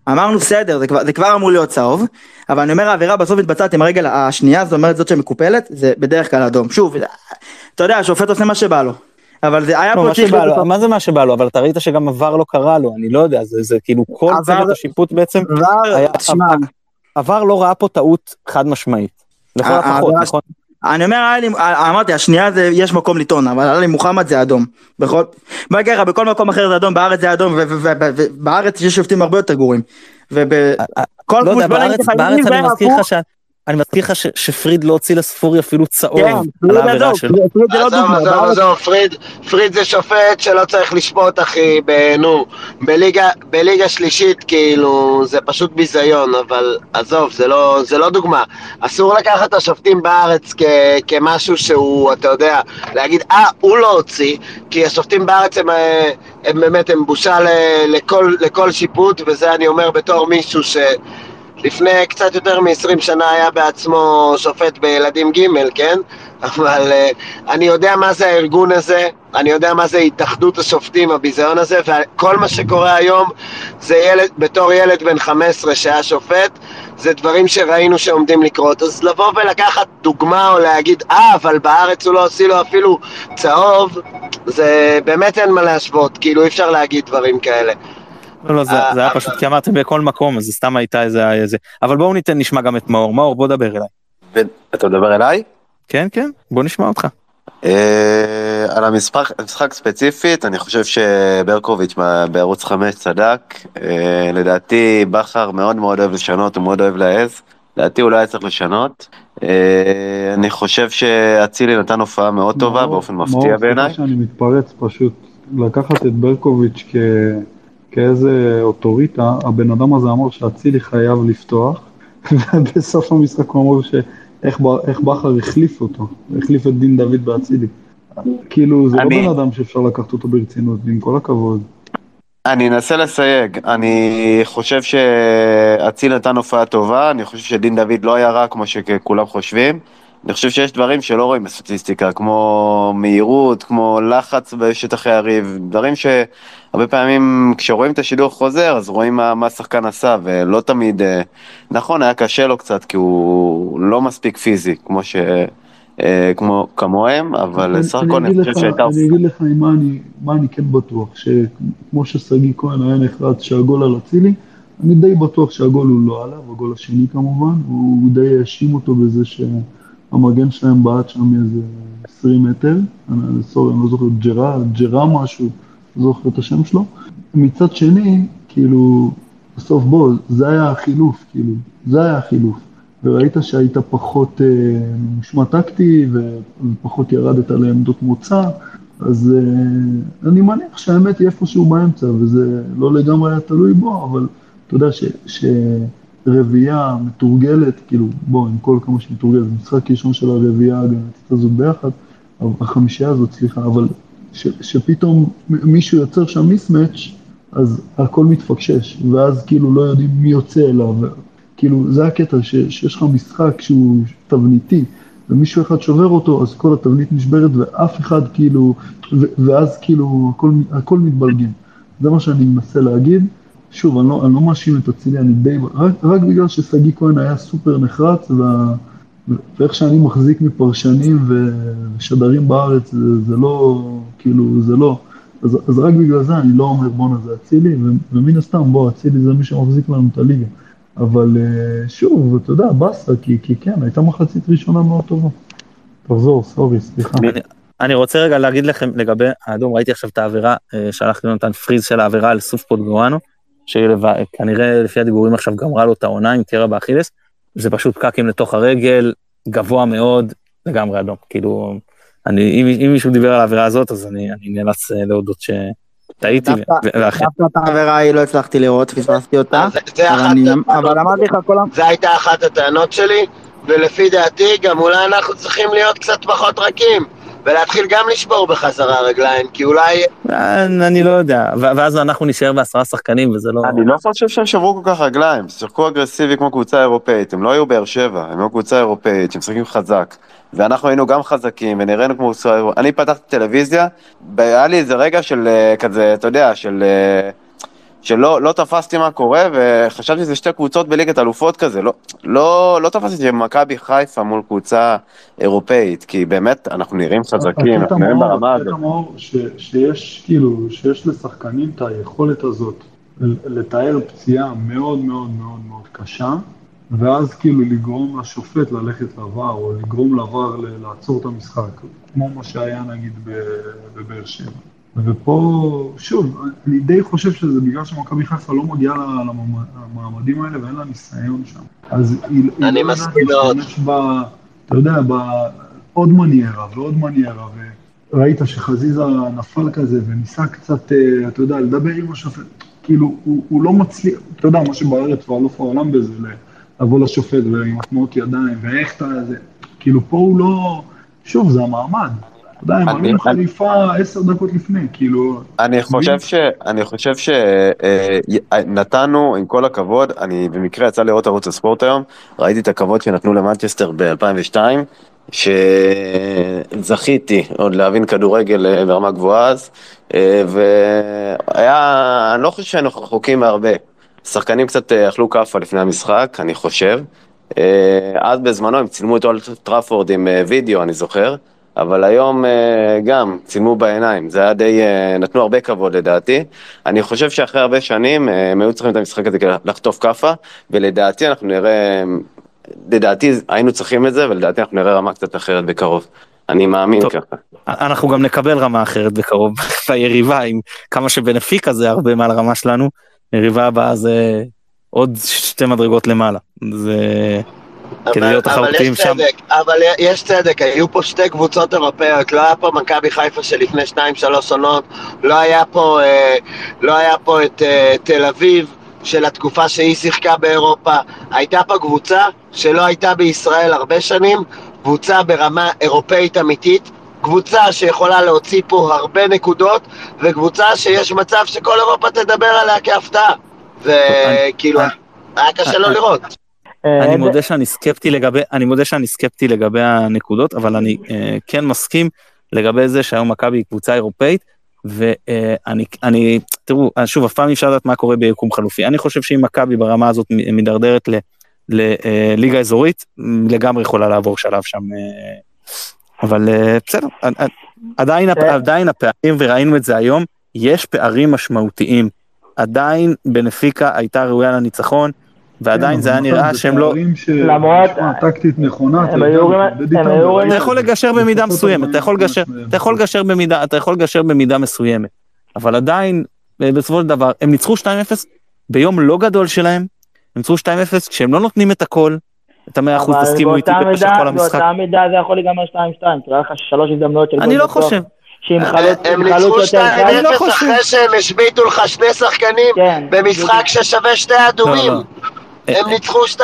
אמרנו בסדר, זה כבר, זה כבר אמור להיות צהוב, אבל אני אומר העבירה בסוף מתבצעת עם הרגל השנייה, זאת אומרת זאת שמקופלת, זה בדרך כלל אדום. שוב, אתה יודע, השופט עושה מה שבא לו. אבל זה היה לא, פה צריך... לו, מה זה מה שבא לו? אבל אתה ראית שגם עבר לא קרה לו, אני לא יודע, זה, זה כאילו כל צוות השיפוט בעצם, עבר, היה, תשמע, עבר לא ראה פה טעות חד משמעית. לכל הפחות, נכון? אני אומר, אמרתי, השנייה זה, יש מקום לטעון, אבל עלי מוחמד זה אדום. בכל, לך, בכל מקום אחר זה אדום, בארץ זה אדום, ובארץ יש שופטים הרבה יותר גרועים. ובכל לא יודע, בארץ אני מזכיר לך אני מזכיר לך שפריד לא הוציא לספורי אפילו צהוב כן, על העבירה שלו. לא עזוב, עזוב, עזוב, פריד, פריד זה שופט שלא צריך לשפוט אחי, נו, בליגה שלישית כאילו זה פשוט ביזיון, אבל עזוב, זה לא, זה לא דוגמה. אסור לקחת את השופטים בארץ כמשהו שהוא, אתה יודע, להגיד, אה, הוא לא הוציא, כי השופטים בארץ הם, אה, הם באמת, הם בושה לכל, לכל שיפוט, וזה אני אומר בתור מישהו ש... לפני קצת יותר מ-20 שנה היה בעצמו שופט בילדים ג', כן? אבל uh, אני יודע מה זה הארגון הזה, אני יודע מה זה התאחדות השופטים, הביזיון הזה, וכל מה שקורה היום זה ילד, בתור ילד בן 15 שהיה שופט, זה דברים שראינו שעומדים לקרות. אז לבוא ולקחת דוגמה או להגיד, אה, אבל בארץ הוא לא עושה לו אפילו צהוב, זה באמת אין מה להשוות, כאילו אי אפשר להגיד דברים כאלה. לא, לא, זה, אה, זה היה פשוט כי אמרתם בכל מקום, אז זה סתם הייתה איזה, איזה... אבל בואו ניתן, נשמע גם את מאור. מאור, בוא דבר אליי. אתה מדבר אליי? כן, כן, בוא נשמע אותך. אה, על המשחק ספציפית, אני חושב שברקוביץ' בערוץ 5 צדק. אה, לדעתי בכר מאוד מאוד אוהב לשנות, הוא מאוד אוהב להעז. לדעתי הוא לא היה צריך לשנות. אני חושב שאצילי נתן הופעה מאוד טובה באופן מפתיע בעיניי. מאור, סליחה שאני מתפרץ פשוט, לקחת את ברקוביץ' כ... כאיזה אוטוריטה, הבן אדם הזה אמר שאצילי חייב לפתוח, ובסוף המשחק הוא אמר שאיך בכר החליף אותו, החליף את דין דוד באצילי. כאילו, זה לא אני- בן אדם שאפשר לקחת אותו ברצינות, עם כל הכבוד. אני אנסה לסייג, אני חושב שאציל נתן הופעה טובה, אני חושב שדין דוד לא היה רע כמו שכולם חושבים. אני חושב שיש דברים שלא רואים בסטטיסטיקה, כמו מהירות, כמו לחץ בשטח היריב, דברים שהרבה פעמים כשרואים את השידור חוזר, אז רואים מה, מה השחקן עשה, ולא תמיד, אה, נכון, היה קשה לו קצת, כי הוא לא מספיק פיזי, כמו ש... אה, כמו כמוהם, אבל סך הכל אני חושב שהייתה... אני אגיד לך מה אני, מה אני כן בטוח, שכמו ששגיא כהן היה נחרץ שהגול על אצילי, אני די בטוח שהגול הוא לא עליו, הגול השני כמובן, הוא די האשים אותו בזה שהמגן שלהם בעט שם איזה 20 מטר, אני, סורי, אני לא זוכר, ג'רה, ג'רה משהו, לא זוכר את השם שלו. מצד שני, כאילו, בסוף בוא, זה היה החילוף, כאילו, זה היה החילוף. וראית שהיית פחות אה, מושמע טקטי ופחות ירדת לעמדות מוצא, אז אה, אני מניח שהאמת היא איפשהו באמצע, וזה לא לגמרי היה תלוי בו, אבל אתה יודע ש- שרביעייה מתורגלת, כאילו, בוא, עם כל כמה שהיא מתורגלת, זה משחק ראשון של הרביעייה ההגנתית הזו ביחד, החמישייה הזאת, סליחה, אבל ש- שפתאום מישהו יוצר שם מיסמץ', אז הכל מתפקשש, ואז כאילו לא יודעים מי יוצא אליו, כאילו זה הקטע, ש, שיש לך משחק שהוא תבניתי, ומישהו אחד שובר אותו, אז כל התבנית נשברת, ואף אחד כאילו, ו, ואז כאילו הכל, הכל מתבלגן. זה מה שאני מנסה להגיד. שוב, אני לא, לא מאשים את אצילי, אני די, רק, רק בגלל ששגיא כהן היה סופר נחרץ, וה, ואיך שאני מחזיק מפרשנים ו- ושדרים בארץ, זה, זה לא, כאילו, זה לא. אז, אז רק בגלל זה אני לא אומר בואנה זה אצילי, ו- ומן הסתם בוא, אצילי זה מי שמחזיק לנו את הליגה. אבל אה, שוב, אתה יודע, באסה, כי, כי כן, הייתה מחצית ראשונה מאוד טובה. תחזור, סורי, סליחה. אני- אני רוצה רגע להגיד לכם לגבי האדום, ראיתי עכשיו את העבירה, אה, שלחתי יונתן פריז של העבירה על סוף פוטגורנו, שכנראה לפי הדיבורים עכשיו גמרה לו את העונה עם קרע באכילס, זה פשוט פקקים לתוך הרגל, גבוה מאוד, לגמרי אדום. כאילו, אני, אם, אם מישהו דיבר על העבירה הזאת, אז אני, אני נאלץ אה, להודות שטעיתי, דווקא- את העבירה ההיא לא הצלחתי לראות, פספסתי אותה, זה אבל אמרתי לך כל ה... זו הייתה אחת הטענות שלי, ולפי דעתי גם אולי אנחנו צריכים להיות קצת פחות רכים, ולהתחיל גם לשבור בחזרה רגליים, כי אולי... אה, אני לא יודע, ואז אנחנו נישאר בעשרה שחקנים וזה לא... אני לא חושב שהם שברו כל כך רגליים, הם שיחקו אגרסיבי כמו קבוצה אירופאית, הם לא היו באר שבע, הם היו קבוצה אירופאית שמשחקים חזק. ואנחנו היינו גם חזקים ונראינו כמו קבוצה אירופאית. אני פתחתי טלוויזיה, והיה לי איזה רגע של אה, כזה, אתה יודע, של... אה, שלא לא תפסתי מה קורה, וחשבתי שזה שתי קבוצות בליגת אלופות כזה, לא, לא, לא תפסתי שמכבי חיפה מול קבוצה אירופאית, כי באמת אנחנו נראים חזקים, הקטע אנחנו נראים מאור- ברמה הקטע הזאת. מאור, ש- שיש כאילו, שיש לשחקנים את היכולת הזאת לתאר פציעה מאוד מאוד מאוד מאוד קשה, ואז כאילו לגרום לשופט ללכת לVAR, או לגרום לVAR ל- לעצור את המשחק, כמו מה שהיה נגיד בבאר שבע. ופה, שוב, אני די חושב שזה בגלל שמכבי חיפה לא מגיעה למעמדים האלה ואין לה ניסיון שם. אז היא, אני לא יודעת מסכים מאוד. ב... אתה יודע, בעוד מניירה ועוד מניירה, וראית שחזיזה נפל כזה וניסה קצת, אה, אתה יודע, לדבר עם השופט, כאילו, הוא, הוא לא מצליח, אתה יודע, מה שבארץ ואלוף העולם בזה, לבוא לשופט ועם התנועות ידיים, ואיך אתה, זה, כאילו, פה הוא לא, שוב, זה המעמד. אתה יודע, הם עם חליפה עשר דקות לפני, כאילו, אני חושב ש... אני חושב שנתנו, עם כל הכבוד, אני במקרה יצא לראות ערוץ הספורט היום, ראיתי את הכבוד שנתנו למנצ'סטר ב-2002, שזכיתי עוד להבין כדורגל אה, ברמה גבוהה אז, אה, והיה, אני לא חושב שהיינו רחוקים מהרבה. שחקנים קצת אה, אכלו כאפה לפני המשחק, אני חושב. אה, אז בזמנו הם צילמו את אולד טראפורד עם אה, וידאו, אני זוכר. אבל היום אה, גם צילמו בעיניים, זה היה די, אה, נתנו הרבה כבוד לדעתי. אני חושב שאחרי הרבה שנים אה, הם היו צריכים את המשחק הזה כדי לחטוף כאפה, ולדעתי אנחנו נראה, לדעתי היינו צריכים את זה, ולדעתי אנחנו נראה רמה קצת אחרת בקרוב. אני מאמין טוב. ככה. אנחנו גם נקבל רמה אחרת בקרוב ביריבה, עם כמה שבנפיקה זה הרבה מעל הרמה שלנו, יריבה הבאה זה עוד שתי מדרגות למעלה. זה כדי להיות תחרותיים שם. צדק, אבל יש צדק, היו פה שתי קבוצות אירופאיות, לא היה פה מכבי חיפה שלפני שתיים שלוש עונות, לא היה פה, אה, לא היה פה את אה, תל אביב של התקופה שהיא שיחקה באירופה, הייתה פה קבוצה שלא הייתה בישראל הרבה שנים, קבוצה ברמה אירופאית אמיתית, קבוצה שיכולה להוציא פה הרבה נקודות, וקבוצה שיש מצב שכל אירופה תדבר עליה כהפתעה. וכאילו, היה קשה לא לראות. אה, אני עד- מודה שאני סקפטי לגבי, אני מודה שאני סקפטי לגבי הנקודות, אבל אני אה, כן מסכים לגבי זה שהיום מכבי היא קבוצה אירופאית, ואני, אני, תראו, אה, שוב, אף פעם אי אפשר לדעת מה קורה ביקום חלופי. אני חושב שאם מכבי ברמה הזאת מידרדרת לליגה אזורית, מ, לגמרי יכולה לעבור שלב שם. אה, אבל אה, בסדר, עד- עד- עדיין. עדיין הפערים, וראינו את זה היום, יש פערים משמעותיים. עדיין בנפיקה הייתה ראויה לניצחון, ועדיין כן, זה היה נראה זה שהם לא... למרות- טקטית נכונה, אתה יודע, אתה את יכול. לגשר במידה מסוימת, אתה יכול 40 לגשר, במידה, אתה יכול לגשר במידה מסוימת, אבל עדיין, אה, בסופו של דבר, הם ניצחו 2-0 ביום לא גדול שלהם, הם ניצחו 2-0 כשהם לא נותנים את הכל, את המאה אחוז, תסכימו איתי במשך כל המשחק. באותה מידה זה יכול להיגמר 2-2, תראה לך שלוש הזדמנויות של אני לא חושב, שעם חלוץ הם ניצחו יותר קל, אני לא 2-0 חושב. אחרי שהם השביתו לך שני שחקנים כן, במשחק ששווה שתי אדומים. הם ניצחו 2-0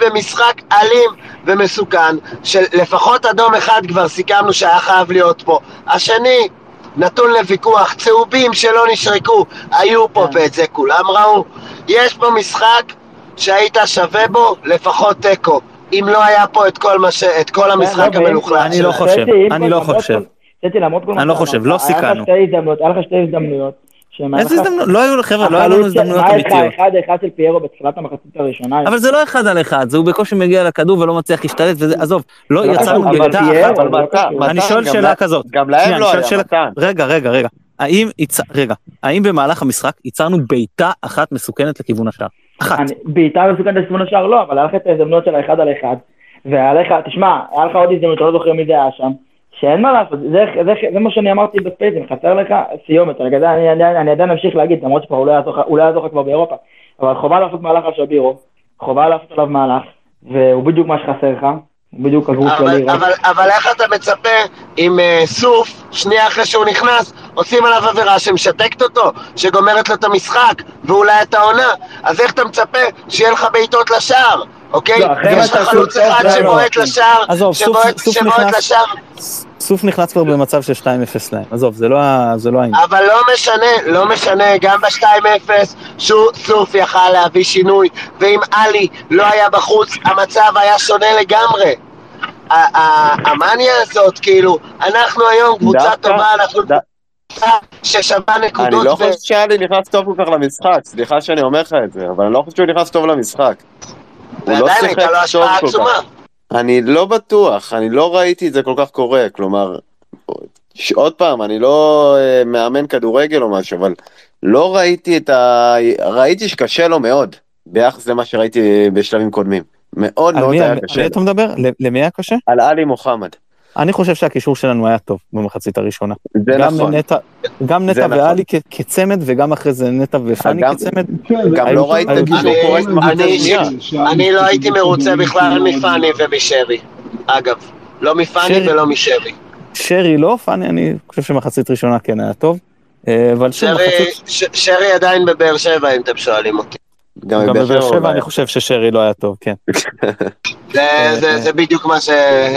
במשחק אלים ומסוכן, שלפחות אדום אחד כבר סיכמנו שהיה חייב להיות פה. השני, נתון לוויכוח, צהובים שלא נשרקו, היו פה כן. ואת זה כולם ראו. יש פה משחק שהיית שווה בו לפחות תיקו. אם לא היה פה את כל, מה ש... את כל המשחק המלוכלך אני לא. חושב, אני לא חושב. אני לא חושב, לא סיכנו. היה לך שתי הזדמנויות. איזה הזדמנות, לא היו, חבר'ה, לא היו לנו הזדמנויות לך אמיתיות. אחד אחד של פיירו בתחילת המחצית הראשונה. אבל זה לא אחד על אחד, זה הוא בקושי מגיע לכדור ולא מצליח להשתלט, וזה, עזוב, לא יצרנו בעיטה אחת. אבל אבל מתן, אני שואל שאלה לה- כזאת. גם להם לא היה, מתן. רגע, רגע, רגע. האם. רגע, האם במהלך המשחק ייצרנו בעיטה אחת מסוכנת לכיוון השער? אחת. בעיטה מסוכנת לסימון השער לא, אבל היה לך את ההזדמנויות של האחד על אחד, והיה לך, תשמע, היה לך עוד הזדמנות, אתה לא זוכר מי זה היה שם, שאין מה לעשות, זה, זה, זה מה שאני אמרתי בספייסים, חסר לך סיומת, זה אני, אני, אני עדיין אמשיך להגיד, למרות שכבר הוא לא יעזור לך- לא כבר באירופה, אבל חובה לעשות מהלך על שבירו, חובה לעשות עליו מהלך, והוא בדיוק מה שחסר לך, הוא בדיוק הגוף שלי, אבל, אבל, אבל איך אתה מצפה עם uh, סוף, שנייה אחרי שהוא נכנס, עושים עליו עבירה שמשתקת אותו, שגומרת לו את המשחק, ואולי את העונה, אז איך אתה מצפה שיהיה לך בעיטות לשער, אוקיי? לא, יש מה לך חלוץ אחד לא, שבועט לא. לשער, שבועט. לשער, סוף נכנס כבר במצב של 2-0 להם, עזוב, זה לא זה לא העניין. אבל לא משנה, לא משנה, גם ב-2-0 שוב סוף יכל להביא שינוי, ואם עלי לא היה בחוץ, המצב היה שונה לגמרי. המאניה הזאת, כאילו, אנחנו היום קבוצה טובה, אנחנו ששווה אני נקודות, לא ו- חושב שאלי נכנס טוב כל כך למשחק, סליחה שאני אומר לך את זה, אבל אני לא חושב שהוא נכנס טוב למשחק. הוא לא ועדיין שיחק הייתה לו טוב השפעה כל עצומה. כך. אני לא בטוח, אני לא ראיתי את זה כל כך קורה, כלומר, עוד פעם, אני לא אה, מאמן כדורגל או משהו, אבל לא ראיתי את ה... ראיתי שקשה לו מאוד, ביחס למה שראיתי בשלבים קודמים. מאוד על מאוד מי היה על קשה מי לו. אתה מדבר? למי היה קשה? על עלי מוחמד. אני חושב שהקישור שלנו היה טוב במחצית הראשונה. זה גם נכון. נטע, גם נטע נכון. ואלי כ- כצמד, וגם אחרי זה נטע ופאני גם- כצמד. כן, גם לא ראית את הקישור אני- קורס אני- לא הייתי מרוצה בכלל מאוד מפאני. ומשרי, אגב. לא מפאני שרי- ולא משרי. שרי לא, פאני אני חושב שמחצית ראשונה כן היה טוב. אה, אבל שוב, שרי- מחצית, ש- שרי עדיין בבאר שבע, אם אתם שואלים אותי. גם בבאר שבע. אני חושב ששרי לא היה טוב, כן. זה- בדיוק מה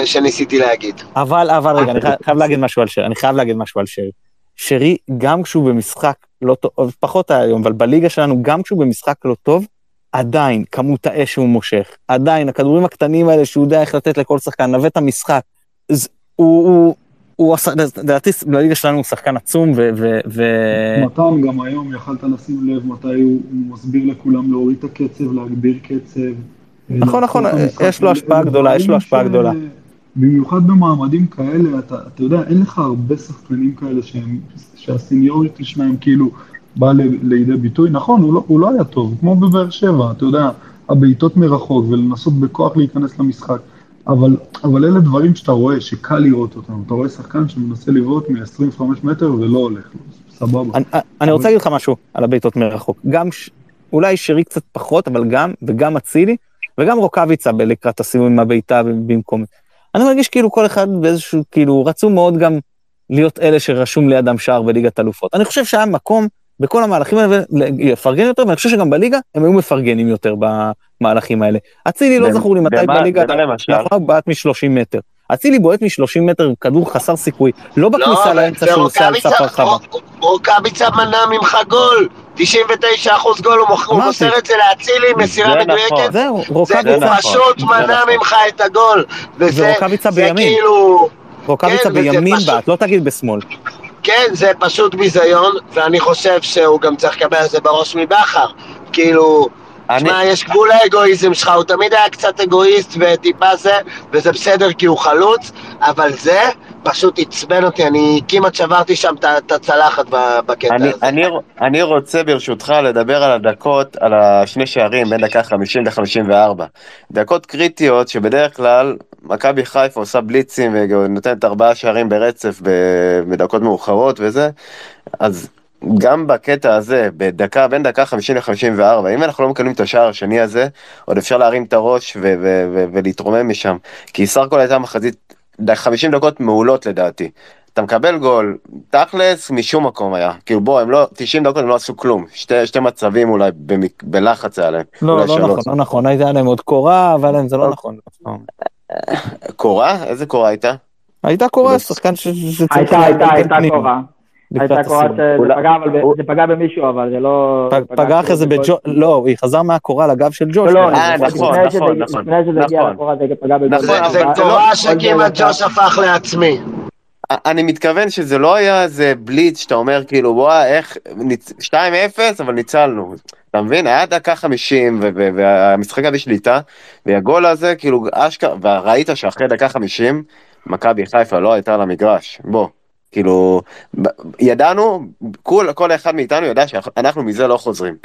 שניסיתי להגיד. אבל, אבל רגע, אני חי- חייב להגיד משהו על שרי, אני חייב להגיד משהו על שרי. שרי, גם כשהוא במשחק לא טוב, פחות היום, אבל בליגה שלנו, גם כשהוא במשחק לא טוב, עדיין כמות האש שהוא מושך, עדיין הכדורים הקטנים האלה שהוא יודע איך לתת לכל שחקן, לנווט את המשחק, הוא, הוא, הוא, לדעתי בליגה שלנו הוא שחקן עצום, ו... ו. מתן גם היום יכלת לשים לב מתי הוא מסביר לכולם להוריד את הקצב, להגביר קצב. נכון, נכון, המשחק. יש לו השפעה גדולה, יש לו השפעה גדולה. במיוחד במעמדים כאלה, אתה, אתה יודע, אין לך הרבה שחקנים כאלה שהם, שהסניוריטי שלהם כאילו בא ל- לידי ביטוי. נכון, הוא לא, הוא לא היה טוב, כמו בבאר שבע, אתה יודע, הבעיטות מרחוק ולנסות בכוח להיכנס למשחק. אבל, אבל אלה דברים שאתה רואה, שקל לראות אותם. אתה רואה שחקן שמנסה לבעוט מ-25 מטר ולא הולך לו, סבבה. אני, אני רוצה להגיד לך משהו על הבעיטות מרחוק. גם, ש... אולי שרי קצת פחות, אבל גם, וגם אצילי, וגם רוקאביצה לקראת הסיום עם הבעיטה במקום. אני מרגיש כאילו כל אחד באיזשהו, כאילו, רצו מאוד גם להיות אלה שרשום לידם שער בליגת אלופות. אני חושב שהיה מקום בכל המהלכים האלה לפרגן יותר, ואני חושב שגם בליגה הם היו מפרגנים יותר במהלכים האלה. אצילי לא זכור לי מתי בליגה, למשל? לאחרונה הוא בעט מ-30 מטר. אצילי בועט מ-30 מטר, כדור חסר סיכוי, לא בכניסה אבל לאמצע זה שהוא עושה על סף הרחבה. רוק- רוקאביצה מנע ממך גול, 99% גול, הוא. מוסר את זה לאצילי, מסירה זה מדויקת. נכון. זהו, זה רוקאביצה, הוא נכון, פשוט זה מנע נכון. ממך את הגול. וזה זה. כאילו... רוקאביצה כן, בימין בעט, לא תגיד בשמאל. כן, זה פשוט ביזיון, ואני חושב שהוא גם צריך לקבל את זה בראש מבכר. כאילו, אני- שמע, יש גבול לאגואיזם שלך, הוא תמיד היה קצת אגואיסט וטיפה זה, וזה בסדר כי הוא חלוץ, אבל זה פשוט עצבן אותי, אני כמעט שברתי שם את הצלחת בקטע אני, הזה. אני, אני רוצה ברשותך לדבר על הדקות, על השני שערים בין דקה 50 ל-54. דקות קריטיות שבדרך כלל מכבי חיפה עושה בליצים ונותנת ארבעה שערים ברצף בדקות מאוחרות וזה, אז גם בקטע הזה, בדקה, בין דקה 50 ל-54, אם אנחנו לא מקבלים את השער השני הזה, עוד אפשר להרים את הראש ו- ו- ו- ולהתרומם משם. כי סך הכל הייתה מחזית, 50 דקות מעולות לדעתי. אתה מקבל גול, תכלס משום מקום היה, כאילו בוא, הם לא, 90 דקות הם לא עשו כלום, שתי, שתי מצבים אולי במק, בלחץ היה להם, לא, לא שלוש. נכון, לא נכון, הייתה להם עוד קורה, אבל הם- זה לא נכון. קורה? איזה קורה הייתה? הייתה קורה, שחקן ש- הייתה, הייתה, הייתה קורה. לקראת הייתה ב- אול- זה פגע במישהו, אבל זה לא... פגע אחרי זה. בג'ו... לא, היא חזרה מהקורה לגב של ג'וש. לא, לא, אה, נכון, שזה- נכון, לפני נכון, שזה הגיע נכון. לקורה זה פגע בגול. נכון, זה- לא- קורה שכמעט ג'וש הפך לעצמי. אני מתכוון שזה לא היה איזה בליץ שאתה אומר כאילו וואי איך, ניצ... 2-0 אבל ניצלנו, אתה מבין? היה דקה 50 ו- ו- והמשחק היה בשליטה, והגול הזה כאילו אשכרה, וראית שאחרי דקה 50 מכבי חיפה לא הייתה על המגרש, בוא, כאילו, ידענו, כל, כל אחד מאיתנו ידע שאנחנו מזה לא חוזרים.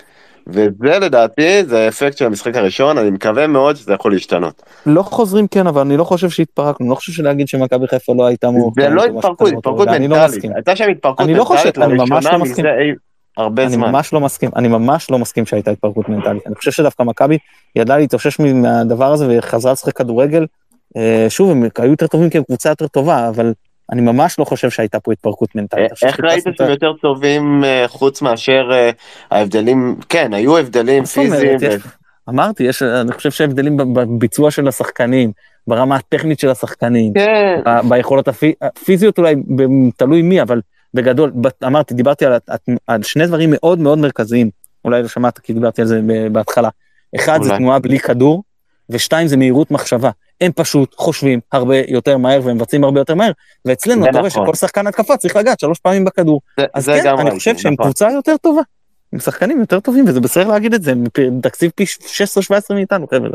וזה לדעתי זה אפקט של המשחק הראשון, אני מקווה מאוד שזה יכול להשתנות. לא חוזרים כן, אבל אני לא חושב שהתפרקנו, לא חושב שלהגיד שמכבי חיפה לא הייתה זה מאורגנת. לא התפרקות, התפרקות אני לא מנטלית. הייתה שם התפרקות אני לא חושב- מנטלית אני ממש לראשונה לא מסכים. מזה הרבה אני זמן. ממש לא מסכים, אני ממש לא מסכים שהייתה התפרקות מנטלית. אני חושב שדווקא מכבי ידעה להתאושש מהדבר הזה וחזרה לשחק כדורגל. אה, שוב, הם היו יותר טובים כי הם קבוצה יותר טובה, אבל אני ממש לא חושב שהייתה פה התפרקות מנטלית. חושב איך ראית שהם יותר טובים אה, חוץ מאשר אה, ההבדלים, כן, היו הבדלים? פיזיים, אמרתי, יש, אני חושב שהבדלים בביצוע של השחקנים, ברמה הטכנית של השחקנים, כן, ביכולות הפי- הפיזיות אולי, תלוי מי, אבל בגדול, אמרתי, דיברתי על, על שני דברים מאוד מאוד מרכזיים, אולי לא שמעת כי דיברתי על זה בהתחלה. אחד זה אולי. תנועה בלי כדור, ושתיים זה מהירות מחשבה. הם פשוט חושבים הרבה יותר מהר והם מבצעים הרבה יותר מהר, ואצלנו אתה רואה נכון. שכל שחקן התקפה צריך לגעת שלוש פעמים בכדור. זה- אז זה כן, גם אני ראיתי, חושב שהם נכון. קבוצה יותר טובה. עם שחקנים יותר טובים, וזה בסדר להגיד את זה, הם תקציב פי 16-17 מאיתנו, חבר'ה.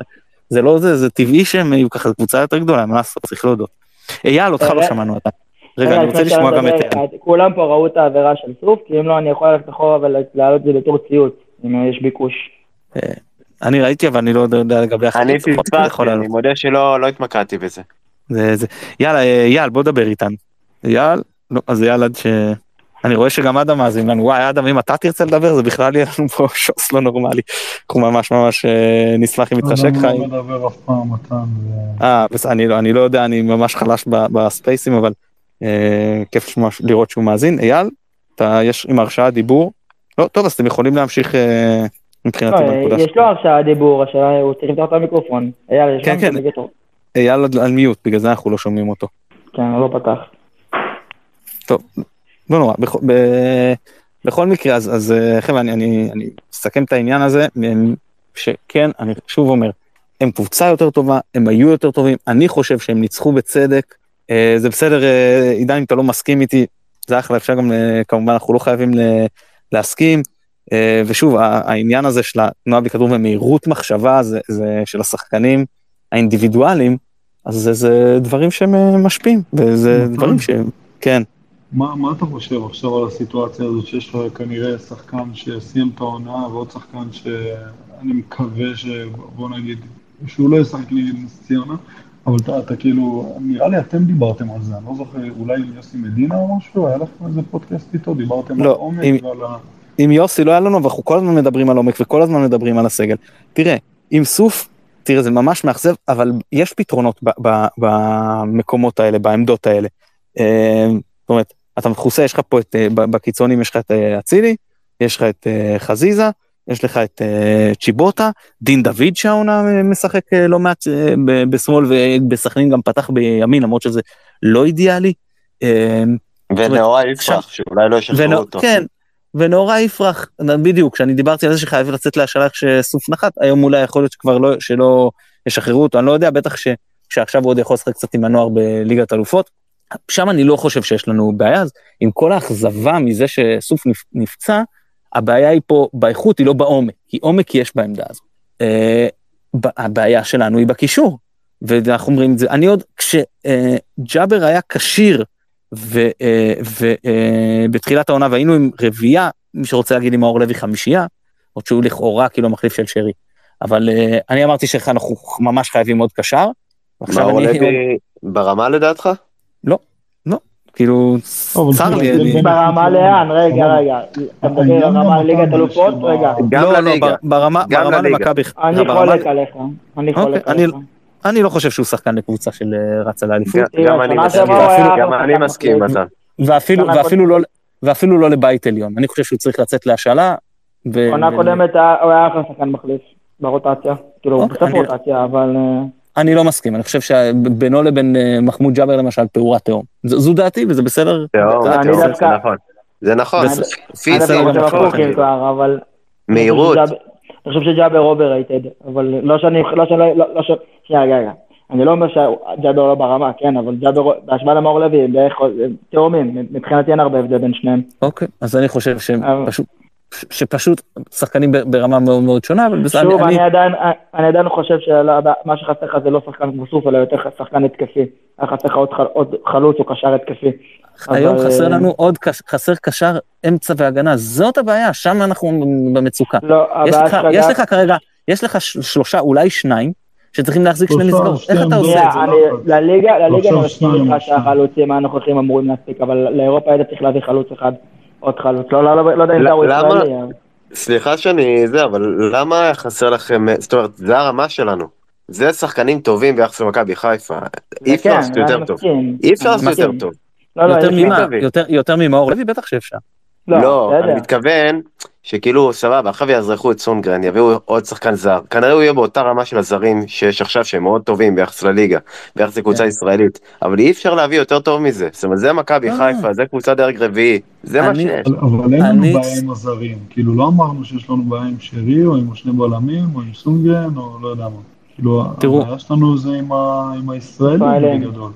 זה- לא זה, זה טבעי שהם יהיו ככה, קבוצה יותר גדולה, מה לעשות, צריך להודות. אייל, אותך לא רגע, שמענו אתה. רגע, אני רוצה לפני לשמוע גם את. כולם פה ראו את העבירה של סוף, כי אם לא, אני יכול ללכת אחורה ולהעלות את זה בתור ציוץ, אם יש ביקוש. אני ראיתי, אבל אני לא יודע לגבי אחרים. אני פספסתי, אני. מודה שלא לא התמקדתי בזה. זה- זה- יאללה, אה, אייל, בוא דבר איתנו. אייל, לא, אז אייל עד ש... אני רואה שגם אדם מאזין לנו, וואי אדם אם אתה תרצה לדבר זה בכלל יהיה לנו פה שוס לא נורמלי. אנחנו ממש ממש אה, נשמח אם יתחשק לך. אני לא מדבר אף פעם, מתן. אה, אני לא, אני לא יודע, אני ממש חלש בספייסים, אבל אה, כיף לראות שהוא מאזין. אייל, אתה יש עם הרשאה דיבור? לא, טוב, אז אתם יכולים להמשיך מבחינתי לא, בנקודה יש לו הרשאה דיבור, השאלה הוא צריך לפתוח את המיקרופון. אייל, יש כן, כן. אייל על- על מיוט, בגלל זה אנחנו לא שומעים אותו. כן, הוא לא פתח. טוב, לא נורא, בכל מקרה, אז, אה, חבר'ה, אני, אני, אני אסכם את העניין הזה, שכן, אני שוב אומר, הם קבוצה יותר טובה, הם היו יותר טובים, אני חושב שהם ניצחו בצדק, אה, זה בסדר, אה, עידן, אם אתה לא מסכים איתי, זה אחלה, אפשר גם, כמובן, אנחנו לא חייבים להסכים, ושוב, ה- העניין הזה של התנועה בכדור ומהירות מחשבה, זה, זה של השחקנים האינדיבידואלים, אז זה, זה דברים שהם אה, משפיעים, וזה נכון. דברים שהם, כן. מה, מה אתה חושב עכשיו על הסיטואציה הזאת שיש לך כנראה שחקן שסיים את העונה ועוד שחקן שאני מקווה שבוא נגיד שהוא לא ישחק נגד נס ציונה אבל אתה, אתה כאילו, נראה לי אתם דיברתם על זה, אני לא זוכר, אולי עם יוסי מדינה או משהו, היה לכם איזה פודקאסט איתו, דיברתם לא, על עומק עם- ועל ה... עם יוסי לא היה לנו, אבל אנחנו כל הזמן מדברים על עומק וכל הזמן מדברים על הסגל. תראה, עם סוף, תראה, זה ממש מאכזב, אבל יש פתרונות במקומות האלה, בעמדות האלה. אה, זאת אומרת, אתה מכוסה, יש לך פה את, אה, בקיצונים יש לך את אה, אצילי, יש לך את חזיזה, יש לך את צ'יבוטה, דין דוד שהעונה משחק לא מעט בשמאל ובסכנין גם פתח בימין למרות שזה לא אידיאלי. ונאורה יפרח, שאולי לא ישחררו אותו. כן, ונאורה יפרח, בדיוק, כשאני דיברתי על זה שחייב לצאת להשאלה כשסוף נחת, היום אולי יכול להיות שכבר לא, שלא ישחררו אותו, אני לא יודע, בטח ש, שעכשיו הוא עוד יכול לשחק קצת עם הנוער בליגת אלופות. שם אני לא חושב שיש לנו בעיה, אז עם כל האכזבה מזה שסוף נפ- נפצע, הבעיה היא פה באיכות, היא לא בעומק, כי עומק יש בעמדה הזו. אה, הבעיה שלנו היא בקישור, ואנחנו אומרים את זה, אני עוד, כשג'אבר היה כשיר, ובתחילת העונה והיינו עם רביעייה, מי שרוצה להגיד עם מאור לוי חמישייה, עוד שהוא לכאורה כאילו המחליף של שרי. אבל אה, אני אמרתי שאנחנו ממש חייבים עוד קשר. מאור לוי ברמה לדעתך? כאילו אבל צר לי, ברמה לאן? רגע, רגע. אתה מדבר על העניין רמה במכבי ליגת אלופות? רגע. גם לא, לא, לליגה. ברמה גם ברמה לליגה. למכבי, אני ברמה- חולק עליך. אני חולק אוקיי, עליך. אני לא חושב שהוא שחקן לקבוצה של אה, רצה לאליפות, גם- גם אני שנה מסכים. מתן. ואפילו לא ואפילו לא לבית עליון, אני חושב שהוא צריך לצאת להשאלה. ו- עונה קודמת הוא היה אחלה שחקן מחליף ברוטציה. כאילו, אוקיי, בסוף אני- רוטציה, אבל... אה, אני לא מסכים, אני חושב שבינו לבין אה, מחמוד ג'אבר למשל פעורה תהום. זו דעתי וזה בסדר. תהום, זה- נכון. זה נכון. נכון, אבל... מהירות. אני חושב שג'אבר- שג'אבר overrated, אבל לא שאני, לא שאני, לא, לא ש... שנייה, רגע, רגע. אני לא אומר שג'אבר לא ברמה, כן, אבל ג'אבר, בהשוואה למאור לוי, הם בערך הם תאומים, מבחינתי אין הרבה הבדל בין שניהם. אוקיי, אז אני חושב אבל- שפשוט, שפשוט שחקנים ברמה מאוד מאוד שונה, אבל בסדר, שוב, אני, אני עדיין, אני עדיין חושב שמה שחסר לך זה לא שחקן גוסוף, אלא יותר שחקן התקפי. היה חסר לך עוד חל- עוד חלוץ או קשר התקפי. היום אבל- חסר לנו עוד, חסר קשר אמצע והגנה, זאת הבעיה, שם אנחנו במצוקה. לא, הבעיה לך, שלך יש. לך כרגע, יש לך שלושה, אולי שניים, שצריכים להחזיק שני שתיים, איך אתה עושה את זה? אני- לליגה, לליגה אני מסכים איתך. שהחלוצים הנוכחים אמורים להספיק, אבל לאירופה היית צריך להביא חלוץ אחד, עוד חלוץ. לא, לא, לא, לא יודע אם אתה הוא? ישראלי. סליחה שאני זה, אבל למה חסר לכם, זאת אומרת, זה הרמה שלנו. זה שחקנים טובים ביחס למכבי חיפה. אי אפשר כן, לעשות יותר טוב. אי אפשר לעשות יותר. טוב. לא, לא, יותר ממה? יותר- ממאור לוי? בטח שאפשר. לא, אני. מתכוון שכאילו, סבבה, עכשיו יאזרחו את סונגרן, יביאו עוד שחקן זר. כנראה הוא יהיה באותה רמה של הזרים שיש עכשיו, שהם מאוד טובים ביחס לליגה, ביחס לקבוצה כן. ישראלית. אבל אי אפשר להביא יותר טוב מזה. זאת אומרת, זה מכבי לא. חיפה, זה קבוצה דרג רביעי. זה מה שיש. אבל אבל אין לנו בעיה עם הזרים, כאילו לא אמרנו שיש לנו בעיה עם שרי או עם שני בלמים או עם סונגרן או לא יודע מה. כאילו תראו. הבעיה שלנו זה עם ה- עם הישראלים ישראלים. בגדול.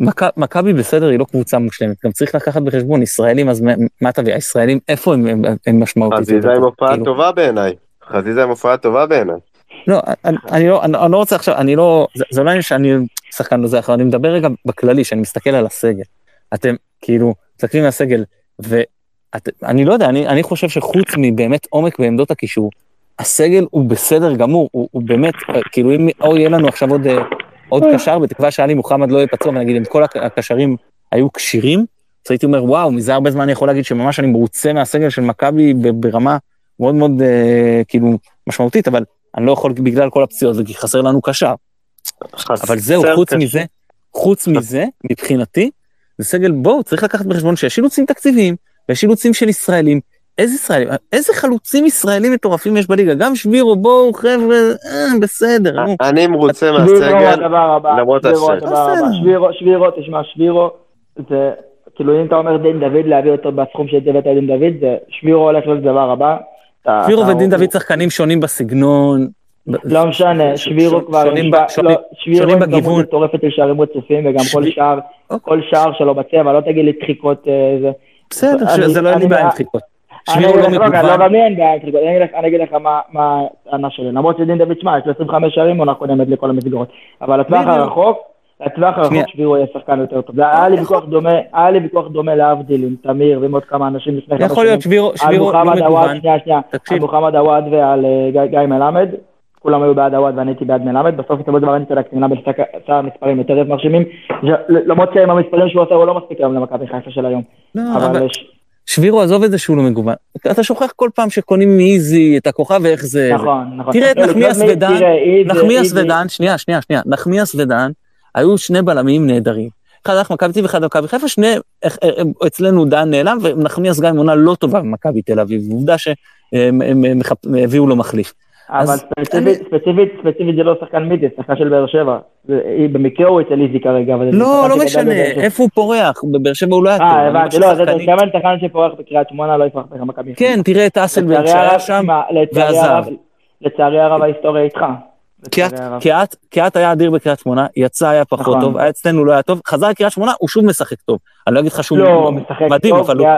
מכ- מכבי בסדר, היא לא קבוצה מושלמת, גם צריך לקחת בחשבון, ישראלים, אז מה- תביא? הישראלים, איפה הם- הם הם משמעותית? חזיזה? עם הופעה כאילו, טובה בעיניי. חזיזה עם הופעה טובה בעיניי. לא, אני, אני לא, אני, אני לא רוצה עכשיו, אני לא, זה, זה לא עניין שאני שחקן לזה אחר, אני מדבר רגע בכללי, שאני מסתכל על הסגל. אתם כאילו מסתכלים על הסגל, ואני לא יודע, אני, אני חושב שחוץ מבאמת עומק בעמדות הקישור, הסגל הוא בסדר גמור, הוא, הוא באמת, אה, כאילו אם או יהיה לנו עכשיו עוד, אה, עוד קשר, בתקווה שאלי מוחמד לא יהיה פצוע, ונגיד אם כל הק- הקשרים היו כשירים, אז הייתי אומר, וואו, מזה הרבה זמן אני יכול להגיד שממש אני מרוצה מהסגל של מכבי ברמה מאוד מאוד אה, כאילו משמעותית, אבל אני לא יכול בגלל כל הפציעות, זה כי חסר לנו קשר. אבל זהו, חוץ. מזה, חוץ מזה, מבחינתי, זה סגל, בואו, צריך לקחת בחשבון שיש אילוצים תקציביים, ויש אילוצים של ישראלים. איזה ישראלים? איזה חלוצים ישראלים מטורפים יש בליגה? גם שבירו, בואו, חבר'ה, אה, בסדר. אני מרוצה שבירו מהסגל. למרות השם. בסדר. שבירו, שבירו, תשמע, שבירו, זה, כאילו אם אתה אומר דין דוד להביא אותו בסכום שהבאת דין דוד, זה שבירו הולך להיות הדבר הבא. שבירו ודין דוד שחקנים שונים בסגנון. לא משנה, שבירו כבר, לא, שבירו עם כמות. מטורפת של שערים רצופים, וגם כל שער, אוקיי. כל שער שלו בצבע, לא תגיד לי דחיקות, אה, זה. בסדר, זה לא אין לי בעיה עם דחיקות. אני שבירו אגיד לא לא, מגוון. לא, אין בעיה אני אגיד לך- לך מה- מה הטענה שלי, למרות שדין דוד, שמע, יש לו 25 שערים עונה קודמת לכל המסגרות, אבל לטווח. הרחוק, לטווח. הרחוק שבירו יהיה שחקן יותר טוב. היה לי ויכוח דומה, היה לי ויכוח דומה להבדיל עם תמיר ועם עוד כמה אנשים לפני חמש יכול להיות שבירו לא מגוון. על מוחמד עוואד ועל אה, גיא- מלמד. כולם היו בעד עוואד ואני הייתי בעד מלמד, בסוף בסופו של דבר אני צדקתי, מלמד עשה- מספרים יותר מרשימים, למרות שעם המספרים שהוא עושה הוא לא מספיק היום למכבי חיפה של היום. לא, אבל שבירו עזוב את זה שהוא לא מגוון. אתה שוכח כל פעם שקונים מאיזי את הכוכב ואיך זה. נכון, נכון. תראה את לא, נחמיאס לקנות מ- ודן, נחמיאס ודן, שנייה, שנייה, שנייה, נחמיאס ודן, היו שני בלמים נהדרים. אחד הלך מכבי תל אביב, אחד מכבי חיפה, שני, איך- אה, אה, אצלנו דן נעלם, ונחמיאס גם עם עונה לא טובה במכבי תל אביב, עובדה שהם הביאו לו מחליף. אבל ספציפית, ספציפית, ספציפית זה לא שחקן מידי, זה שחקן של באר שבע. במקרה הוא אצל איזי כרגע, אבל לא, לא משנה. איפה הוא פורח, בבאר שבע הוא לא היה טוב. אה, הבנתי, לא, זה מתכוון שחקן שפורח בקריית שמונה, לא יפרח במכבי. כן, תראה את לצערי שהיה שם, ועזב. לצערי הרב ההיסטוריה איתך. קיאט-. קיאט קיאט היה אדיר בקריית שמונה, יצא היה פחות נכון. טוב, היה אצלנו לא היה טוב, חזר לקריית שמונה, הוא שוב משחק טוב. אני לא אגיד לך שהוא לא, מדהים, אבל הוא-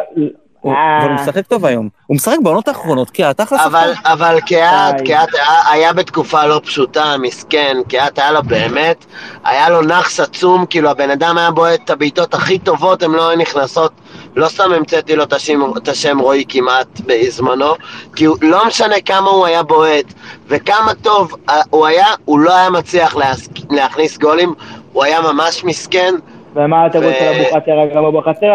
הוא אה, אבל הוא משחק טוב היום. הוא משחק בעונות האחרונות, קיאט אחלה אבל, שחקן. אבל קיאט, די. קיאט היה, היה בתקופה לא פשוטה, מסכן, קיאט היה לו באמת, היה לו נאחס עצום, כאילו הבן אדם היה בועט את הבעיטות הכי טובות, הן לא היו נכנסות, לא סתם המצאתי לו את השם, רועי כמעט בזמנו, כי הוא, לא משנה כמה הוא היה בועט, וכמה טוב הוא היה, הוא לא היה מצליח להס, להכניס גולים, הוא היה ממש מסכן, ומה התירוץ של אבוחצירא? גם אבוחצירא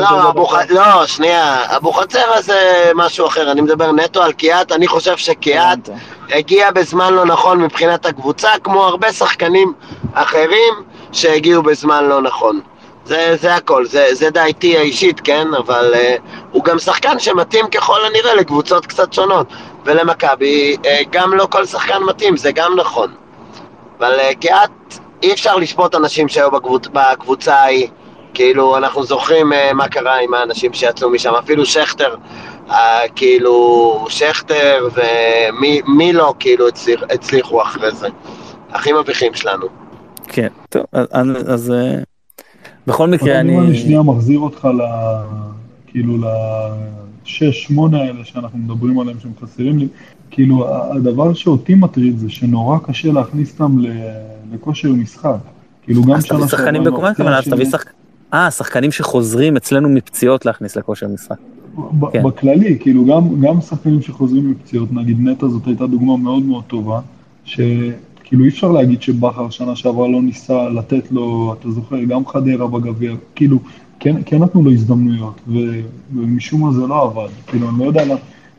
לא. לא, אבו ח... לא, שנייה, אבוחצירא זה משהו אחר, אני מדבר נטו על קיאט, אני חושב שקיאט הגיע בזמן לא נכון מבחינת הקבוצה, כמו הרבה שחקנים אחרים שהגיעו בזמן לא נכון. זה, זה הכל, זה, זה דעתי האישית, כן? אבל uh, הוא גם שחקן שמתאים ככל הנראה לקבוצות קצת שונות. ולמכבי, uh, גם לא כל שחקן מתאים, זה גם נכון. אבל uh, קיאט, אי אפשר לשפוט אנשים שהיו בקבוצ... בקבוצה ההיא. כאילו, אנחנו זוכרים uh, מה קרה עם האנשים שיצאו משם, אפילו שכטר, uh, כאילו, שכטר ומי מי לא, כאילו, הצליח, הצליחו אחרי זה. הכי מביכים שלנו. כן, טוב, אז- אז אה, בכל מקרה אני... אני שנייה מחזיר אותך ל... כאילו לשש, שמונה האלה שאנחנו מדברים עליהם שהם חסרים לי, כאילו הדבר שאותי מטריד זה שנורא קשה להכניס אותם. לכושר משחק. כאילו גם אז תביא שחקנים עם כמובן, אז תביא שחק... אה, שחקנים שחוזרים אצלנו מפציעות להכניס לכושר משחק. כן. בכללי, כאילו גם, גם שחקנים שחוזרים מפציעות, נגיד נטע זאת הייתה דוגמה מאוד מאוד טובה, שכאילו אי אפשר להגיד שבכר שנה שעברה לא ניסה לתת לו, אתה זוכר, גם חדרה בגביע, כאילו, כן, כן נתנו לו הזדמנויות, ו, ומשום מה זה לא עבד, כאילו, אני לא יודע למה,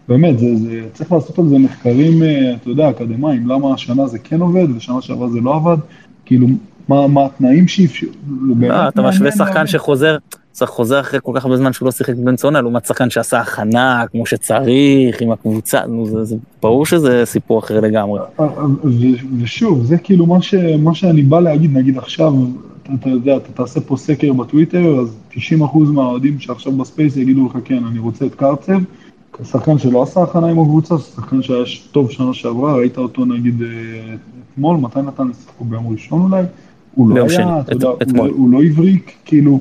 באמת, זה, זה, צריך לעשות על זה מחקרים, אה, אתה יודע, אקדמיים, למה השנה זה כן עובד ושנה שעברה זה לא עבד, כאילו, מה, מה התנאים שאפשר, זה באמת לא, אתה משווה שחקן. שחוזר, חוזר אחרי כל כך הרבה זמן שהוא לא שיחק בבן צונה, לעומת שחקן שעשה הכנה כמו שצריך, עם הקבוצה, נו, זה, זה ברור שזה סיפור אחר לגמרי. ו- ושוב, זה כאילו מה, ש, מה שאני בא להגיד, נגיד עכשיו, אתה, אתה יודע, אתה תעשה פה סקר בטוויטר, אז 90% מהאוהדים שעכשיו ב space יגידו לך, כן, אני רוצה את קרצב, שחקן שלא עשה הכנה עם הקבוצה, שחקן שהיה טוב שנה שעברה, ראית אותו נגיד אה, אתמול, מתי נתן לשחק, או ביום ראשון אולי? הוא לא היה, אתה יודע. הוא, הוא לא הבריק, כאילו,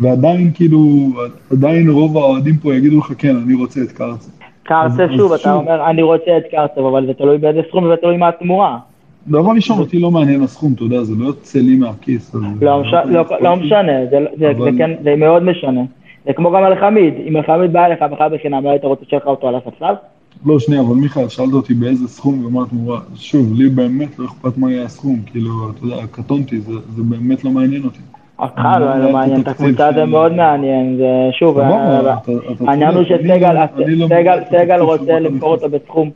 ועדיין כאילו, עדיין רוב האוהדים פה יגידו לך, כן, אני רוצה את קרצב. קרצב שוב, אתה. אומר, אני רוצה את קרצב, אבל זה תלוי באיזה סכום וזה תלוי מה התמורה. דבר ראשון, אותי לא מעניין הסכום, אתה יודע, זה לא יוצא לי מהכיס. לא מש- לא- לא משנה, זה- זה זה אבל- כן, זה מאוד משנה. זה כמו גם על חמיד, אם אלחמיד בא אליך בכלל בחינם, לא היית רוצה שיהיה לך אותו על הספסל? לא, שנייה, אבל מיכאל, שאלת אותי באיזה סכום ומה התמורה. שוב, לי באמת לא אכפת מה יהיה הסכום, כאילו, אתה יודע, קטונתי, זה זה באמת לא מעניין אותי. אותך לא לא לא מעניין, את הקבוצה זה מאוד מעניין, זה שוב, אה, אתה העניין הוא אני שסגל, לא- לא רוצה למכור אותו בסכום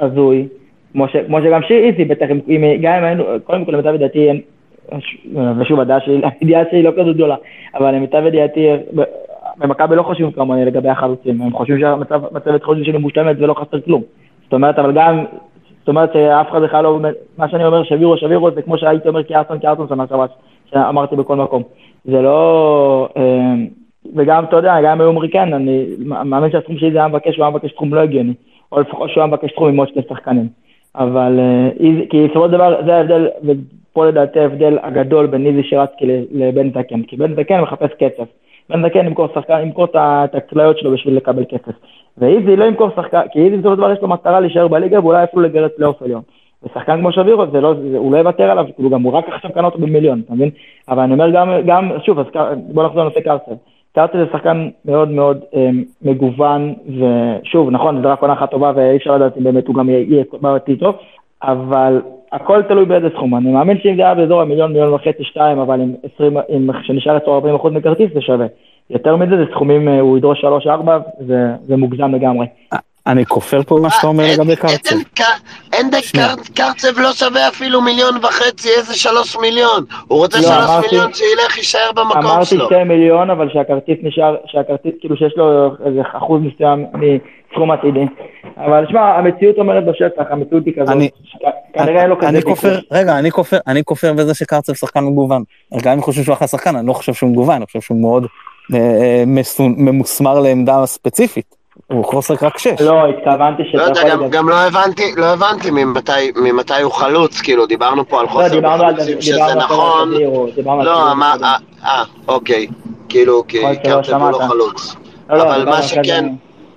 הזוי, כמו שגם שאיזי בטח, אם- אם- גם אם היינו, קודם כל למיטב ידיעתי, אין- ושוב הדעה שלי, הידיעה שלי לא כזו גדולה, אבל למיטב ידיעתי, ב- במכבי לא חושבים כמוני לגבי החלוצים, הם חושבים שהמצבת חלוצים שלי מושלמת ולא חסר כלום. זאת אומרת, אבל גם, זאת אומרת שאף אחד בכלל לא, מה שאני אומר שבירו שבירו זה כמו שהייתי אומר קיארטון קיארטון שנה שעברה, שאמרתי בכל מקום. זה לא, אה, וגם, אתה יודע, גם אם היו אומרים כן, אני מאמין שהסכום שלי זה היה מבקש, הוא היה מבקש סכום לא הגיוני, או לפחות שהוא היה מבקש סכום עם עוד שני שחקנים. אבל אה, כי בסופו של דבר זה ההבדל, ופה לדעתי ההבדל הגדול בין איזי שרצקי ל- לבן זקן, כי בן זקן מחפש כסף. בן זקן ימכור שחקן, ימכור את הכליות שלו בשביל לקבל כסף. ואיזי לא ימכור שחקן, כי איזי בסופו של דבר יש לו מטרה להישאר בליגה ואולי אפילו לגרד פלייאוף עליון. ושחקן כמו שבירו, זה לא, זה, הוא לא יוותר עליו, כאילו גם הוא רק עכשיו קנה אותו במיליון, אתה מבין? אבל אני אומר גם, גם שוב, אז בוא נחזור לנושא קרצב. קרצב זה שחקן מאוד מאוד אה, מגוון, ושוב, נכון, זה רק עונה אחת טובה ואי אפשר לדעת אם באמת הוא גם יהיה בעתיד טוב, אבל הכל תלוי באיזה סכום. אני מאמין שאם זה היה באזור המיליון, מיליון וחצי, שתיים, אבל עם 20, עם, שנשאר אצלו 40 אחוז מכרטיס, זה שווה. יותר מזה, זה סכומים, אה, הוא ידרוש 3-4, זה, מוגזם לגמרי. אני כופר פה במה שאתה אומר אין- לגבי אין- קרצב. אין קרצב לא שווה אפילו מיליון וחצי, איזה שלוש מיליון? הוא רוצה לא, שלוש אמרתי- מיליון, שילך, יישאר במקום אמרתי שלו. שתי מיליון, אבל שהכרטיס נשאר, שהכרטיס, כאילו שיש לו איזה אחוז מסוים מסכום עתידי. אבל שמע, המציאות אומרת בשטח, המציאות היא כזאת. כנראה אין לו כזה אני. כופר, רגע, אני כופר, אני כופר בזה שקרצב שחקן מגוון. גם אם חושבים שהוא אחלה שחקן, אני לא חושב שהוא מגוון, אני חושב שהוא מאוד אה, אה, מסו- ממוסמר לעמדה ספציפית. הוא לשחק רק שש. לא, התכוונתי שאתה לא יודע. גם- גם לא הבנתי, לא הבנתי ממתי- ממתי הוא חלוץ, כאילו, דיברנו פה על לא, חוסר דיברנו על בחלוצים, זה, שזה דיברנו נכון. על זה, דיברנו על לא, זה. מה, אה, אה, אוקיי. כאילו, כי הוא לא. חלוץ. לא, לא, אבל מה. שכן,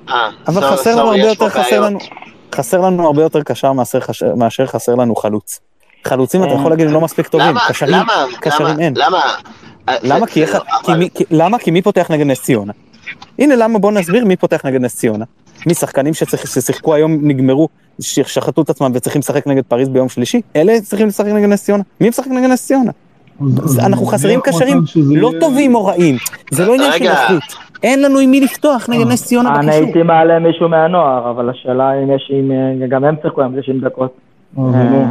אה, אבל חסר לנו הרבה יותר, חסר. לנו, חסר לנו הרבה יותר קשר מאשר חסר לנו חלוץ. חלוצים אתה אה. יכול להגיד הם לא מספיק טובים, למה, קשרים, למה, קשרים למה, אין. למה? אה, למה? כי איך- כי מי- כי- למה? כי מי פותח נגד נס ציונה? הנה למה בוא נסביר מי פותח נגד נס ציונה. מי שחקנים שצריך- ששיחקו היום נגמרו, ששחטו את עצמם וצריכים לשחק נגד פריז ביום שלישי, אלה צריכים לשחק נגד נס ציונה. מי משחק נגד נס ציונה? אנחנו אני חסרים קשרים לא טובים או רעים, זה לא עניין של. איכות. אין לנו עם מי לפתוח נגד נס ציונה אני בקישור. הייתי מעלה מישהו מהנוער, אבל השאלה אם יש עם... אה, גם הם שיחקו עם 90 דקות. זה לא לא...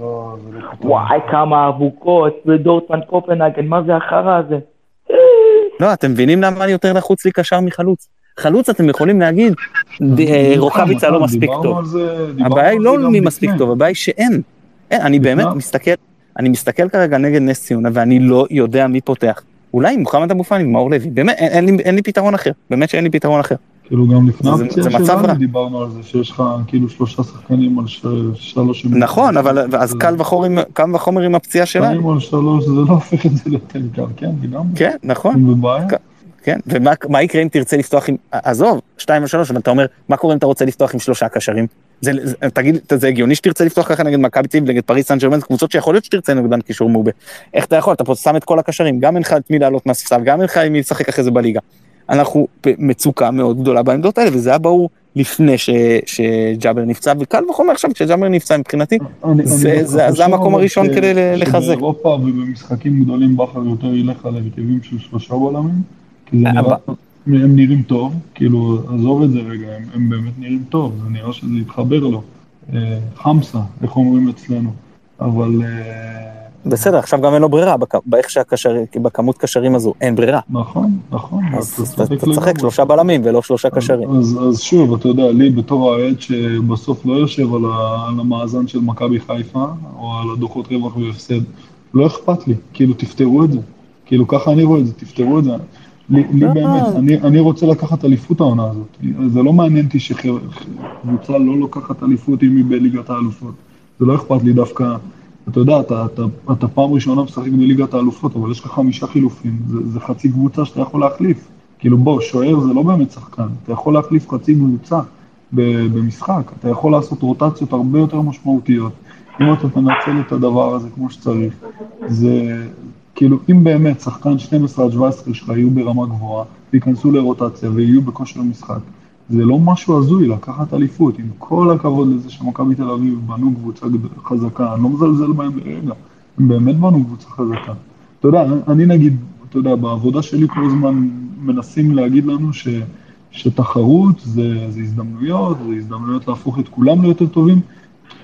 לא. וואי, כמה אבוקות, ודורטמן קופנהגן, מה זה החרא הזה? לא, אתם מבינים למה אני יותר לחוץ לי קשר מחלוץ? חלוץ אתם יכולים להגיד, אה, רוקאביצה לא מתן, מספיק טוב. הבעיה היא לא מי מספיק. טוב, הבעיה היא שאין. אין, אני באמת מסתכל, אני מסתכל כרגע נגד נס ציונה ואני לא יודע מי פותח. אולי מוחמד אבו פאני, מאור לוי, באמת אין לי פתרון אחר, באמת שאין לי פתרון אחר. כאילו גם לפני זה- הפציעה זה מצב רע. שלנו דיברנו על זה, שיש לך כאילו שלושה שחקנים על ש- שלוש... נכון, אבל אז קל וחומר עם- קל וחומר עם הפציעה שלנו. שתיים על שלוש, זה לא הופך את זה ליותר קל, כן, לגמרי. כן, נכון. כן. ומה מה יקרה אם תרצה לפתוח עם, עזוב, שתיים או שלוש, אבל אתה אומר, מה קורה אם אתה רוצה לפתוח עם שלושה קשרים? זה, תגיד, זה הגיוני שתרצה לפתוח ככה נגד מכבי תל אביב, נגד פריס סן ג'רמן, קבוצות שיכול להיות שתרצה נגדן קישור מעובה. איך אתה יכול? אתה פה שם את כל הקשרים, גם אין לך את מי לעלות מהספסל, גם אין לך עם מי לשחק אחרי זה בליגה. אנחנו במצוקה מאוד גדולה בעמדות האלה, וזה היה ברור לפני ש, שג'אבר נפצע, וקל וחומר עכשיו כשג'אבר נפצע מבחינתי, אני- זה- אני זה- זה המקום הראשון ש- כדי ל- לחזק. שבאירופה ובמשחקים גדולים בכר יותר ילך על הרכבים של שלושה בלמים, כי זה אבל- נראה, הם נראים טוב, כאילו, עזוב את זה רגע, הם, הם באמת נראים טוב, זה נראה שזה יתחבר לו. אה, חמסה, איך אומרים אצלנו, אבל אה, בסדר, עכשיו גם אין לו ברירה, באיך שהקשרים, בכמות קשרים הזו, אין ברירה. נכון, נכון, אז אתה לגמרי. שלושה בלמים ולא שלושה קשרים. אז, אז שוב, אתה יודע, לי בתור האוהד שבסוף לא יושב על, ה, על המאזן של מכבי חיפה, או על הדוחות רווח והפסד, לא אכפת לי, כאילו תפתרו את זה. כאילו ככה אני רואה את זה, תפתרו את זה. לי, לי לא. באמת, אני, אני רוצה לקחת אליפות העונה הזאת. זה לא מעניין אותי שקבוצה לא לוקחת אליפות אם היא בליגת האלופות. זה לא אכפת לי דווקא, אתה יודע, אתה, אתה, אתה פעם ראשונה משחק בליגת האלופות, אבל יש לך חמישה חילופים, זה, זה חצי קבוצה שאתה יכול להחליף. כאילו בוא, שוער זה לא באמת שחקן, אתה יכול להחליף חצי קבוצה במשחק, אתה יכול לעשות רוטציות הרבה יותר משמעותיות, אם אתה תנצל את הדבר הזה כמו שצריך. זה כאילו, אם באמת שחקן 12 עד 17 שלך יהיו ברמה גבוהה, וייכנסו לרוטציה ויהיו בכושר משחק, זה לא משהו הזוי לקחת אליפות, עם כל הכבוד לזה שמכבי תל אביב בנו קבוצה חזקה, אני לא מזלזל בהם לרגע, הם באמת בנו קבוצה חזקה. אתה יודע, אני נגיד, אתה יודע, בעבודה שלי כל הזמן מנסים להגיד לנו ש, שתחרות זה, זה הזדמנויות, זה הזדמנויות להפוך את כולם ליותר טובים.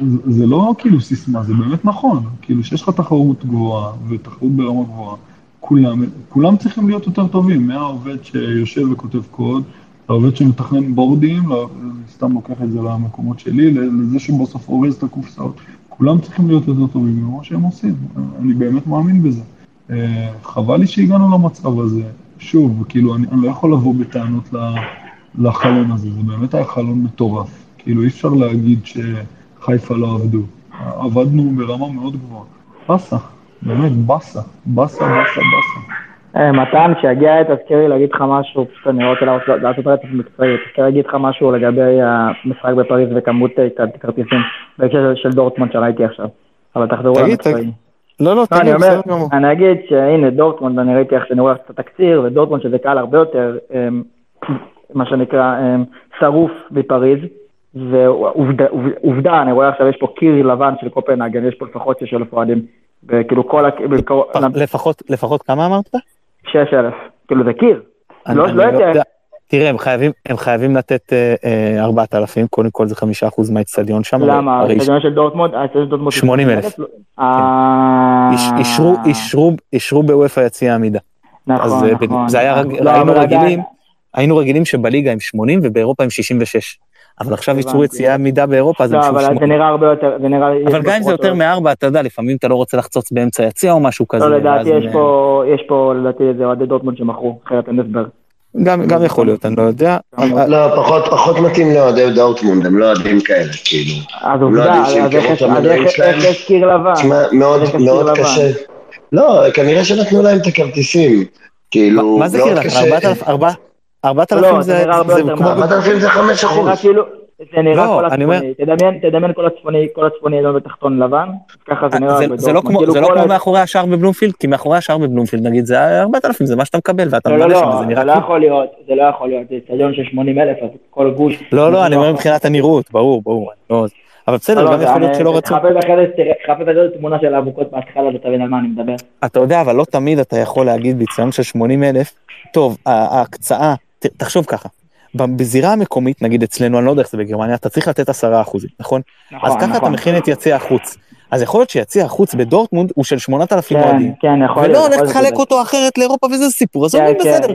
זה, זה לא כאילו סיסמה, זה באמת נכון. כאילו שיש לך תחרות גבוהה ותחרות ברמה גבוהה, כולם, כולם צריכים להיות יותר טובים, מהעובד שיושב וכותב קוד, לעובד שמתכנן בורדים, לא- סתם לוקח את זה למקומות שלי, לזה שבסוף אורז את הקופסאות. כולם צריכים להיות יותר טובים ממה שהם עושים, אני באמת מאמין בזה. אה, חבל לי שהגענו למצב הזה. שוב, כאילו, אני, אני לא יכול לבוא בטענות לחלון הזה, זה באמת היה חלון מטורף. כאילו, אי אפשר להגיד שחיפה לא עבדו. עבדנו ברמה מאוד גבוהה. באסה, באמת, באסה. באסה, באסה, באסה. אה, מתן, כשיגיע העת תזכיר לי להגיד לך משהו, פשוט אני רוצה לעשות- רצף מקצועי, תזכיר להגיד לך משהו לגבי המשחק בפריז וכמות אה, כרטיסים בהקשר של דורטמונד שראיתי עכשיו. אבל תחזרו למקצועי. לא, לא, לא, תגיד, בסדר גמור. אני אגיד שהנה דורטמונד, אני ראיתי איך שאני רואה את התקציר, ודורטמונד שזה קהל הרבה יותר, אמ, מה שנקרא, שרוף בפריז, ועובדה, עובדה, אני רואה עכשיו יש פה קיר לבן של קופנהגן, יש פה לפחות שש אלף אוהדים, וכאילו כל, לפחות, לפחות כמה אמרת? שש אלף, כאילו זה קיר, לא לא לא יודע. תראה, הם חייבים, הם חייבים לתת אה, אה, 4,000, קודם כל זה 5% מהאצטדיון שם. למה? האצטדיון של דורטמונד? האצטדיון של דורטמונד... 80,000. אה... איש- אישרו, אישרו, אישרו בוופא יציע עמידה. נכון, אז אה, נכון. זה היה, נכון. לא, היינו רגילים, היינו רגילים שבליגה הם 80 ובאירופה הם 66. אבל עכשיו אישרו הבנתי. יציאה עמידה באירופה, אז הם לא, אישרו אבל זה 80. נראה הרבה יותר, זה נראה... אבל גם אם זה יותר מארבע, אתה יודע, לפעמים אתה לא רוצה לחצוץ באמצע יציע או משהו כזה. לא, לדעתי יש פה, יש פה לדעתי איזה אוהדי דורטמונד שמכרו, אחרת אין הסבר. גם, גם יכול להיות, אני לא יודע. לא, פחות, פחות מתאים לאוהדי דורטמונד, הם לא אוהדים כאלה, כאילו. אז לא עובדה, אז איך יש- קיר לבן? תשמע, מאוד, קיר מאוד לבן? קשה. לא, כנראה שנתנו להם את הכרטיסים. כאילו, מה זה מאוד כאילו? קשה. 4,000 ארבע- לא, 4,000 זה זה זה כמו... מה- 4,000 זה 5 זה נראה אחוז. כאילו, זה נראה לא, כל הצפוני, תדמיין, תדמיין כל הצפוני, כל הצפוני אדום בתחתון לבן, ככה זה נראה זה-. זה לא כמו- כאילו זה לא מאחורי השער בבלומפילד, כי מאחורי השער בבלומפילד נגיד זה 4,000 זה מה שאתה מקבל ואתה לא, לא, שם לא, זה נראה לא כאילו. יכול להיות, זה לא יכול להיות, זה אצטדיון של 80 אלף, אז כל גוש. לא לא אני אומר מבחינת הנראות ברור ברור. לא, אבל בסדר לא, גם זה- יכול להיות שלא רצו. תחפש אחרי זה, תראה, תחפש אחרי זה תמונה של האבוקות בהתחלה ותבין על מה אני מדבר. אתה יודע אבל לא תמיד אתה יכול להגיד באיצטדיון של 80 אלף טוב ההקצאה תחשוב ככה. בזירה המקומית נגיד אצלנו אני לא יודע איך זה בגרמניה אתה צריך לתת 10 אחוזים נכון? נכון, אז ככה אתה נכון. מכין את יציע החוץ. אז יכול להיות שיציע החוץ בדורטמונד הוא של 8,000 כן, אוהדים. כן, יכול להיות. ולא הולך לחלק אותו אחרת לאירופה וזה סיפור אז כן, אומרים כן, בסדר.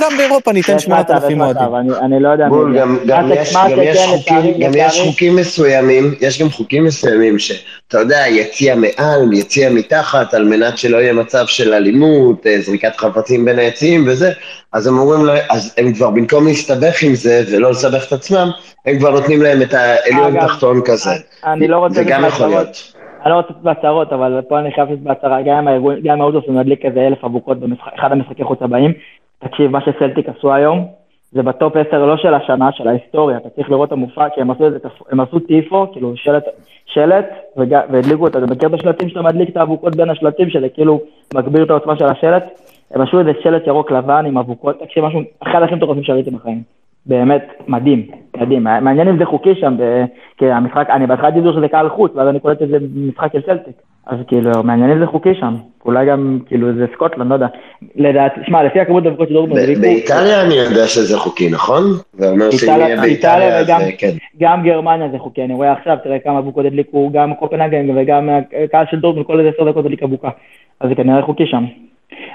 גם באירופה ניתן יש מצב, 8,000 יש אוהדים. אני- לא יודע. בול. גם, יש, מה גם, שכן, יש חוקים, לצערי- גם יש לצערי- חוקים מסוימים, יש גם חוקים מסוימים שאתה יודע, יציע מעל, יציע מתחת, על מנת שלא יהיה מצב של אלימות, אה, זריקת חפצים בין היציעים וזה, אז הם אומרים, לו, אז הם כבר במקום להסתבך עם זה ולא לסבך את עצמם, הם כבר נותנים להם את העליון תחתון כזה. אני- לא רוצה... זה גם יכול. להיות. אני לא רוצה בהצהרות, אבל פה אני חייב לתת בהצהרה, גם אם האוטובוס מדליק איזה אלף אבוקות באחד המשחקי חוץ הבאים, תקשיב, מה שסלטיק עשו היום, זה בטופ 10 לא של השנה, של ההיסטוריה, אתה צריך לראות את המופע, כי הם עשו את הם עשו טיפו, כאילו שלט, שלט, והדליקו אותו, אתה מכיר בשלטים שאתה מדליק את האבוקות בין השלטים, שזה כאילו מגביר את העוצמה של השלט? הם עשו איזה שלט ירוק לבן עם אבוקות, תקשיב, משהו, אחד הכי מטורפים שראיתי בחיים. באמת, מדהים, מדהים. מעניין אם זה חוקי שם, כי המשחק, אני בהתחלה דיבר שזה קהל חוץ, ואז אני קולט שזה משחק של סלטיק. אז כאילו, מעניין אם זה חוקי שם. אולי גם, כאילו, זה סקוטלנד, לא יודע. לדעתי, שמע, לפי הכמות האבוקות של דורטמונד, באיטליה אני יודע שזה חוקי, נכון? ואומר שאם איטליה- יהיה איטליה באיטליה, אז אה, כן. גם גרמניה זה חוקי, אני רואה עכשיו, תראה כמה אבוקות הדליקו, גם קופנהגן וגם הקהל של דורטמונד, כל איזה עשר דקות הדליק אבוקה. אז זה כנראה חוקי שם.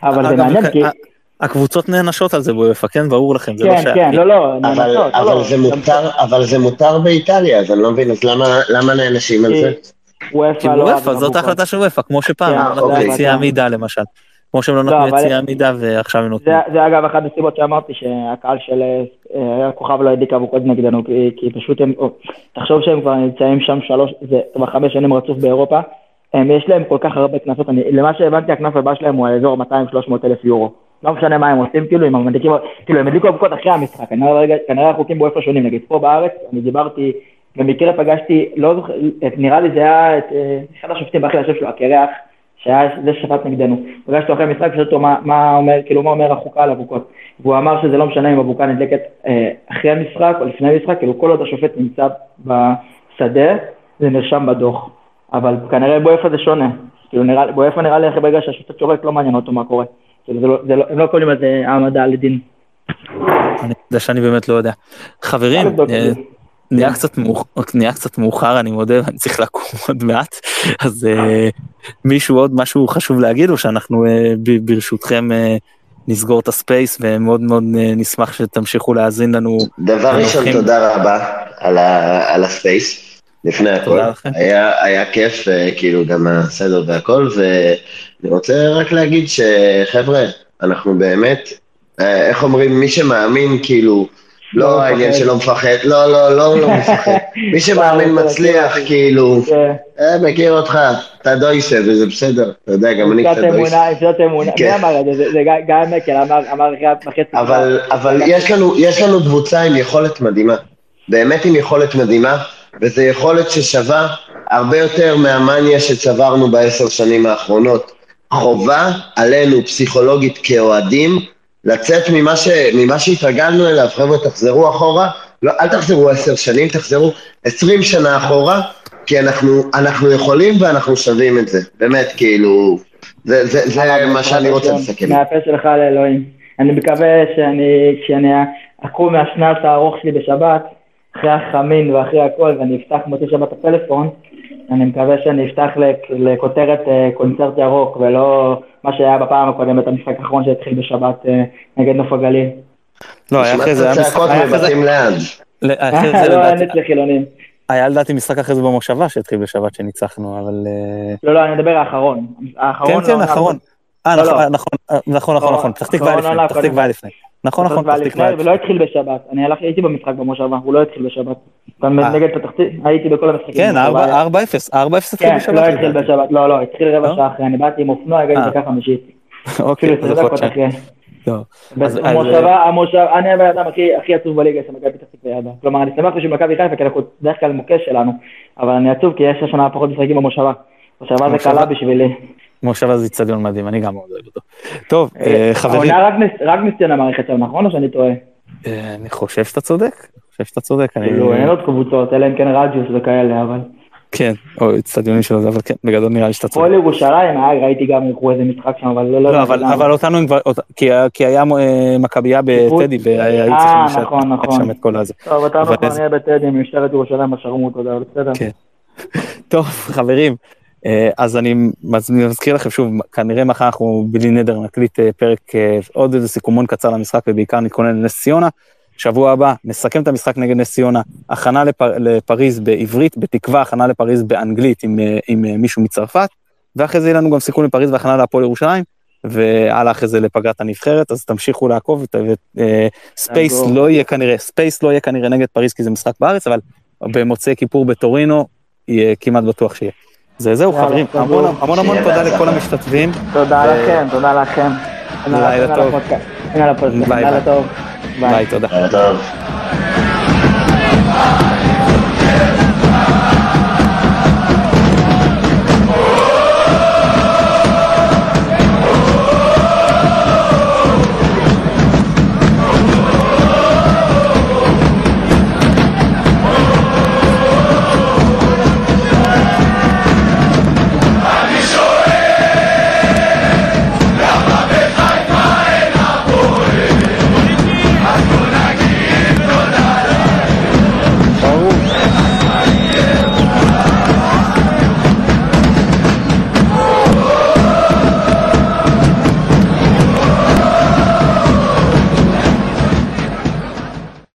אבל זה אגב, מעניין, כי... הקבוצות נענשות על זה בוופא, כן, ברור לכם, זה לא כן, שייך. כן, לא, לא, אבל, נענשות, לא, אבל, לא, זה מותר, אבל זה מותר באיטליה, אז אני לא מבין, אז למה, למה נענשים על זה? כי לא וופא, אוהבים זאת. ההחלטה של וופא, כמו שפעם כן. יציאה עמידה למשל. כמו שהם לא נתנו יציאה עמידה ועכשיו הם נותנים. זה, זה אגב אחת הסיבות שאמרתי שהקהל של אה, הכוכב לא הדליק אבוקות נגדנו, כי, פשוט הם, תחשוב שהם כבר נמצאים שם שלוש, זה כבר חמש שנים רצוף באירופה, הם, יש להם כל כך הרבה קנסות, למה שהבנתי הקנס הבא שלהם הוא על אזור 200-300 אלף יורו. לא משנה מה הם עושים, כאילו, אם הם מדליקים, כאילו, הם הדליקו אבוקות אחרי המשחק, רגע- כנראה החוקים באיפה שונים, נגיד פה בארץ, אני דיברתי, במקרה פגשתי, לא זוכר, נראה לי זה היה את אה, אחד השופטים באחרי השף שלו, הקרח, שהיה זה ששפט נגדנו. פגשתי אחרי המשחק, ושאלתי אותו מה, מה אומר, כאילו מה אומר החוקה על אבוקות. והוא אמר שזה לא משנה אם אבוקה נדלקת אה, אחרי המשחק או לפני המשחק, כאילו כל עוד השופט נמצא בשדה, זה נרשם בדוח. אבל כנראה באיפה זה שונה. כאילו נראה, באיפה נראה לי אחרי ברגע שהשופט שורק לא מעניין אותו מה קורה. כאילו זה לא, זה לא, הם לא קוראים לזה העמדה לדין. אני יודע שאני באמת לא יודע. חברים, אה. נהיה קצת מאוח- נהיה קצת מאוחר, אני מודה, אני צריך לקום עוד מעט. אז אה, מישהו עוד משהו חשוב להגיד, או שאנחנו אה, ב- ברשותכם אה, נסגור את הספייס, ומאוד מאוד אה, נשמח שתמשיכו להאזין לנו. דבר ראשון. תודה רבה על, ה, על הספייס, לפני הכל. היה, היה כיף, אה, כאילו, גם הסדר והכל, ואני רוצה רק להגיד שחבר'ה, אנחנו באמת, אה, איך אומרים, מי שמאמין, כאילו, לא לא. העניין שלא מפחד, לא, לא, לא, לא מפחד. מי שמאמין וואי, מצליח, כן. כאילו, כן. אה, מכיר אותך, אתה דויסה, וזה בסדר, אתה יודע, גם אני קצת דויסה. קצת אמונה, כן. מי אמר את זה? זה? גיא- מקל אמר, אחרי. אבל, אבל יש, לנו, יש לנו קבוצה עם יכולת מדהימה, באמת עם יכולת מדהימה, וזו יכולת ששווה הרבה יותר מהמאניה שצברנו בעשר שנים האחרונות. חובה עלינו פסיכולוגית כאוהדים לצאת ממה, ש, ממה שהתרגלנו אליו, חבר'ה תחזרו אחורה, לא, אל תחזרו עשר שנים, תחזרו עשרים שנה אחורה, כי אנחנו, אנחנו יכולים ואנחנו שווים את זה, באמת, כאילו, זה, זה, זה מה שאני רוצה לסכם. מהפה שלך לאלוהים. אני מקווה שאני, כשאני אקום מהשנץ הארוך שלי בשבת, אחרי החמין ואחרי הכל, ואני אפתח מוצאי שבת הפלאפון, אני מקווה שאני אפתח לק- לכותרת אה, קונצרט ירוק, ולא מה שהיה בפעם הקודמת, המשחק האחרון שהתחיל בשבת אה, נגד נוף הגליל. לא, היה אחרי זה, היה משחק, לא, אין לדעתי, אצלי חילונים. היה לדעתי משחק אחרי זה במושבה שהתחיל בשבת שניצחנו, אבל... אה, לא, לא, אני מדבר האחרון. האחרון כן, לא כן, עונה- אחרון. אה, לא, נכון, לא. אה, נכון, אה, נכון, נכון, נכון, פתח תקווה היה לפני, פתח תקווה. היה לפני. נכון, נכון, פתח תקווה. ולא התחיל בשבת. אני הלכתי, הייתי במשחק במושבה, הוא לא התחיל בשבת. גם אה. נגד פתח תקווה, הייתי בכל המשחקים. כן, במושבה. 4-0, 4-0 התחיל כן, בשבת. לא התחיל. בשבת, לא, לא, התחיל רבע לא? שעה אחרי, אני באתי עם אופנוע, הגעתי אה. דקה חמישית. אוקיי, אפילו אז עשר יכול דקות להיות אחרי. ש... טוב. אז- אז- המושבה, המושבה, אני הבן אדם הכי עצוב בליגה שמכבי פתח תקווה ידעה. כלומר, אני שמח בשביל מכבי חיפה, כי אנחנו בדרך כלל מוקש שלנו, אבל אני עצוב כי יש השנה פחות משחקים במושבה. מושבה זה קלה בשבילי. מושבה זה איצטדיון מדהים, אני גם מאוד אוהב אותו. טוב, אה, חברים, העונה רק ציונה מערכת שם, נכון או שאני טועה? אה, אני חושב שאתה צודק, אני חושב שאתה צודק. אני- כאילו, אין עוד קבוצות, אלא אם כן רדיוס וכאלה, אבל... כן, או איצטדיונים שלו, זה, אבל כן, בגדול נראה לי שאתה צודק. הפועל ירושלים, אה, ראיתי גם אירחו איזה משחק שם, אבל לא... לא, אבל, אבל אותנו הם כבר, כי, כי היה אה, מכבייה בטדי והיו אה, צריכים לשבת נכון, נכון. שם את כל הזה. טוב, כבר איזה- נהיה בטדי משטרת ירושלים בשרמוט, אבל בסדר. כן. טוב, חברים, אה, אז אני מז- מזכיר לכם שוב, כנראה מחר אנחנו בלי נדר נקליט אה, פרק, אה, עוד איזה סיכומון קצר למשחק ובעיקר נתכונן לנס ציונה. שבוע הבא נסכם את המשחק נגד נס ציונה, הכנה לפר, לפריז בעברית, בתקווה הכנה לפריז באנגלית עם, אה, עם אה, מישהו מצרפת, ואחרי זה יהיה לנו גם סיכום לפריז והכנה להפועל ירושלים, והלאה אחרי זה לפגרת הנבחרת, אז תמשיכו לעקוב, space נעקוב. לא יהיה כנראה, space לא יהיה כנראה נגד פריז כי זה משחק בארץ, אבל במוצאי כיפור בטורינו יהיה כמעט בטוח שיהיה. זה זהו חברים. המון המון המון תודה. לכל המשתתפים. תודה לכם, תודה לכם. לילה טוב. לילה ביי. טוב. ביי, תודה. לילה טוב.